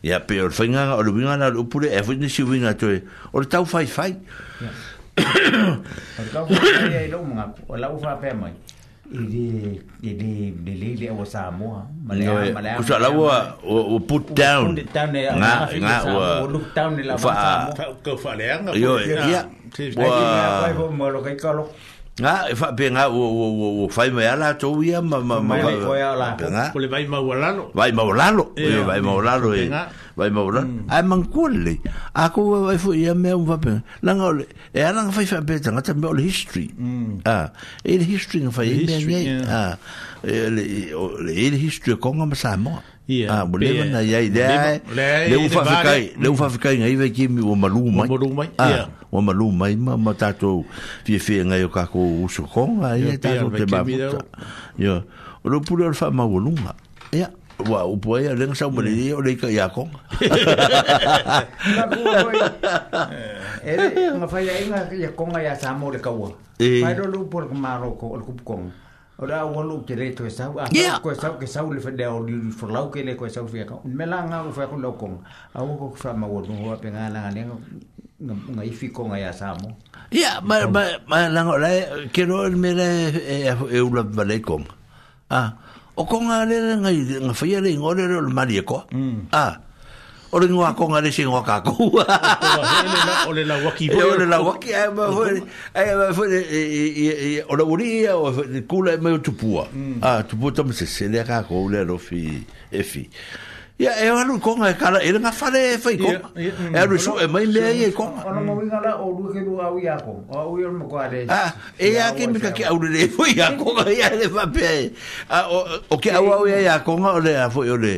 ya pe o fenga o lu vinga na o pure e fo ni si vinga to o tau fai fai o tau fai e lo mga o la u fa pe mai Iri iri iri le o Samoa. Malaya malaya. Kusa la wa o put down. Put down ne nga nga o look down ne la. Fa ka fa le nga. Yo ya. Wa. Wa mo lo kai ka lo. nga e fa pe nga o o o o fai mai ala to wi ma ma ma ma e- hmm. ko le vai ma walalo vai ma walalo e vai ma walalo vai ma walalo ai man kulli a ko vai fu ia me un va pe la nga e ala nga fai fa pe tanga tambe hmm. e e o history Ah. e history nga fai e me e le e le history kongo nga ma sa mo Iya. Ah, boleh mana ya ide. Le ufa fikai, le ufa fikai ngai ve ki mi maluma. Maluma. Ah, wa maluma ima ma tato fi fi ngai ka ko usu kon ai tato te ba. Yo. Lo pura fa ma voluma. Ya. Wa u po ya leng sa mo le o le ka ya kon. Eh, ma fa ya inga ya kon ya sa mo le ka wa. Mai lo lu por ma ro ko el kup kon. Ora o lo ke reto e sau. Yeah. Ko sau ke sau le fede o di forlau ke le ko sau fia ka. Me la nga o ko lo kong. A o ko fa ma wo no pe nga la nga nga ifi ko nga ya samo. Ya ma ma ma la nga le ke ro me le e, e, e u la vale kong. Ah. O konga le nga nga fa ye le ngore le mari e ko. Mm. Ah. o le ngoa konga le se ngoa Ore O la waki boi. O le la waki, ae ma fwere, ae ma fwere, e, e, o uri ia, o le kula e mai o tupua. Mm. Ah, tupua tamo se se le kako, o le alofi, e fi. E fi. ia e ona konga e kala ele nga fale fai konga e ru su e mai mea ia i konga ona mo winga la o lu ke lu au ia ko o au ia mo kwa le ah e ia ke mika ke au le fo ia konga ia le fa pe a o ke au au ia ia konga o le fo o le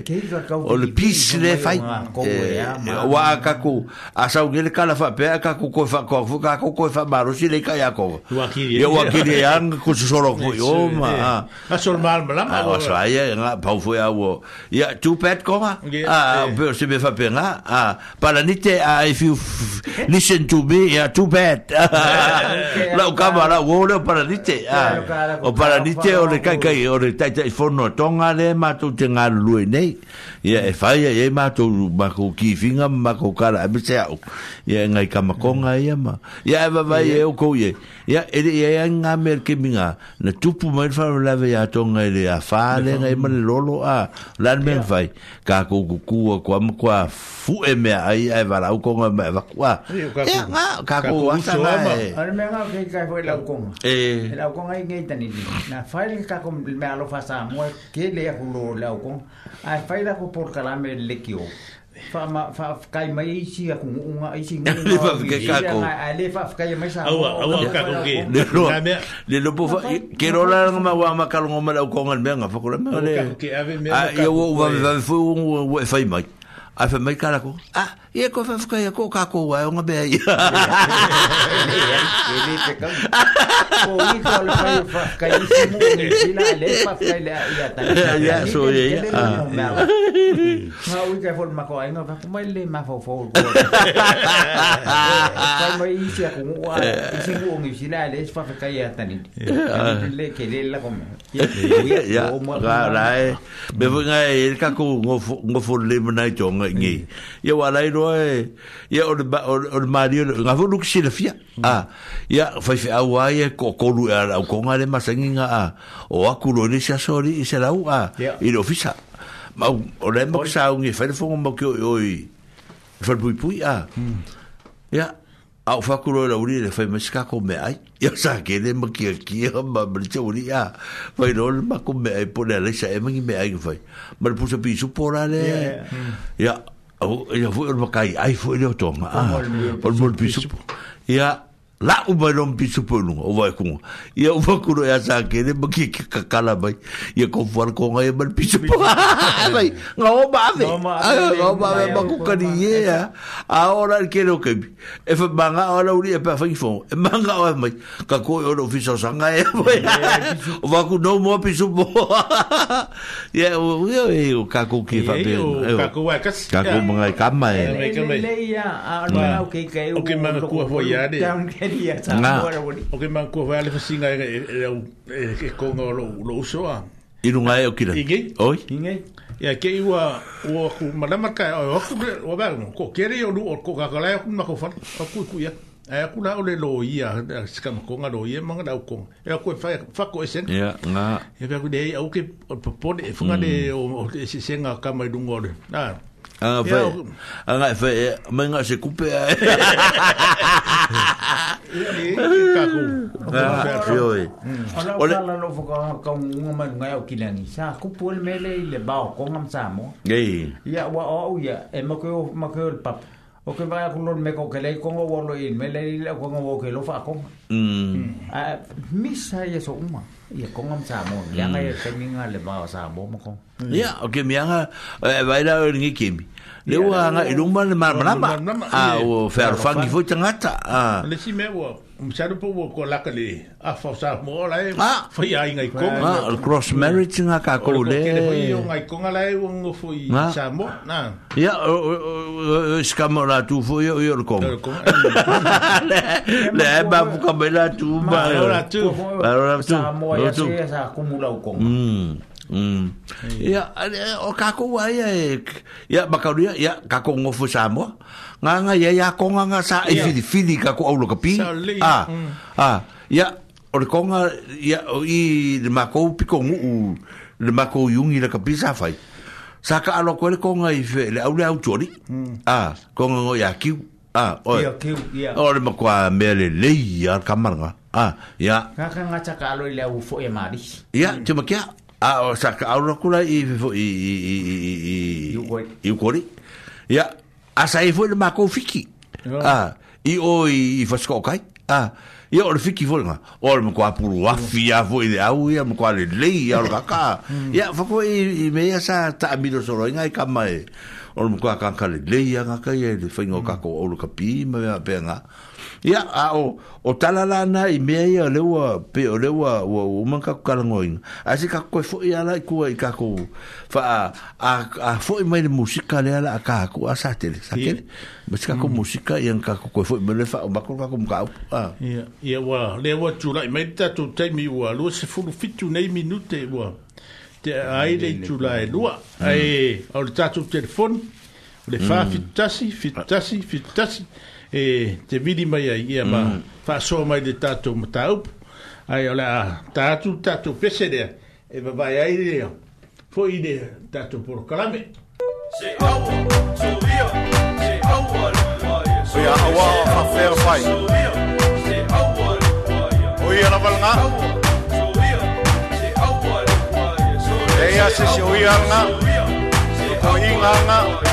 o le pis le fai wa ka ku a sa ngele kala fa pe ka ku ko fa ko fu ka ku ko fa maru si le ka ia a ia eu ki le ang ku su solo ko yo ma a sol mal ma la ma o sa ia nga pau fo ia wo ia tu pet konga Ah, eh. ah me fa penga a ah, para ni te a ah, if you listen to me yeah too bad la eh, eh, o kama la o le para ni te a o para ni te o le kai kai o le tai tai fono tonga le ma tu te nga lui nei ya e fa e ma tu ma ko ki finga ma ko kara a bise ya e ngai kama konga ya ma ya va va ye o ko ia ele ia nga mer ke minga na tupu mai fa la ve atonga ele a fa le ngai e ma lolo a lan men vai ka ko ku ku ko am ko fu e me ai ai va la ko nga va ku a ia ka ko wa sa ma al me nga ke ka ko la ko e la ko ngai ngai tani na fa le ka ko me alo fa sa mo ke le ya lo la ko a fa la ko por kala me le ki fa ma fa ka mai isi kung unga isi ni le fa ka awa awa ka ko ke le lo le lo la ma wa ma ka lo ma la ko ngal me nga fa ko le ma mai ai fa mai kala ko ah ia ko fa fa ko ka ko wa nga be ia ele te ka ko ni ko le fa fa ka i si mo ni sila le fa fa le ia ta ia so ia ma u ka fo ma ko ai nga fa ko mai le ma fo fo ko ka mai i si ko wa i si mo ni sila le fa fa ka ia ta ni le ke le la ko ia ia ra ra be nga e ka ko ngo ngo fo le na i tonga nga nge ya wala i ro e ya o o mari o nga vu luksi le fia a ya fa fa wa ye ko ko lu e ara ko nga le masangi nga a ah, o aku lo le sia sori i se la u a ah, i lo fisa ma o le mo sa un i fa le fo mo ki o i fa pui pui ah. mm. a ya au whakuro la uri le whai masikako me ai. Ia sa kere ma kia kia ma mritia uri a. Whai rol ma ko me ai pone alesa e mangi me ai ki whai. Ma le pusa pisu pora le. Ia, ia fwoi orma kai ai fwoi leo tonga. Ia, ia fwoi orma pisu pora. Ia, la u ba don bi su pulu o wa ku ya u ba ku ro ya sa ke ne ki ka kala bai ya ko war ko ngai ba bi su pulu bai nga o ba ve nga o ba ve ba ku ka di ye ya a ora ke ro ke e fa ba nga ora u ri pa fa fo e ma nga o mai ka ko o ro fi so sa nga e o ba ku no mo bi su ya o e o ka ku ki fa be ka ku ka ku ma ka ma e le ya a ora o ke ke o ke ma ku fo ya de Ya Nga. Ok, man kua whaale fa singa e e, e, e, e kongo lo lo uso a. Iru nga e o kira. Ige? Oi? Ige? Ia ke iwa o aku maramaka e o aku bre o bae mo. Ko kere o lu o ko kakala e aku mako fan. Aku iku ia. E aku la ole lo ia. Sika makonga lo ia manga lau kong. E aku e whako e sen. Ia, nga. E aku dei au ke o papone e funga de mm. o se senga kama i dungo ole. Nga. Nga. Anga fe. Anga fe, mai nga se kupe. Fioi. Ole la lo foka ka un ma nga o kilani. Sa kupu el mele le bao ko ngam sa mo. Ei. Ya wa o ya e ma ko ma ko el pap. O ke vai kulon me ko kele ko ngo wo lo in mele le ko ngo wo ke lo fa ko. Mm. A misa ye so uma. ia konga msa mo ia ngai te minga le ba sa mo mo ko ia o ke mianga vai la ngi kimi le ua nga ilunga le maramarama a ah, ah. ua wharawhangi fwoi tangata le si me ua Misaru po wo ko laka le a fa sa mo la e ah. fa ya ingai ko ma ah, cross marriage nga ka ko le ko ke le fa ingai ko nga la e wo ngo fo i sa mo na ya ska mo la tu fo yo yo ko le le ba bu ka be la tu ma la tu ba la tu sa mo ya se sa ko mu la ko Hmm, Ya, o kako wa ya e. Ya. Ya, bakau dia, ya, kako ngofu samo. Nga nga ya, ya, konga nga sa e eh, ya. fidi fidi kako au loka pi. Ah, hmm. ah, ya, o le konga, ya, o i, le mako piko ngu, le mako yungi la kapi sa fai. Sa ka alo kwele konga i fe, le au le au chori. Hmm. Ah, konga ngo ya kiu. Ah, oi. Ya, kiu, ya. O oh, le mako mele lei, ya, kamar nga. Ah, ya. Nga ka ngacha ka alo le au e maris. Ya, cuma Ya. a o sa ka au ra kula i i i i i i i i i u kori ya a sa i fo le mako fiki a i o i i fa sko kai a i o le fiki fo le ma o le mkoa puru wafi a fo i le au i a mkoa le lei a o le kaka ya mm. fa ko i i me ia sa ta amido soro inga i kamae o le mkoa kanka le lei a ngaka i e le fa ingo kako o le kapi me a pe nga a ia a o o talala na i me ai lewa pe o lewa o o man ka ka ngoi a se ka ko e fo ia la ko i ka fa a a fo i mai musika le ala mm. ka ko a sa tele sa ma se ka musika i an ka ko fo me le fa o ma ko ka ko ia ia wa le wa tu la mai ta tu te mi wa lo se fu fitu nei minute wa te mm. ai le tu la e lua ai o le tatu telefon le fa mm. fitasi fitasi fitasi e te vidi mai ai ia ma fa mm. so mai de tatu mutau ai ola tatu tatu pese de e va vai ai de fo ide tatu por kalame se au so via se au wal so ia au a fer pai se au wal o ia na valnga so via se au wal so ia se se o ia na so ko ia na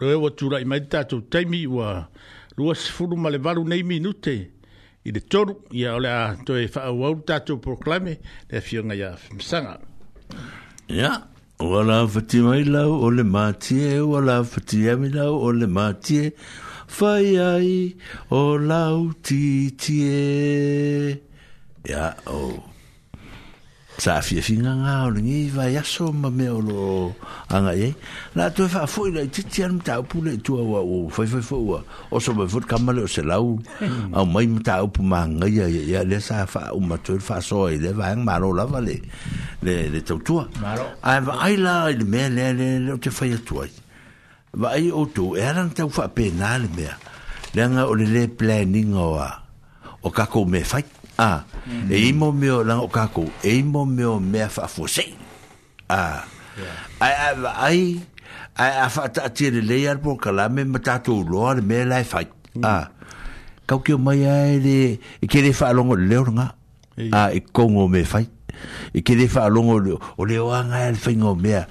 loe wa tūra i mai tātou teimi ua rua sifuru ma le varu nei minute i le toru ia ole a toi whaau au tātou proklame le fionga ia msanga. Ia, ua la whati mai lau o le mātie, ua la whati ami lau o le mātie, whai ai o lau titie. Ia, oh. sa fi fi nga nga o ni va ya so ma me o lo anga ye la tu fa fo ile ti ti an ta pu le tu wa o fa fa fo wa o so ba fo ka ma le se la u a mai ma ta pu ma nga ya ya le sa fa u ma tu fa so i le va ang ma lo la va le le le tu tu a va ai la le me le le le te fa ya tu ai va ai o tu era ta fa penal me le nga o le planning o a o ka ko me fa a e imo me o lang o kako e imo me o me fa fo se a ai ai ai a fa ta ti le yar po kala me mata to lo ar me la fa mm. a ka ke mai ai de e ke le fa longo le a e kongo me fa e ke le fa longo o le o anga el fa ngo me a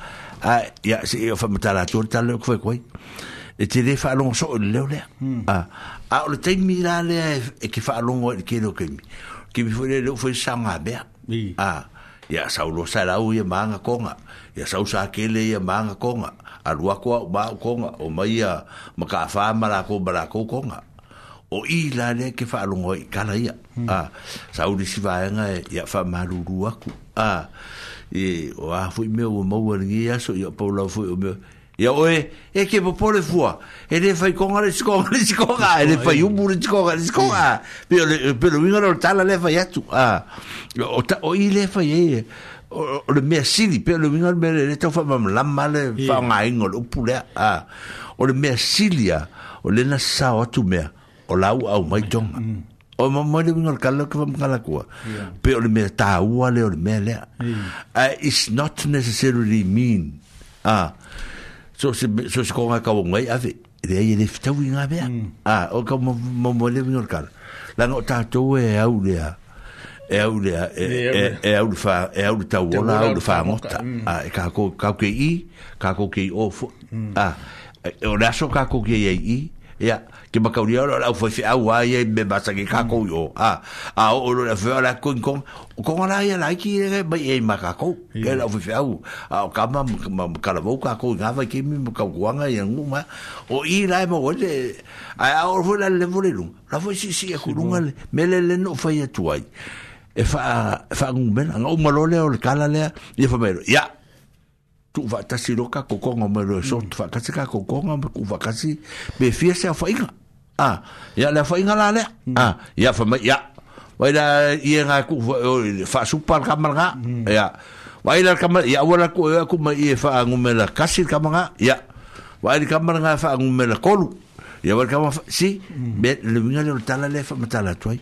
ya se o fa mata la to ta le ko ko e te le fa longo so le le mm. a a o le te mi la le e, e ke fa longo ke lo ke ki mi foi le foi sanga be a ya sa lo sa à, à, la u ye manga konga ya sa sa ke le ye manga konga a lua ko ba konga o mai ya maka fa mala ko bala ko konga o i la le ke fa longo i kala ia a sau u si va nga ya fa malu lua ku a e o a foi me o mo ngi ya so ya paula foi o me Ia oi, e ke po pole fua. E le fai konga le skonga le skonga. E le fai umu le skonga le skonga. Pio le pelo winga le tala le fai atu. O, ta, o i le fai e. O, le mea sili. Pio le winga le le tau fai mam lama fai ngā ingo le upu lea. O le mea sili a. O le na sao atu mea. O lau au mai tonga. O ma mo le winga le kala ke fam kala kua. Pio le mea tā ua le o le mea lea. It's not necessarily mean. Ah. so se so se konga ka wongai ave de ai le fitau inga mea mm. ah o ka mo mo le vinor kar la no tatou mm. ah, mm. ah, eh, e au lea e au lea e e au fa e au tau ona au fa mota ah e ka ko ka ke i ka ko ke o ah o la so ka ko ke i ia ke ba kauria ora au foi au ai be basa ke ka mm. ko yo e a a o lo fe ala ko ko ko ala ia la ki re ba e ma ka ko ke la foi au a ka ma ka la boka ko ga va ke mi ka guanga ia nguma o i la mo o le a o foi la le vole la foi si si ko lunga me le le no foi tu ai e fa e fa ngumela ngau malole o le kala le ia e fa mero ya tu va ta si roka ko ko ngom ro so tu va ka si ka ko ko ngom ku va ka si be fia se fa inga a ya la fa inga la le a ya fa ya vai la ye nga ku fa su par ka mar ya vai la ka ya wala ku ku ma ye fa ngom la ka si ka ma ya vai ka mar nga fa ngom la kolu ya wala ka si be le vinga le tala le fa matala toi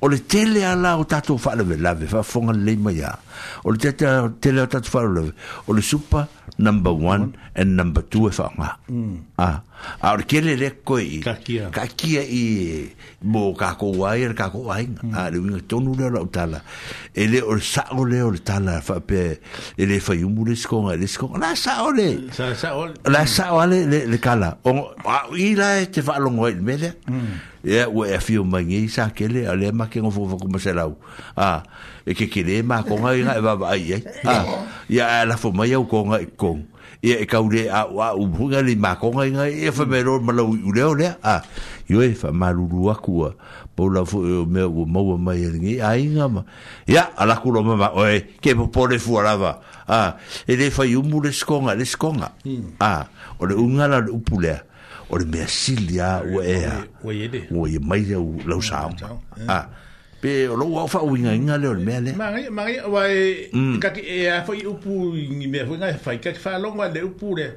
o le tele ala o tato fa le lave fa fonga le ma ya o le tele o tato fa le o le super number 1 and number 2 e nga mm. a a o le kele le koi ka i mo ka ko wai ka ko wai mm. a le winga tonu le o tala e le o sa o le o tala fa pe e le fa yumu le skong le skong la sa le la sa le le kala o i la te fa longo i mele mm ya wo e fio mangi sa ke le ale ma ke ngofo ko ma sala u a e ke ke e le ma ko nga nga ba ba ye a ya la fo ma yo ko nga ko ya e ka u le a wa u bu nga le ma ko nga nga e fo me ro ma lo u le ole a yo e fa ma lu lu a ku po la fo me wo ma wo ma ye ngi a inga ma ya ala ku lo ma ma o e ke po po le fu ala ba a e le fa yu mu le skonga le skonga hmm. a o le unga la upulea o le mea silia ua ea ua ia e, e e mai au lau sāuma ah, pe o lou au fa'auigaiga lea o le mea leamagaia uae mm. kaki e a fai upu i mea huiga e faikaki faalogo a le upu le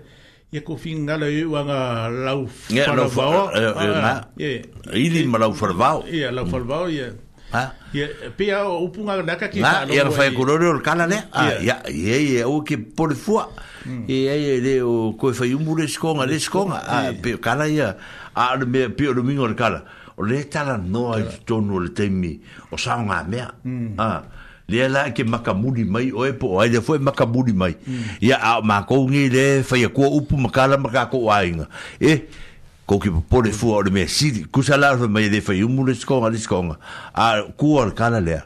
ia kofigala i uaga lau falavao eh, eh, ah, ili ma lau falavao ia lau falavao ia Ah. pia o punga na ka kita no ya fa ko ro ro kala ne ya ye ye o ke por fois e ai de o ko fa yum bu a me pe o domingo ro kala o le tala no no le temi o sa nga me mm. a ah, le la ke makamuli mai o e po ai de foi e makamudi mai ya mm. a ma ko ngi le fa ye ko upu makala makako wainga e eh? ko ki pole fu o me si ku sala me de fa yumu le skonga le skonga a ku al kala le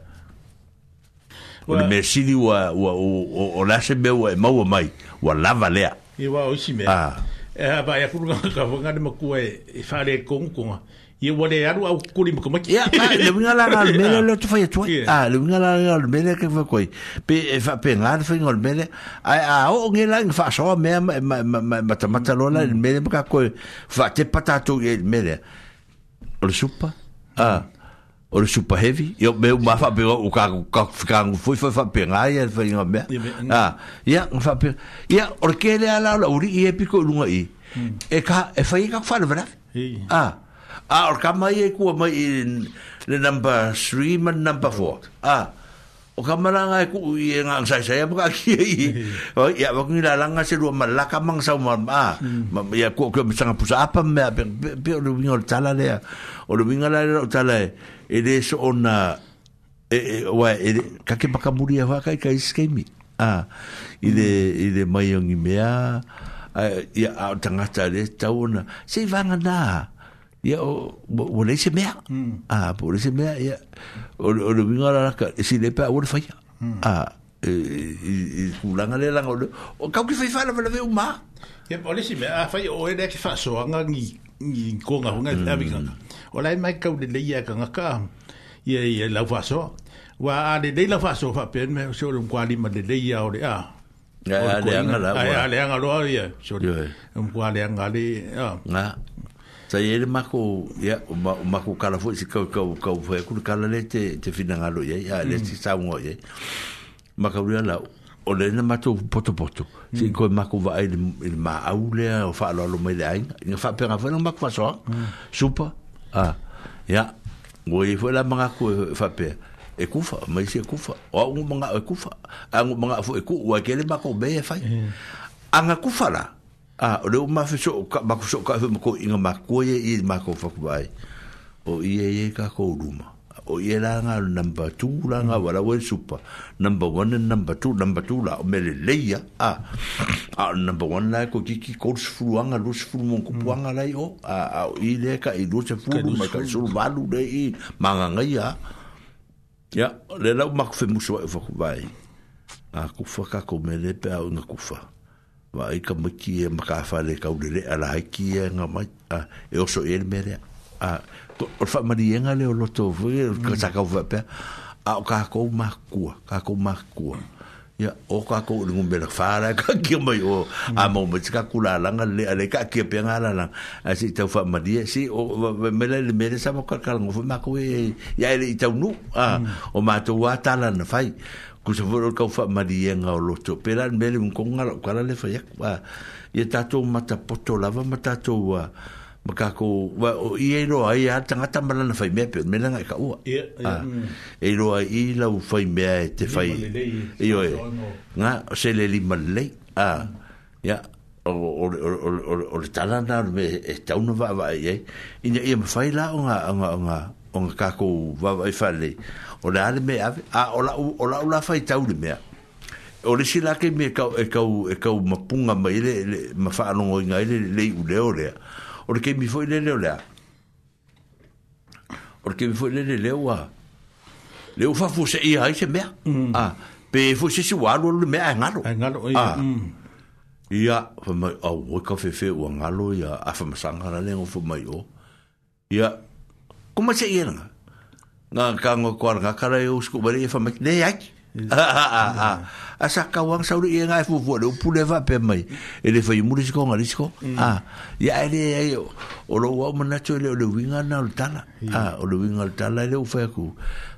o le me si di wa wa o la se be wa e ma wa mai wa lava le i wa o si me ah e ba ya ku ka ka nga de ma ku e fa le kong konga ye wale yaru au kuri mko maki ya le winga la la mele le tu fa ye twa ah le winga la ah, la mele ke fa koi pe e fa pe ngar fa ngol mele a a o nge la ng fa so me ma ma ma ma ta lona le mele ka ko fa te patato ye mele o supa ah o le super heavy yo me ma fa pe o ka ka fika ngu foi foi fa pe nga ye fa ngo me mm. ah ya fa pe ya or ke le ala la uri e piko lunga i mm. e ka e fa ye ka fa le vra ah a ah, or ka mai e kua mai le number 3 ma number 4 a ah, o ka mara nga e kua i e ngā ngā saisai a puka ki e i i a wakini la langa se rua ah, mm. ma laka mang sa ma a i a kua kua mitanga pusa apa me a pe o le winga o le tala le a o le winga le o tala e e le so o na e e wa e le ka ke maka muri e hoa kai ka iskemi a i le i le mai ongi mea a i a o tangata le tau o na se i vanga naa ia o o le se mea a po le se mea ia o o le vinga la ka si le pa o le fai a e kulanga le langa o ka ki fai fai la vela veu ma ia o le se mea fai o e le ki fa so anga ngi ngi ko nga nga a vinga o lai mai ka le le ia ka nga ka ia ia la fa so wa a le le la fa so fa pe me so lo kwali ma le le ia o le a Ya, leanga la. Ya, leanga lo ya. Sorry. Un kwa leanga le. Ah. tai ele mako ya yeah, mako kala fo si ka ka ka fo ku kala le te te fina ngalo ya ya le si mm. sa mo ye mako ri ala o le na mato poto poto si mm. ko mako va ele il ma au le o fa lo lo me dai ne fa per avo no mako fa so mm. supa a ya wo i fo la manga ko fa pe e kufa ma si e kufa o manga e kufa a manga fo e ku wa ke le mako be fa anga kufa la a ah, o le ma fe so ka ma so ka fe ko inga ma ko ye i ma ko fa kwai o ye ye ka ko luma o ye la nga number 2 la nga mm. wala wen super number 1 and number 2 number 2 la o mele leia a ah, a ah, number 1 la ko ki ki ko su fu anga lu su fu mon ko mm. pu anga lai o a a i le ka i lu se fu ma ka su valu de i ma nga nga ya ya le la ma ko fe mu so fa kwai a ko fa ka ko mele pe a nga ko fa wa i ka maki e maka whare ka urere a la haiki e nga mai a, e oso e me rea o fa mari e nga leo loto ka sa ka ufa a o ka ko ma kua ka ko ma kua ya o ka ko ni ngum bela fara ka ki mai o mm. a mo me tika kula la nga le ale ka ki pe nga la la a si ta fa mari e si o me le me le sa mo ka ka ngo ma ko e ya ele ta nu mm. o ma to wa ta la fai ku se vo ka fa marie nga o loto pera mele un konga kala le fa yak wa ye tato mata poto lava mata to wa maka ko wa o ye ro ai ata nga na fa me pe me nga e ka o ye ah. mm. ro ai la u fa me e te fa ye yo nga se le li mal le a ah. mm. ya o o o o o tala na me sta e uno va va ye ina ye fa la nga nga nga o ngā kākou wawai whare. O le ale mea ave, a o la u, o la, u la whai tau le mea. O le si lake mea kau, e kau, e kau mapunga mai le, le ma whaanongo inga ele le i ule o lea. O le kemi fo i le leo lea. O le kemi fo i le le leo a. Leo fa fo se ia se mea. Mm. Ah, pe fo se si walo le mea e ngalo. E ngalo, ia. Ah. Mm. Ia, fa mai, au, oh, oi ka fefe ua ngalo, ia, a fa masangara le ngofo mai o. Oh. Ia, Kuma se ia nga. Nga kango kua nga kara e usku bari e whamak. Nei ai. Mm. Asa kawang sauri ia nga e fufua. Nei upule wha pe mai. E le whai muri siko nga risiko. Mm. Ah, ia e le ai o lo wau manacho e le o le winga na mm. ah, o tala. O le winga o tala e le ufai aku.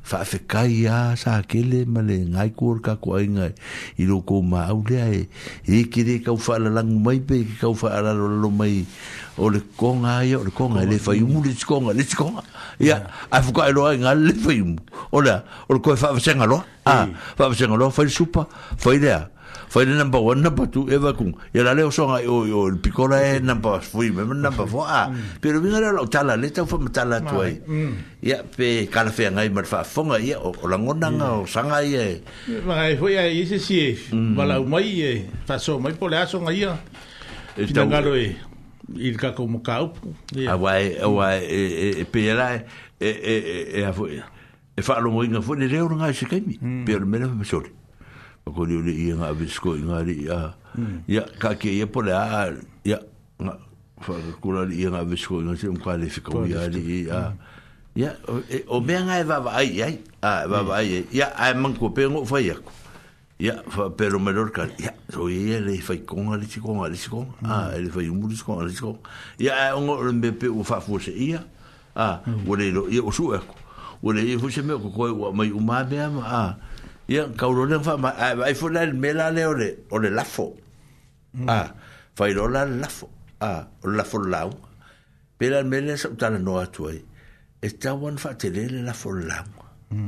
Wha fe kai a sa kele ma le ngai kuor ka kua inga. I lo kou maa ulea e. E kere kau wha ala lang mai pe. E kau fa ala lo mai. o le konga ia o le konga le fai umu le tikonga le tikonga ia ah. a fuka e loa inga le fai umu o le o le koe whaafasenga loa a ah, whaafasenga loa fai supa fai lea fai le number one number two Eva kung ia la leo songa o o le pikola e number three me number four a ah, mm. pero vinga leo lau tala le tau whama tala tua e mm. ia pe kalafea ngai mar whaafonga ia o langonanga mm. o sanga ia e ai hoi a ise si e wala umai e faso mai pole aso ngai ia Pinangalo e il ka ko mo ka up a wai a wai e pe e e e a foi e, e, e, e fa lo moinga foi de euro ngai se kai mi hmm. per me le so pa ko le i nga visko i ngari ya ya hmm. ka ke e po la ya nga fa ko la i nga visko i se un qualifico i ali ya ya o me nga e va ai ai a va va ai ya a man ko pe ngo foi ya ya fa pero me lorca ya so y le fa con al chico al chico ah le fa un chico al chico ya un me pe fa fuse ya ah wole lo ya o sue o le fuse me ko wa mai uma me ah ya kaulo le fa ma ai fo la me la le ole ole la fo ah fa lo la la fo ah o la fo la u pero me le sa tan no atu ai está wan fa te le la fo la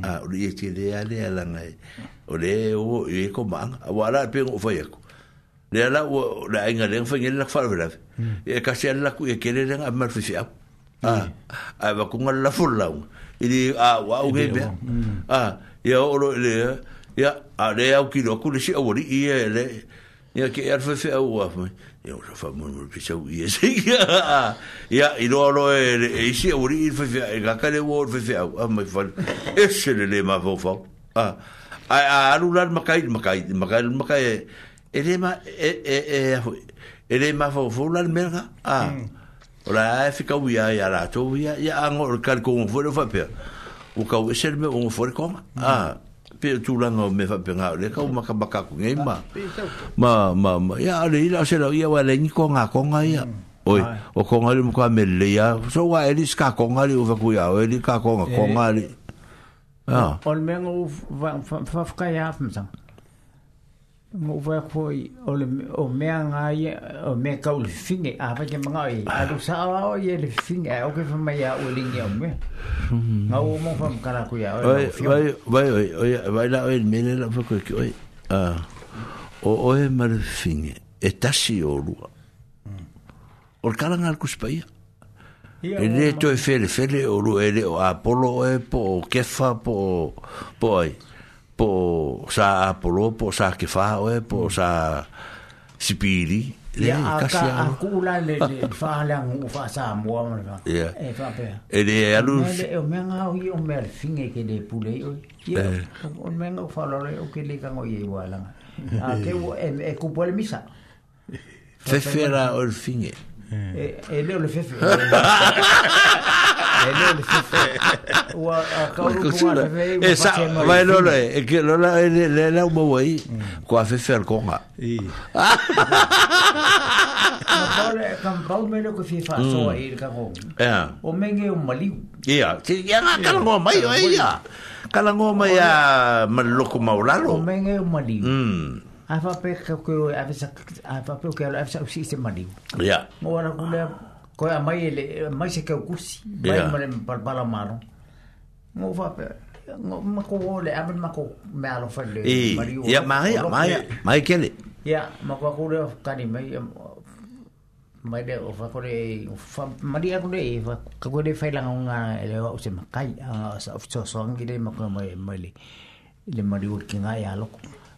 ah o le ti le ale ala ngai o le o e ko mang wa pe o fa yeko le e e mm. e la o la inga le fa ngel la fa la e ka se la ku e ke le nga mar fi a a ku ngal la fur la o i a wa o ge be a ya o lo le ya a le au ki lo ku le si o ri i e le ya ke er fa fa o fa ya o fa mo mo pi sa u ye se ya ya i lo lo e e si o ri i fa fa ga ka le wo fa fa a mo fa e se le le ma fo fo a ai a aru la makai makai makai makai elema e e e elema ma fo fo merga a hmm. ora e fica u ia ia la to ia ia ango o kar ko fo fo pe o ka e wesel hmm. me o fo ko a pe tu la no me fa pe nga le ka ma ka baka ku ngai ma ma ma ia ale ia se la ia wa hmm. le ni ko nga ko nga ia oi o ko nga le mo ka me le ia so wa ele ska ko nga le o va ku ia ele ka ko nga e. ko nga le Ja. Ol men u fa fa ka ya Mo va ko ol o men a ye o men ka ul finge a ba ke men a ye. A du sa a o ye le finge o ke fa ma ya e o ling ye o me. Na u mo fa ka ra ku ya. Vai vai vai o ya vai la el men la fa ko ki o. Ah. O o e mar finge. Etasi o lu. Mm. Or kala ngal kuspaia. Mm. E le to e fele fele o lu ele o Apollo e po o kefa po poi po sa Apollo po sa kefa o e po sa sipiri le ka sia a kula le le fa le an u fa sa mo ma e fa pe e le a lu e o menga o i o mer finge ke le pule eh. o o menga o fa lo o ke le kan o i e wala a ke o e, e ku po le misa Fefera or finge. اللي هو الفيفي e lola le lau maua i mm. kua fefealokoga kampaumailo koe fefaasoa mm. i le kago o mege o maliu ia iaga kalagoa mai o ia kalagoa mai a maleloko maolalo o mege o maliu mm. ai fa pe ka ko ai fa ai fa pe ka ai fa si se mani ya mo ana ko le ko ai mai le mai se ka kusi mai mo le bala mano mo fa pe mo ma ko le ai ma ko me alo fa le mari ya mai mai mai ke le ya ma ko ko le ka ni mai mai de o fa ko le fa mari ko le fa ko le fa la nga le o se ma sa of so so ngi le ma ko mai mai le le mari ki ya lo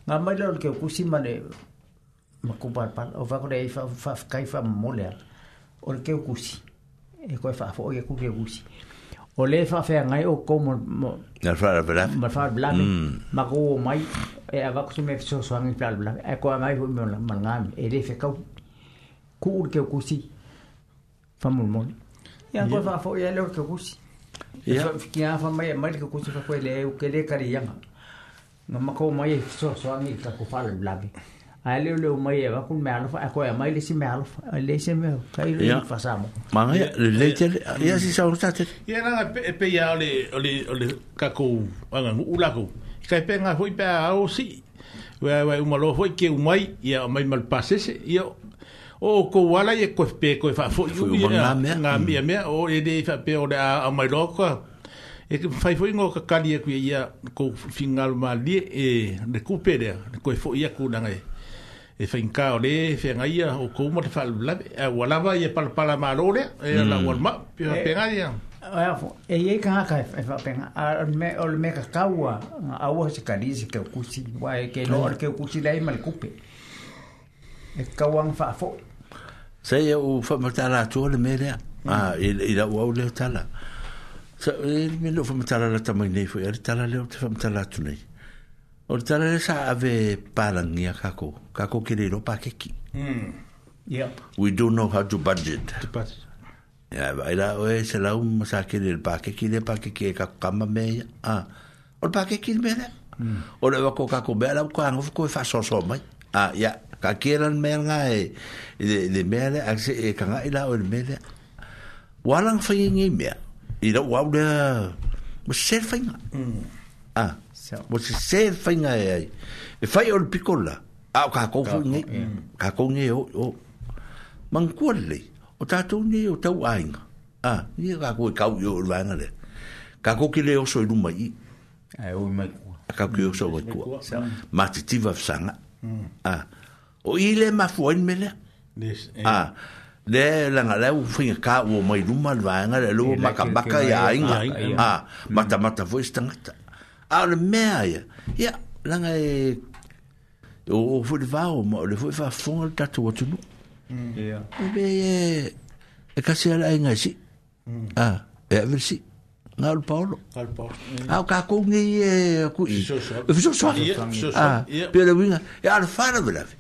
Ngā mai lau ke kusi mane makupalpal, o wako rei whakai whamole ala. O ke kusi. E koe whafo o ke kuke kusi. O le whawhea ngai o kou mo... Ngā whara blafi. Ngā whara blafi. Ma mm. kou mai, e a wako sume fiso soangi whara blafi. E koe ngai hui mona mangami. E le whekau. Kuur e, e, ke kusi. Whamulmoni. Ia koe whafo i ale o ke kusi. Ia. Kia whamai e mai ke kusi whakoe le e ukele kari yanga. Ia. nga mako mai e so so ang ta ko fal blabi ai le le mai e ko me alfa ko e mai le si me alfa le si me kai le fa samo ma nga le te ya si sa usta te ya na pe e pe ya le le le ka ko anga ula ko ka pe nga foi pe a o si wa wa uma lo foi ke umai ya mai mal pase se ya o ko wala ye ko pe ko fa foi ya nga me me o e de fa pe o da a mai lo ko e ke fai foi ngo ka kali e kui ia ko fingal ma li e de kupere le ko foi ia ko nanga e fai nka o le e fe nga ia o ko mo te fal la mm. e wala va ye pal pala ma lo le e la wal ma pe pe nga ia e fo e ye e fa pe o le me ka a wa se ka li se ke ku si wa e ke lo mm. ke ku la e mal kupe e ka wa fa fo se ye u fa mo ta la tu le me le a mm. i la wa le ta sa ele eh, me lo fama tala la tama nei foi ele eh, tala le te fama tala tu nei or tala le sa ave palang ia kako kako ke le ropa ke ki mm yep we do know how to budget to budget ya vai la o ese la un um, sa ke le pa ke ki le pa ke ke ka kama me a or pa ke ki me le hmm. or va ko kako be la ko ango ko fa so so mai a ya ka ke ran me nga e de de me le a se e ka nga ila o me le Walang fayin ngay mea. Mm. i rau au rea ma se whainga a ma se se whainga e ai e whai o le pikola a o ka kofu nge ka kofu nge o o mangkua le o tātou ne o tau ainga a ni ka kofu e kau i o langa le ka kofu ki le oso i luma i a e o i mai kua a kau ki oso i kua ma titiva fsanga a o i le mafuain me le a le langa le fui ka o mai luma le vanga le lo maka baka ya inga a ah, mata mata voi stanga a le mea ya ya langa e o fu le va o mo le fui fa fonga le tatu watu nu ya mm. e be e e kasi ala inga e si mm. a e a versi Nga al Paolo. Al Paolo. Mm. A o kakongi e kui. Fisho shwa. Fisho shwa. Ah, pia le winga. E al fara vila vi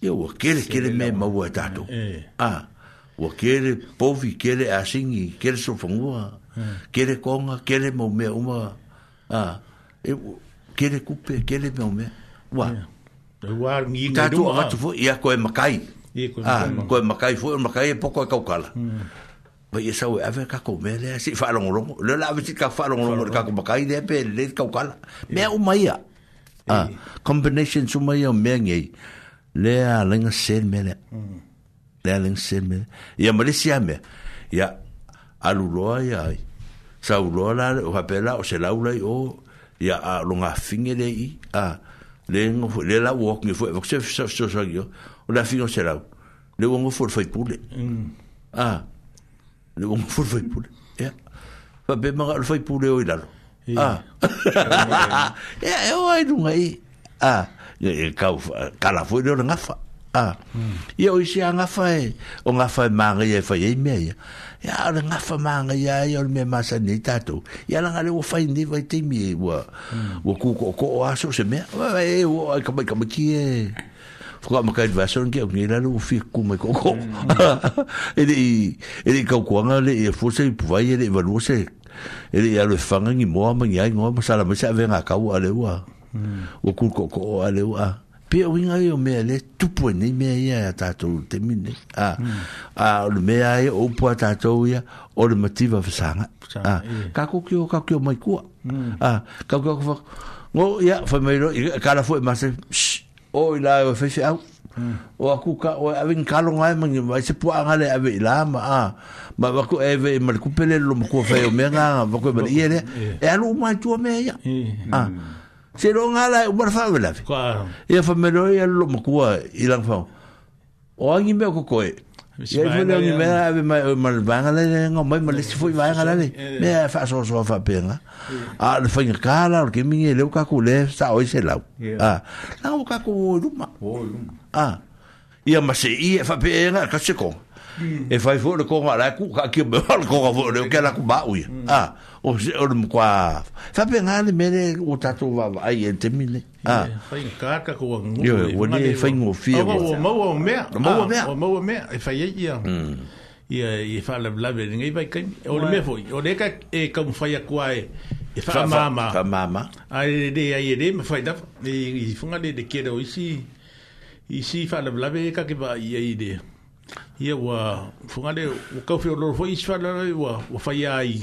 ia ua kele kele mea maua e tatou eh. a ua kele pofi kele asingi kele sofagua eh. kele koga kele maumea uma a e, kele kupe kele maumea ua eh. tatou agatu foi ia koe makai a koe makai foi e makai e poko e kaukala ba hmm. ia sau e ave kakou mea lea si faalogologo le la ave sika faalogologo le kako makai lea pe lele kaukala mea uma ia a combination suma ia o meagiai lærlinge selv mele det. Lærlinge selv med det. Mm. Ja, men det siger med. Ja, aluloa jeg. Så uloa og habela og se laula i år. Ja, a lunga fingere i. A længe, le la walking for. Og så så så så jo. Og la fingere se lau. Le wongo for mm. for pule. Ah. Le wongo for for pule. Ja. Fa be mara for pule o ilalo. Ah. e eu ai lunga i. Ah. e kau kalafoi le ngafa a ia o isi a ngafa e o ngafa e maga ia e fai ei mea ia ia o le ngafa maga e, ia e o le mea masani i tatou ia laga le ua fainiva i taimi e ua ua kukookoo aso se mea e ua ai kamaikamatiki e fuka makai vaso ngi ngi la lu fi ku me ko ko ele mm. ele ka ko nga le e fose puva ele valose ele ya le fanga ngi mo ma ngi ai ngo ma sala ma sa venga ka wa le wa o kulko ko o ale ua pe o inga yo me ale tupu e ni me ia ya e ta to te min a a o me ai o po ta to ia o le motiva fa sanga a ka ko ki o ka ki mai e mm. ku a ka ko fa ngo ya fa me ro ka la fu ma se o ila o fe se au o aku ka o avin kalo ngai ma ngi mai se po anga le ave ila ma a ma ba ko eve ma ku pele lo mo ko fa yo me nga ba ko ba ye le e alu ma tu me ya a mm. Se lo ngala umar fa vela. Claro. E fa melo ia lo makua ilang fa. O angi me ko koe. E fa le ni mera ave mai mal vanga le ngo mai mal si foi vanga le. Me fa so so fa penga. A ah, le fa ngala ke mi le ka ku le sa o se lau. Ah. La o ka ku luma. Ah. Ia ma se ia fa penga ka se ko. E fa fo le ko ngala ku ka ki me ko ko le ka la ku ba u. Mm. Ah. o se o le mkwa fa pe nga le mere o tatu va va ai e te mine ah. a fa in kaka ko wa ngu yo wo ni fa in ofia wa wa mo wa me mo wa me mo wa me e fa ye ya ya e fa le blabe ngai ba kai o le me foi o le ka e ka mo fa ya kwa e e fa mama fa mama ai de ai de me fa da e funga de de kere o isi isi fa le blabe ka ke ba ye de ia ua fugale ua kaufeo lolo foi isi falalai ua faia ai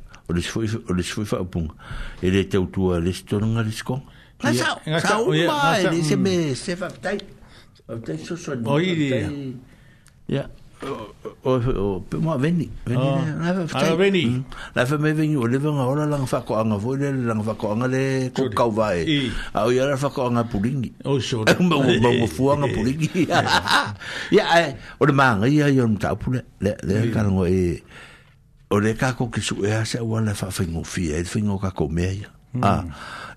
o le foi o le foi fa pung ele te tua le stonga le skong la sa sa o se me se fa tai o te so so oi ya o o mo veni veni la fa tai veni hum. la fa me veni o le venga ora lá fa ko anga vo le lá fa ko anga le ko ka a o ya fa ko anga pulingi o so mo mo fu anga pulingi ya o le manga ya yo mta pule le le ka ngo e o le kako ke su ea se ua le whawhingo fia, e whingo kako mea ia. Ah,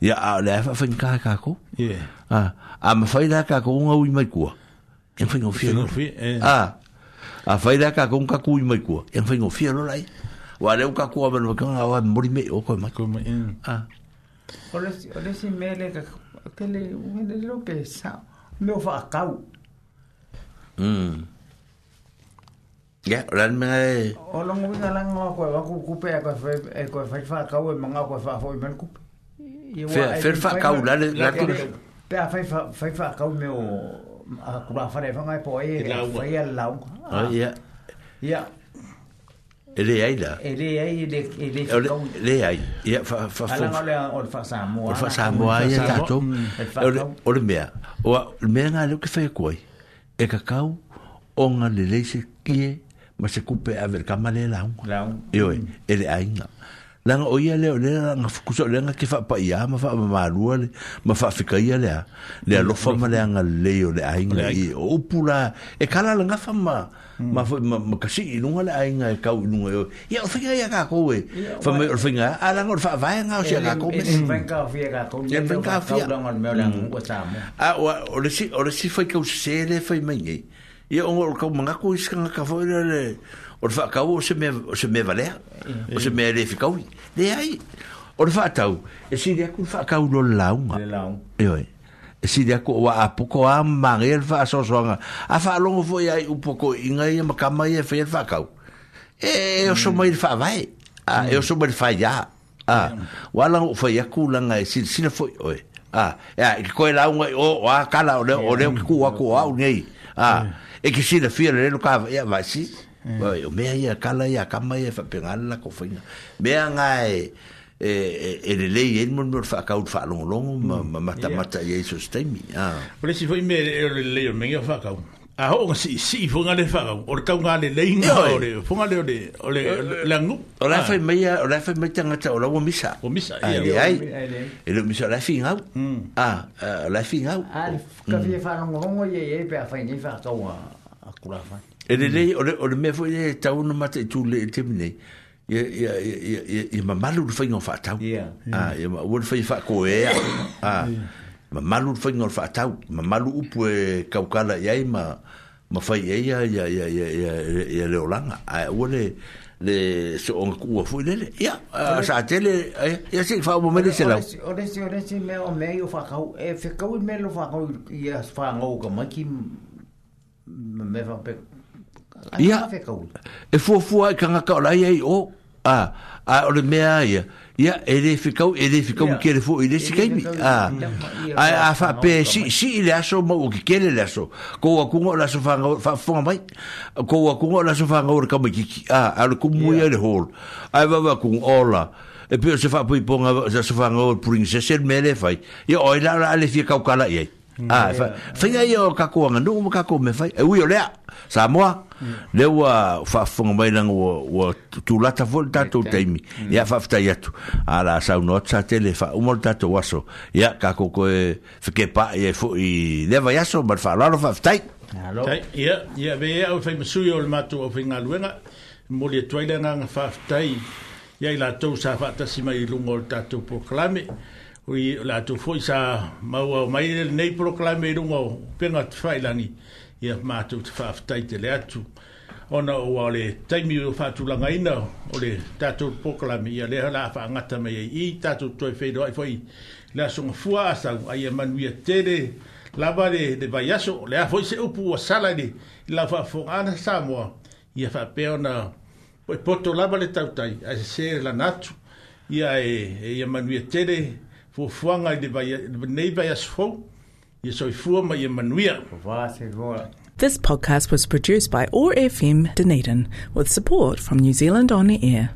ia a le whawhingo ka kako. Yeah. Ah, a ma whai la kako unga ui mai kua. E whingo fia. Whingo fia, Ah, a whai la kako unga kako ui mai kua. E whingo fia lo lai. Wa leo kako a manu wakanga awa mori me o koe mai. Koe mai, Ah. Ole si mele kako, ke le uwe le lope sao, meo wha akau. Mm. Ya, ran me. O lo mo nga lang ko ko ko kupe ko fe ko fe fa ka o manga ko fa fo men kupe. Fe fe fa ka o la la ko. Pe fa fa fa fa ka o me o a ku la fa re fa mai po e fa ya la o. Ah ya. Ya. Ele ai da. Ele ai ele ele ele ai. Ya fa fa fa. Ala ole o fa sa mo. O fa sa mo ai ta to. O le mea. O le mea nga le ke fe ko. E ka ka o nga le le se kie ma se kupe ave ka male la un la un yo ele ainga la o ia le le nga fukuso le nga ke fa pa ia ma fa ma rua le ma fa fika ia le le lo fa ma le nga le yo le ainga i o pula e kala la nga fa ma hmm. ma ma ma kasi i nunga le ainga e ka u nunga yo ia o fika ia ka ko we fa me o fika a la ngor fa va nga o sia ka ko me fa nga o fika ko me fa e nga o fika ngor me o la hmm. ngor o sa mo a o le si o le si fa ka u se le fa i me ngi ia o ngol ka manga ko iska ka le o fa ka o se me o se me vale o se me le fica ui le ai o fa tau e si dia ku fa ka u lo launga le laung e e si dia ko wa a poco a manga el fa so so a fa longo fo ia u inga ia makama ia fa fa ka e o so mm. mai fa vai a e o mm. so mai fa ya a mm. wala o fa ia ku langa e si si fo oi a e ko launga o a kala o le o le ku wa ku au nei a e ki se fia le no ka ia mai si o mea ia kala ia kama ia whapengala la kofainga mea ngai e e le lei e mon mor fa kaut fa long long ma mata mata Jesus teimi ah por isso foi me le lei o fa kaut a ho si si fo nga le fa or ka nga le lein no le fo nga le le eh, le eh. la ngu o la fa me ya o la fa me tan ata o la wo misa o misa ya e hmm. ah, ah, le hmm. e ai e le misa la fin au a la fin au a ka fi fa no ngo ye ye pe fa ni fa to a kula fa e le le o le o le me fo ye ta un ma te tu le te ne ya ya ya ya ma malu fa ngo fa ta ya a ya ah. wo fa fa ko e a ma malu fai ngor fa tau ma malu upu e kaukala yai ma ma fai e ya ya ya ya ya ya le olang a wole le so on ku fu le le ya sa tele ya si fa mo mele se la ore si ore si me e o me yo fa kau e fe kau me lo fa kau ya fa ngou ka ma ki me fa pe ya fe kau e fu fu ka ka la yai o a a ole me ya ia e le fikau e le fikau ki le fuu i le sikai mi a a fa pe si si le aso mo ki kele le aso ko wa kungo la so fa fa fa mai ko wa kungo la so fa nga ur kama ki a a le kumu ia le hol a va va kung ola e pe se fa pui ponga se so fa nga ur puring se se mele fai ia oi la la le fikau kala iai Ah, mm. fa fa ya yo ka ko ngandu mo ka ko me fa. E wi ole. Sa mo. Le mm. wa fa fong mai lang wo wo tu la ta volta to taimi. Ya fa fta ya tu. Ala sa no tsa tele fa u molta to waso. Ya ka ko ko fe ke pa e fo i le va yaso mar fa la lo fa fta. Hello. Ya ya be ya o fe su yo le matu o fe ngaluenga. Mo le toile nga fa fta. Ya ila to sa fa ta si mai lungol ta to proclame. Ya hui la tu foi sa mau mai nei proclame i rungo penga te whailangi i a mātou te te le atu ona o ale taimi o whātulanga ina o le tātou proclame i a leha la wha mai i tātou toi whedo ai foi la sunga fua asau ai a manuia tere lava le de vai aso le a foi se upu o sala ni i la wha whongana Samoa i a wha peona poto lava le tautai a se la natu i e, e manuia tere i nei ma manuia This podcast was produced by ORFM Dunedin with support from New Zealand On Air.